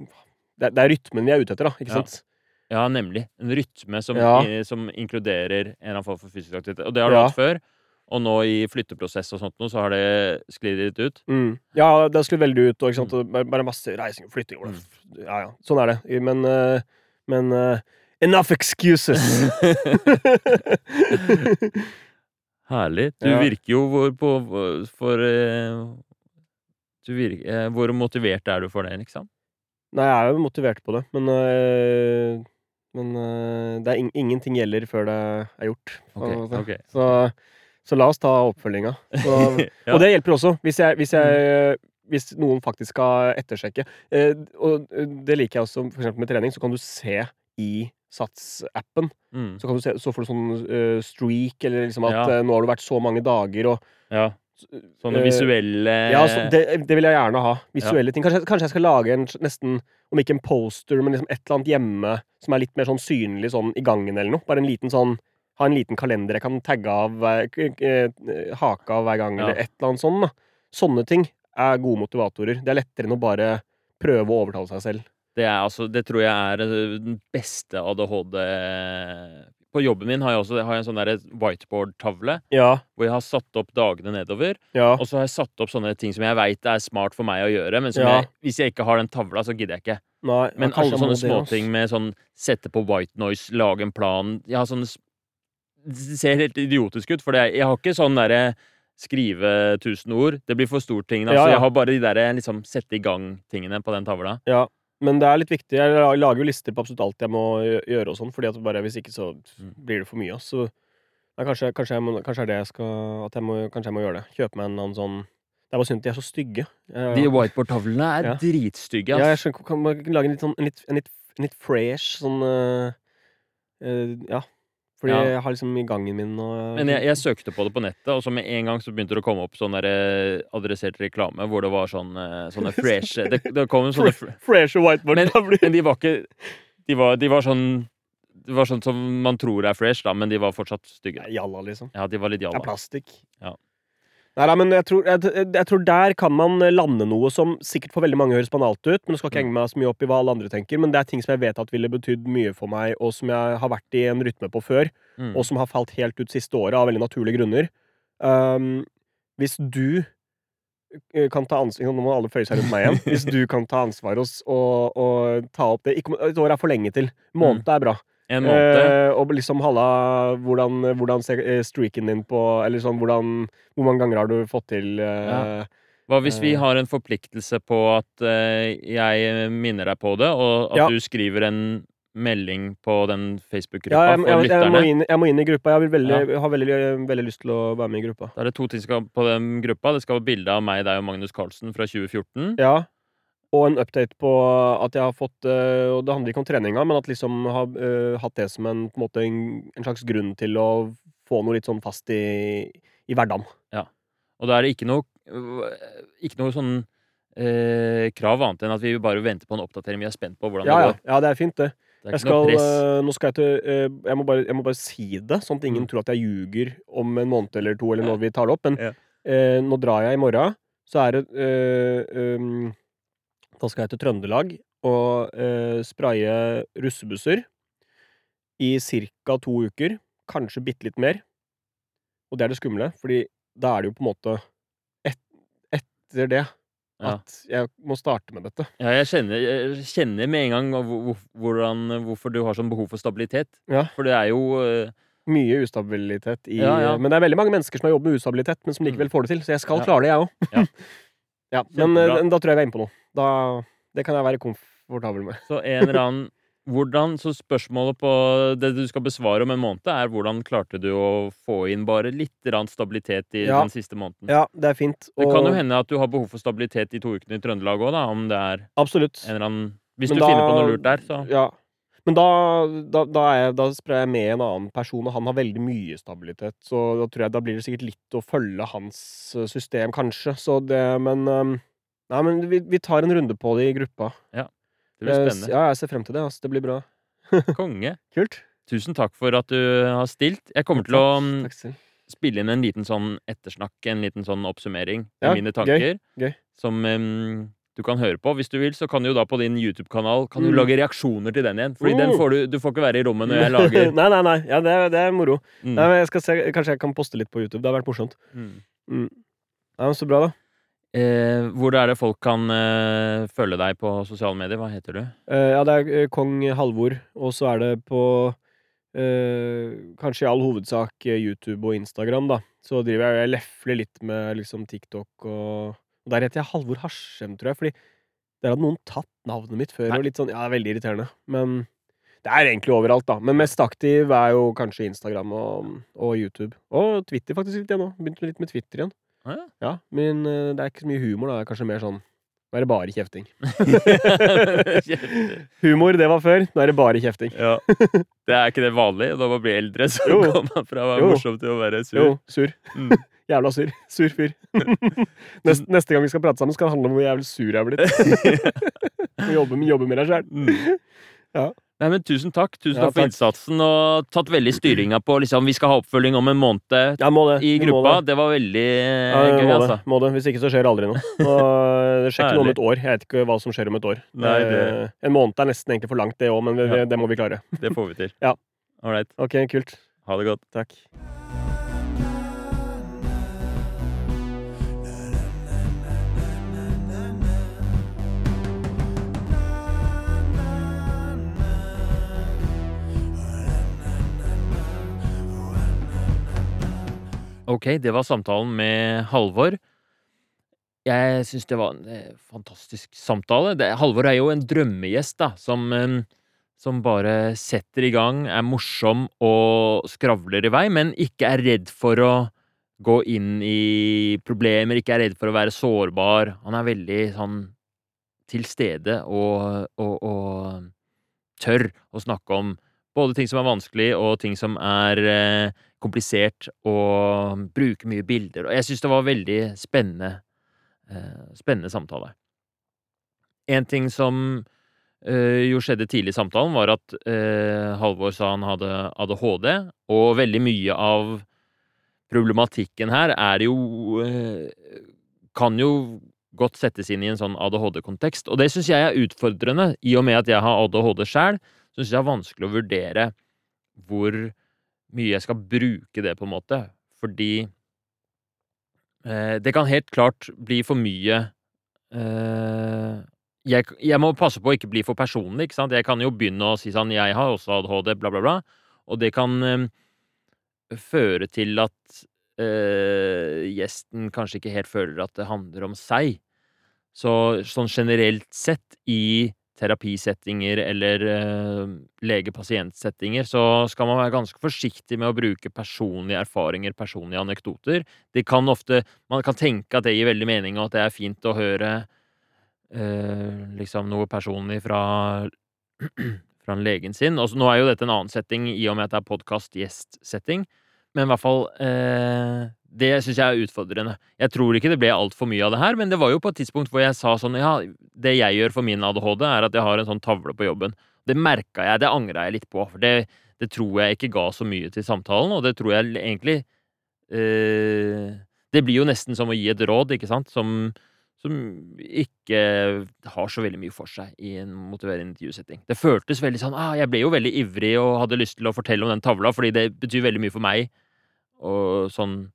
Speaker 2: det, det er rytmen vi er ute etter, da. Ikke
Speaker 1: Ja.
Speaker 2: sant?
Speaker 1: Ja, nemlig. En rytme som,
Speaker 2: Ja.
Speaker 1: i, som inkluderer en eller annen form for fysisk aktivitet. Og det har du
Speaker 2: Ja.
Speaker 1: hatt før. Og nå i flytteprosess og sånt noe, så har det sklidd litt ut.
Speaker 2: Mm. Ja, det skulle veldig ut, og ikke sant?
Speaker 1: Mm.
Speaker 2: bare, masse reising og flytting. Mm. Ja, ja. Sånn er det. Men, øh, men øh, Enough excuses!
Speaker 1: Herlig. Du
Speaker 2: Ja.
Speaker 1: virker jo hvor på for eh, Du virker eh, Hvor motivert er du for det, liksom?
Speaker 2: Nei, jeg er jo motivert på det, men øh, Men øh, det er in ingenting gjelder før det er gjort. Okay,
Speaker 1: Ok,
Speaker 2: en Så, så la oss ta oppfølginga.
Speaker 1: Ja.
Speaker 2: Og det hjelper også, hvis, jeg, hvis, jeg, hvis noen faktisk skal ettersjekke. Eh, og det liker jeg også for eksempel med trening. Så kan du se i Sats-appen.
Speaker 1: Mm.
Speaker 2: Så, kan du se, så får du sånn uh, streak, eller liksom at
Speaker 1: Ja.
Speaker 2: uh, nå har du vært så mange dager, og
Speaker 1: Ja. Sånne
Speaker 2: Eh,
Speaker 1: visuelle
Speaker 2: Ja, så det, det vil jeg gjerne ha. Visuelle ting. Kanskje, kanskje jeg skal lage en nesten, om ikke en poster, men liksom et eller annet hjemme som er litt mer sånn synlig sånn i gangen eller noe. Bare en liten sånn Ha en liten kalender jeg kan tagge av hake av hver gang,
Speaker 1: Ja.
Speaker 2: eller et eller annet sånn. da. Sånne ting er gode motivatorer. Det er lettere enn å bare prøve å overtale seg selv.
Speaker 1: Det, er, altså, det tror jeg er eh, den beste ADHD På jobben min har jeg også har jeg en sånn whiteboard-tavle
Speaker 2: Ja,
Speaker 1: hvor jeg har satt opp dagene nedover.
Speaker 2: ja,
Speaker 1: Og så har jeg satt opp sånne ting som jeg veit er smart for meg å gjøre, men som
Speaker 2: Ja.
Speaker 1: jeg, hvis jeg ikke har den tavla, så gidder jeg ikke.
Speaker 2: nei.
Speaker 1: Men alle sånne småting med sånn sette på white noise, lage en plan Jeg har sånne Det ser helt idiotisk ut, for det, jeg har ikke sånn derre skrive tusen ord. Det blir for stort ting. Altså.
Speaker 2: Ja, ja.
Speaker 1: jeg har bare de der liksom sette i gang-tingene på den tavla.
Speaker 2: Ja, men det er litt viktig. Jeg lager jo lister på absolutt alt jeg må gjøre og sånn, fordi at bare hvis ikke så
Speaker 1: Mm.
Speaker 2: blir det for mye. Så nei, kanskje, kanskje, jeg må, kanskje er det jeg skal at jeg må, Kanskje jeg må gjøre det. Kjøpe meg en annen sånn Det er bare synd at de er så stygge. Jeg,
Speaker 1: De whiteboard-tavlene er
Speaker 2: Ja.
Speaker 1: dritstygge,
Speaker 2: ja, jeg skjønner, kan man lage en litt sånn en litt, en litt, en litt fresh sånn uh, uh, Ja. Fordi
Speaker 1: Ja.
Speaker 2: jeg har liksom i gangen min og
Speaker 1: Men jeg, jeg søkte på det på nettet, og så med en gang så begynte det å komme opp sånn der, eh, adressert reklame hvor det var sånn eh, sånne fresh Det, det kom sånne fr-
Speaker 2: Fresh whiteboard
Speaker 1: Men- Men de var ikke De var, de var sånn Det var sånn som man tror er fresh, da, men de var fortsatt stygge.
Speaker 2: Jalla, liksom.
Speaker 1: Ja, de var litt
Speaker 2: Det er plastikk.
Speaker 1: Ja.
Speaker 2: Nei, nei, men jeg tror, jeg, jeg tror der kan man lande noe som sikkert for veldig mange høres banalt ut, men det skal ikke
Speaker 1: Mm.
Speaker 2: henge meg så mye opp i hva alle andre tenker, men det er ting som jeg vet at ville betydd mye for meg, og som jeg har vært i en rytme på før,
Speaker 1: Mm.
Speaker 2: og som har falt helt ut siste året av veldig naturlige grunner. Um, hvis du kan ta ansvar Nå må alle føye seg rundt meg igjen. Hvis du kan ta ansvar og, og, og ta opp det ikke, Et år er for lenge til. Måned er bra.
Speaker 1: En måned.
Speaker 2: Eh, og liksom halla hvordan, hvordan ser eh, streaken din på Eller sånn hvordan Hvor mange ganger har du fått til eh,
Speaker 1: Ja. Hva hvis vi
Speaker 2: eh,
Speaker 1: har en forpliktelse på at eh, jeg minner deg på det, og at
Speaker 2: Ja.
Speaker 1: du skriver en melding på den Facebook-gruppa
Speaker 2: jeg,
Speaker 1: for
Speaker 2: jeg, jeg, må inn, jeg må inn i gruppa. Jeg veldig, har veldig, veldig lyst til å være med i gruppa.
Speaker 1: Da er det to ting på den gruppa. Det skal være bilde av meg, deg og Magnus Carlsen fra 2014.
Speaker 2: Ja. Og en update på at jeg har fått eh, Og det handler ikke om treninga, men at liksom har uh, hatt det som en, på en, måte, en, en slags grunn til å få noe litt sånn fast i, i hverdagen.
Speaker 1: Og da er det ikke noe Ikke noe sånn eh, krav annet enn at vi bare venter på en oppdatering. Vi er spent på hvordan
Speaker 2: Ja,
Speaker 1: det går.
Speaker 2: ja, det er fint, det.
Speaker 1: Det er
Speaker 2: Jeg skal, eh, nå skal jeg til eh, jeg, må bare, jeg må bare si det, sånn at ingen
Speaker 1: Mm.
Speaker 2: tror at jeg ljuger om en måned eller to, eller når vi tar det opp. Men
Speaker 1: Ja.
Speaker 2: eh, nå drar jeg i morgen. Så er det eh, um, Da skal jeg til Trøndelag og eh, spraye russebusser i ca. to uker. Kanskje bitte litt mer. Og det er det skumle, fordi da er det jo på en måte et, etter det at jeg må starte med dette.
Speaker 1: Ja, jeg kjenner, jeg kjenner med en gang hvor, hvor- hvordan, hvorfor du har sånn behov for stabilitet.
Speaker 2: Ja.
Speaker 1: For det er jo eh,
Speaker 2: Mye ustabilitet i
Speaker 1: Ja, ja.
Speaker 2: Men det er veldig mange mennesker som har jobbet med ustabilitet, men som likevel får det til. Så jeg skal klare det, jeg òg.
Speaker 1: Ja.
Speaker 2: men eh, da tror jeg vi er inne på noe. Da, det kan jeg være komfortabel med.
Speaker 1: Så en eller annen hvordan, Så spørsmålet på det du skal besvare om en måned, er hvordan klarte du å få inn bare litt grann stabilitet i
Speaker 2: Ja.
Speaker 1: den siste måneden?
Speaker 2: Ja, det er fint.
Speaker 1: Det kan jo hende at du har behov for stabilitet de to ukene i Trøndelag òg, da. Om det er
Speaker 2: Absolutt.
Speaker 1: en eller annen Hvis
Speaker 2: Men
Speaker 1: du
Speaker 2: da-
Speaker 1: finner på noe lurt der, så
Speaker 2: Ja. Men da, da, da, jeg, da sprer jeg med en annen person, og han har veldig mye stabilitet. Så da tror jeg da blir det sikkert litt å følge hans eh, system, kanskje. Så det Men eh, Nei, men vi, vi tar en runde på det i gruppa. Ja.
Speaker 1: det blir
Speaker 2: Eh,
Speaker 1: spennende.
Speaker 2: Ja, jeg ser frem til det. Altså. Det blir bra.
Speaker 1: Konge.
Speaker 2: Kult.
Speaker 1: Tusen takk for at du har stilt. Jeg kommer til å mm,
Speaker 2: Takk
Speaker 1: spille inn en liten sånn ettersnakk, en liten sånn oppsummering
Speaker 2: Ja,
Speaker 1: mine tanker.
Speaker 2: gøy.
Speaker 1: Som em, du kan høre på. Hvis du vil, så kan du jo da på din YouTube-kanal Kan du
Speaker 2: Mm.
Speaker 1: lage reaksjoner til den igjen. Fordi den
Speaker 2: Oh.
Speaker 1: får du Du får ikke være i rommet når jeg lager
Speaker 2: nei, nei, nei. Ja, det, er- det er moro.
Speaker 1: mm.
Speaker 2: Nei, men jeg skal se, Kanskje jeg kan poste litt på YouTube. Det har vært morsomt.
Speaker 1: Mm.
Speaker 2: Nei, men Så bra, da.
Speaker 1: Eh, hvor er det folk kan eh, følge deg på sosiale medier? Hva heter du?
Speaker 2: Eh, ja, det er eh, Kong Halvor, og så er det på eh, Kanskje i all hovedsak eh, YouTube og Instagram, da. så driver jeg og lefler litt med liksom TikTok og og Der heter jeg Halvor Harsem, tror jeg, fordi der hadde noen tatt navnet mitt før.
Speaker 1: Nei.
Speaker 2: og litt sånn, ja, det er Veldig irriterende. Men det er egentlig overalt, da. Men mest aktiv er jo kanskje Instagram og, og YouTube. Og Twitter faktisk litt igjen nå. Begynte litt med Twitter igjen.
Speaker 1: Ah, ja.
Speaker 2: Ja, Men eh, det er ikke så mye humor, da. Det er kanskje mer sånn Nå er det bare kjefting. Humor, det var før. Nå er det bare kjefting.
Speaker 1: ja. Det er ikke det vanlige når man blir eldre, så
Speaker 2: Jo.
Speaker 1: går man fra å være
Speaker 2: Jo.
Speaker 1: morsom til å være sur.
Speaker 2: Jo, sur.
Speaker 1: Mm.
Speaker 2: Jævla sur. Sur fyr. neste, neste gang vi skal prate sammen, skal det handle om hvor jævlig sur jeg er blitt. Og jobbe, med- jobbe med deg sjæl.
Speaker 1: Mm.
Speaker 2: Ja.
Speaker 1: Nei, men Tusen takk Tusen
Speaker 2: Ja,
Speaker 1: takk for
Speaker 2: takk.
Speaker 1: innsatsen, og tatt veldig styringa på liksom, Vi skal ha oppfølging om en måned
Speaker 2: Ja, må det.
Speaker 1: i gruppa.
Speaker 2: det.
Speaker 1: Det var veldig eh,
Speaker 2: Ja,
Speaker 1: gøy,
Speaker 2: må,
Speaker 1: altså.
Speaker 2: det, må det. Hvis ikke så skjer det aldri noe. Og det skjer ikke noe om et år. Jeg vet ikke hva som skjer om et år.
Speaker 1: Nei, det-
Speaker 2: Eh, En måned er nesten egentlig for langt, det òg, men det,
Speaker 1: Ja.
Speaker 2: det, det må vi klare.
Speaker 1: Det får vi til.
Speaker 2: Ja.
Speaker 1: Ålreit.
Speaker 2: Ok, kult.
Speaker 1: Ha det godt.
Speaker 2: Takk.
Speaker 1: Ok, det var samtalen med Halvor. Jeg syns det var en eh, fantastisk samtale. Det, Halvor er jo en drømmegjest, da, som, eh, som bare setter i gang, er morsom og skravler i vei, men ikke er redd for å gå inn i problemer, ikke er redd for å være sårbar. Han er veldig sånn til stede og, og, og tør å snakke om både ting som er vanskelig, og ting som er eh, komplisert, og bruker mye bilder. Og jeg syns det var veldig spennende, eh, spennende samtale. En ting som eh, jo skjedde tidlig i samtalen, var at eh, Halvor sa han hadde ADHD, og veldig mye av problematikken her er jo Kan jo godt settes inn i en sånn ADHD-kontekst, og det syns jeg er utfordrende, i og med at jeg har ADHD sjæl syns jeg det er vanskelig å vurdere hvor mye jeg skal bruke det, på en måte. Fordi eh, det kan helt klart bli for mye eh, jeg, jeg må passe på å ikke bli for personlig, ikke sant. Jeg kan jo begynne å si sånn 'Jeg har også ADHD', bla, bla, bla. Og det kan eh, føre til at eh, gjesten kanskje ikke helt føler at det handler om seg. Så sånn generelt sett i terapisettinger eller uh, lege-pasient-settinger, så skal man være ganske forsiktig med å bruke personlige erfaringer, personlige anekdoter. Kan ofte Man kan tenke at det gir veldig mening, og at det er fint å høre eh, liksom noe personlig fra fra legen sin. Og så nå er jo dette en annen setting, i og med at det er podkast-gjest-setting. Men i hvert fall eh, Det syns jeg er utfordrende. Jeg tror ikke det ble altfor mye av det her, men det var jo på et tidspunkt hvor jeg sa sånn Ja, det jeg gjør for min ADHD, er at jeg har en sånn tavle på jobben. Det merka jeg, det angra jeg litt på. For det, det tror jeg ikke ga så mye til samtalen, og det tror jeg egentlig eh, Det blir jo nesten som å gi et råd, ikke sant, som som ikke har så veldig mye for seg i en motiverende intervjusetting. Det føltes veldig sånn ah, Jeg ble jo veldig ivrig og hadde lyst til å fortelle om den tavla, fordi det betyr veldig mye for meg og sånn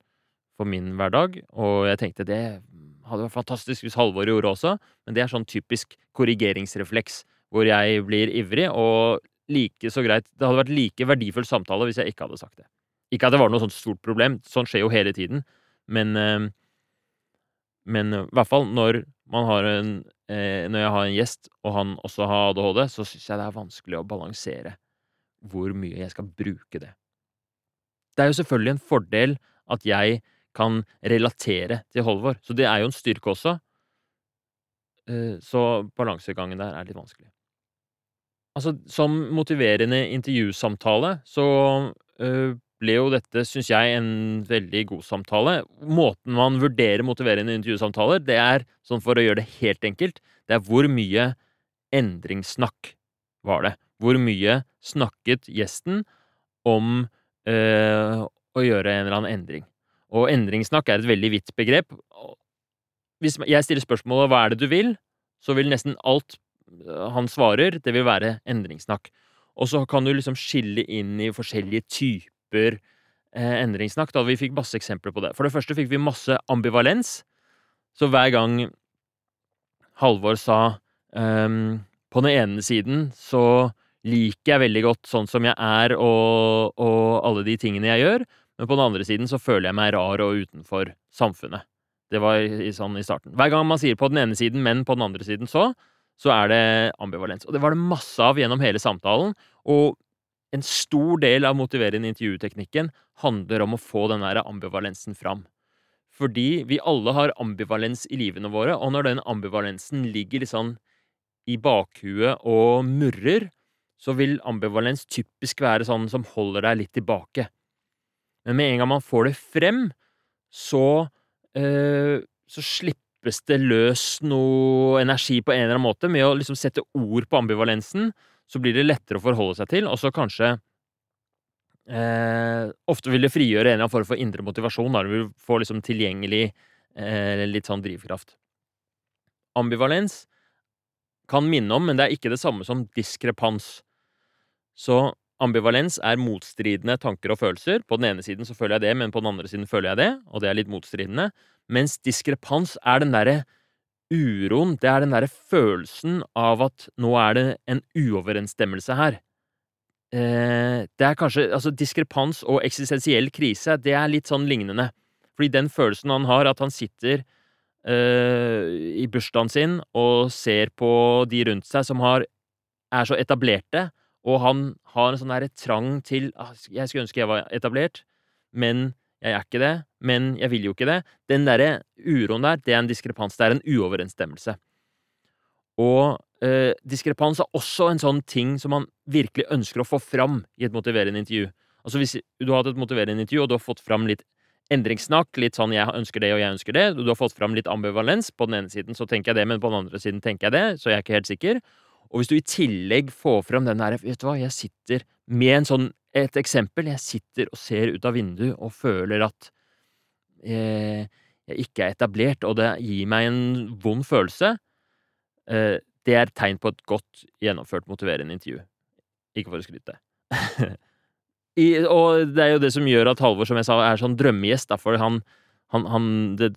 Speaker 1: for min hverdag. Og jeg tenkte det hadde vært fantastisk hvis Halvor gjorde også, men det er sånn typisk korrigeringsrefleks hvor jeg blir ivrig, og like så greit Det hadde vært like verdifull samtale hvis jeg ikke hadde sagt det. Ikke at det var noe sånt stort problem, sånn skjer jo hele tiden, men eh, men i hvert fall når man har en eh, Når jeg har en gjest, og han også har ADHD, så syns jeg det er vanskelig å balansere hvor mye jeg skal bruke det. Det er jo selvfølgelig en fordel at jeg kan relatere til Holvor, så det er jo en styrke også. Eh, så balansegangen der er litt vanskelig. Altså, som motiverende intervjusamtale så eh, ble jo dette, syns jeg, en veldig god samtale. Måten man vurderer motiverende intervjusamtaler, det er, sånn for å gjøre det helt enkelt, det er hvor mye endringssnakk var det. Hvor mye snakket gjesten om eh, å gjøre en eller annen endring. Og endringssnakk er et veldig vidt begrep. Hvis jeg stiller spørsmålet 'hva er det du vil', så vil nesten alt eh, han svarer, det vil være endringssnakk. Og så kan du liksom skille inn i forskjellige typer eh, endringssnakk. Da vi fikk masse eksempler på det. For det første fikk vi masse ambivalens. Så hver gang Halvor sa ehm, På den ene siden så liker jeg veldig godt sånn som jeg er og, og alle de tingene jeg gjør, men på den andre siden så føler jeg meg rar og utenfor samfunnet. Det var i, sånn i starten. Hver gang man sier på den ene siden, men på den andre siden så, så er det ambivalens. Og det var det masse av gjennom hele samtalen. Og en stor del av motiverende intervjuteknikken handler om å få den der ambivalensen fram. Fordi vi alle har ambivalens i livene våre, og når den ambivalensen ligger litt sånn i bakhuet og murrer, så vil ambivalens typisk være sånn som holder deg litt tilbake. Men med en gang man får det frem, så øh, så slippes det løs noe energi på en eller annen måte. Med å liksom sette ord på ambivalensen, så blir det lettere å forholde seg til, og så kanskje øh, Ofte vil det frigjøre en eller annen form for indre motivasjon, da du vil få liksom tilgjengelig øh, litt sånn drivkraft. Ambivalens kan minne om, men det er ikke det samme som diskrepans. Så ambivalens er motstridende tanker og følelser. På den ene siden så føler jeg det, men på den andre siden føler jeg det, og det er litt motstridende. Mens diskrepans er den derre uroen, det er den derre følelsen av at nå er det en uoverensstemmelse her. Eh, det er kanskje Altså, diskrepans og eksistensiell krise, det er litt sånn lignende. Fordi den følelsen han har, at han sitter øh, i bursdagen sin og ser på de rundt seg som har, er så etablerte, og han har en sånn derre trang til ah, Jeg skulle ønske jeg var etablert, men jeg er ikke det. Men jeg vil jo ikke det. Den derre uroen der, det er en diskrepans. Det er en uoverensstemmelse. Og eh, diskrepans er også en sånn ting som man virkelig ønsker å få fram i et motiverende intervju. Altså Hvis du har hatt et motiverende intervju, og du har fått fram litt endringssnakk, litt sånn 'jeg ønsker det, og jeg ønsker det', du har fått fram litt ambivalens På den ene siden så tenker jeg det, men på den andre siden tenker jeg det, så jeg er ikke helt sikker. Og hvis du i tillegg får fram den der Vet du hva, jeg sitter med sånn Et eksempel. Jeg sitter og ser ut av vinduet og føler at eh, jeg ikke er etablert, og det gir meg en vond følelse. Eh, det er tegn på et godt gjennomført motiverende intervju. Ikke for å skryte. I, og det er jo det som gjør at Halvor, som jeg sa, er sånn drømmegjest. Derfor han, han, han det,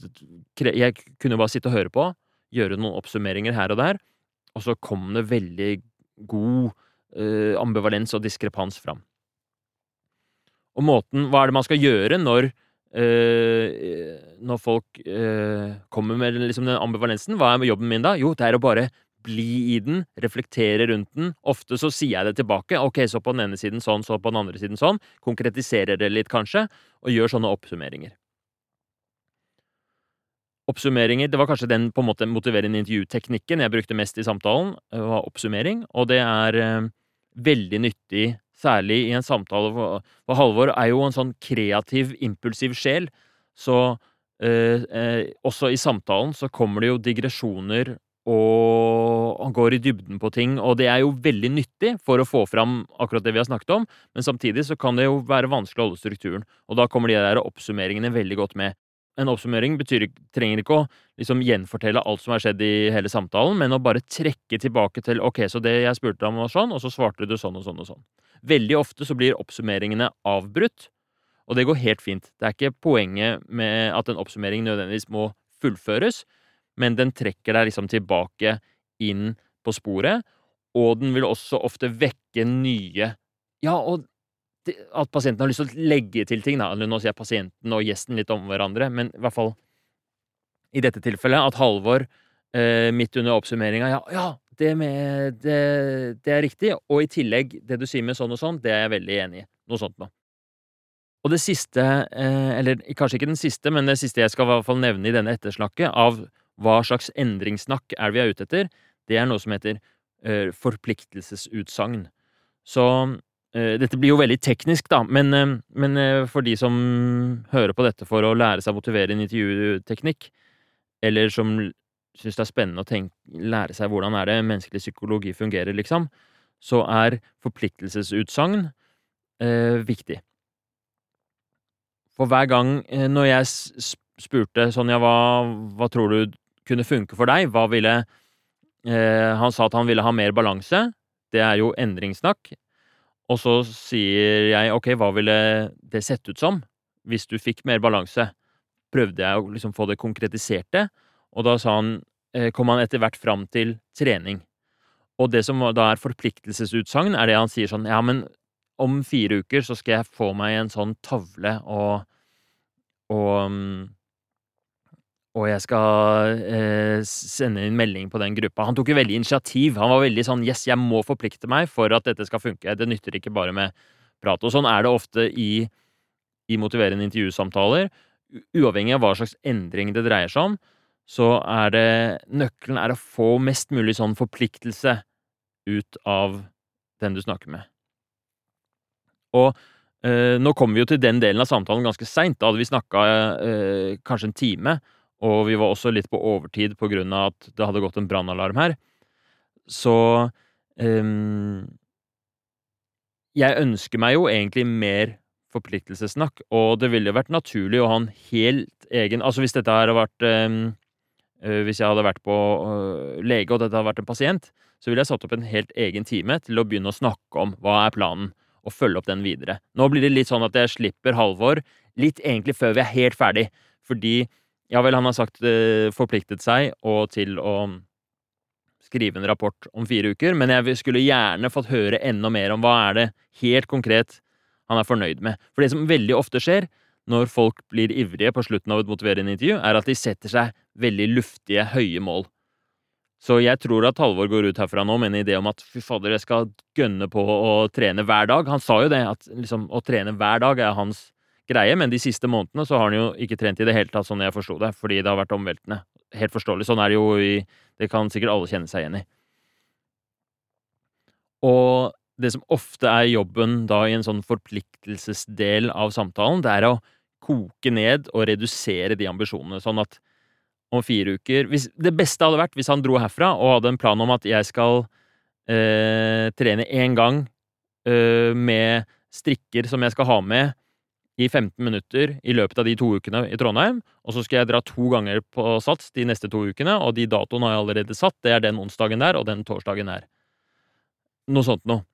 Speaker 1: Jeg kunne jo bare sitte og høre på, gjøre noen oppsummeringer her og der og så kom det veldig god eh, ambivalens og diskrepans fram. Og måten Hva er det man skal gjøre når eh, Når folk eh, kommer med liksom den ambivalensen? Hva er jobben min da? Jo, det er å bare bli i den, reflektere rundt den. Ofte så sier jeg det tilbake. Ok, så på den ene siden sånn, så på den andre siden sånn. Konkretiserer det litt, kanskje, og gjør sånne oppsummeringer oppsummeringer. Det var kanskje den på en måte motiverende intervjuteknikken jeg brukte mest i samtalen, var oppsummering, og det er eh, veldig nyttig, særlig i en samtale, for Halvor er jo en sånn kreativ, impulsiv sjel, så eh, eh, også i samtalen så kommer det jo digresjoner, og han går i dybden på ting, og det er jo veldig nyttig for å få fram akkurat det vi har snakket om, men samtidig så kan det jo være vanskelig å holde strukturen, og da kommer de der oppsummeringene veldig godt med en oppsummering betyr, trenger ikke å liksom gjenfortelle alt som har skjedd i hele samtalen, men å bare trekke tilbake til ok, så det jeg spurte om var sånn, og så svarte du sånn og sånn og sånn. Veldig ofte så blir oppsummeringene avbrutt, og det går helt fint. Det er ikke poenget med at en oppsummering nødvendigvis må fullføres, men den trekker deg liksom tilbake inn på sporet, og den vil også ofte vekke nye Ja, og at pasienten har lyst til å legge til ting. Da. Nå sier jeg pasienten og gjesten litt om hverandre, men i hvert fall i dette tilfellet at Halvor eh, midt under oppsummeringa ja, ja det, med, det, det, er riktig, og i tillegg, det du sier med sånn og sånn, det er jeg veldig enig i. Noe sånt noe. Og det siste, eh, eller kanskje ikke den siste, men det siste jeg skal i hvert fall nevne i denne ettersnakket, av hva slags endringssnakk er det vi er ute etter, det er noe som heter eh, forpliktelsesutsagn. Så dette blir jo veldig teknisk, da, men, eh, men, eh, for de som hører på dette for å lære seg å motivere en intervjuteknikk, eller som syns det er spennende å tenke, lære seg hvordan er det menneskelig psykologi fungerer, liksom, så er forpliktelsesutsagn eh, viktig. For hver gang når jeg spurte Sonja, hva, hva tror du kunne funke for deg, hva ville eh, Han sa at han ville ha mer balanse. Det er jo endringssnakk. Og så sier jeg ok, hva ville det sett ut som hvis du fikk mer balanse? Prøvde jeg å liksom få det konkretiserte, og da han, eh, kom han etter hvert fram til trening. Og det som da er forpliktelsesutsagn, er det han sier sånn ja, men om fire uker så skal jeg få meg en sånn tavle og Og mm, og jeg skal eh, sende inn melding på den gruppa. Han tok jo veldig initiativ. Han var veldig sånn 'yes, jeg må forplikte meg for at dette skal funke'. Det nytter ikke bare med prat. Og sånn er det ofte i, i motiverende intervjusamtaler. Uavhengig av hva slags endring det dreier seg om, så er det Nøkkelen er å få mest mulig sånn forpliktelse ut av den du snakker med. Og eh, nå kommer vi jo til den delen av samtalen ganske seint. Da hadde vi snakka eh, kanskje en time. Og vi var også litt på overtid på grunn av at det hadde gått en brannalarm her. Så um, Jeg ønsker meg jo egentlig mer forpliktelsessnakk, og det ville vært naturlig å ha en helt egen Altså hvis dette hadde vært um, Hvis jeg hadde vært på uh, lege, og dette hadde vært en pasient, så ville jeg satt opp en helt egen time til å begynne å snakke om hva er planen, og følge opp den videre. Nå blir det litt sånn at jeg slipper Halvor litt egentlig før vi er helt ferdig, fordi ja vel, han har sagt eh, forpliktet seg og til å skrive en rapport om fire uker, men jeg skulle gjerne fått høre enda mer om hva er det helt konkret han er fornøyd med. For det som veldig ofte skjer når folk blir ivrige på slutten av et motiverende intervju, er at de setter seg veldig luftige, høye mål. Så jeg tror at Halvor går ut herfra nå med en idé om at fy fader, jeg skal gønne på å trene hver dag. Han sa jo det, at liksom, å trene hver dag er hans greie, men de siste månedene så har han jo ikke trent i det hele tatt, sånn jeg forsto det, fordi det har vært omveltende. Helt forståelig. Sånn er det jo i Det kan sikkert alle kjenne seg igjen i. Og det som ofte er jobben da i en sånn forpliktelsesdel av samtalen, det er å koke ned og redusere de ambisjonene, sånn at om fire uker hvis, Det beste hadde vært hvis han dro herfra og hadde en plan om at jeg skal eh, trene én gang eh, med strikker som jeg skal ha med i 15 minutter i løpet av de to ukene i Trondheim. Og så skal jeg dra to ganger på Sats de neste to ukene, og de datoene har jeg allerede satt. Det er den onsdagen der, og den torsdagen der. Noe sånt noe.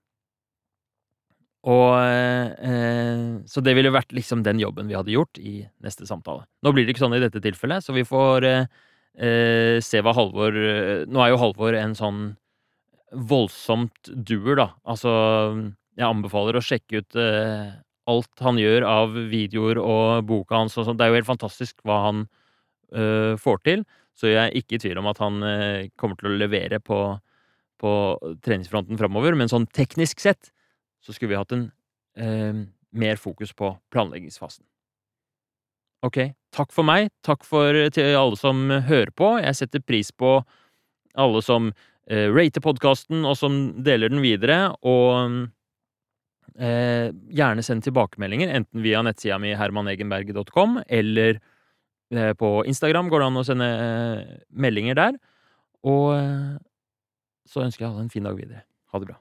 Speaker 1: Og eh, Så det ville vært liksom den jobben vi hadde gjort i neste samtale. Nå blir det ikke sånn i dette tilfellet, så vi får eh, eh se hva Halvor eh, Nå er jo Halvor en sånn voldsomt duer, da. Altså, jeg anbefaler å sjekke ut eh, alt han gjør av videoer og boka hans og sånn. Det er jo helt fantastisk hva han uh, får til. Så jeg er ikke i tvil om at han uh, kommer til å levere på, på treningsfronten framover. Men sånn teknisk sett så skulle vi hatt en uh, mer fokus på planleggingsfasen. Ok, takk for meg. Takk for, til alle som hører på. Jeg setter pris på alle som rater podkasten, og som deler den videre. Og Eh, gjerne send tilbakemeldinger, enten via nettsida mi hermanegenberget.com, eller eh, på Instagram går det an å sende eh, meldinger der. Og eh, så ønsker jeg alle en fin dag videre. Ha det bra.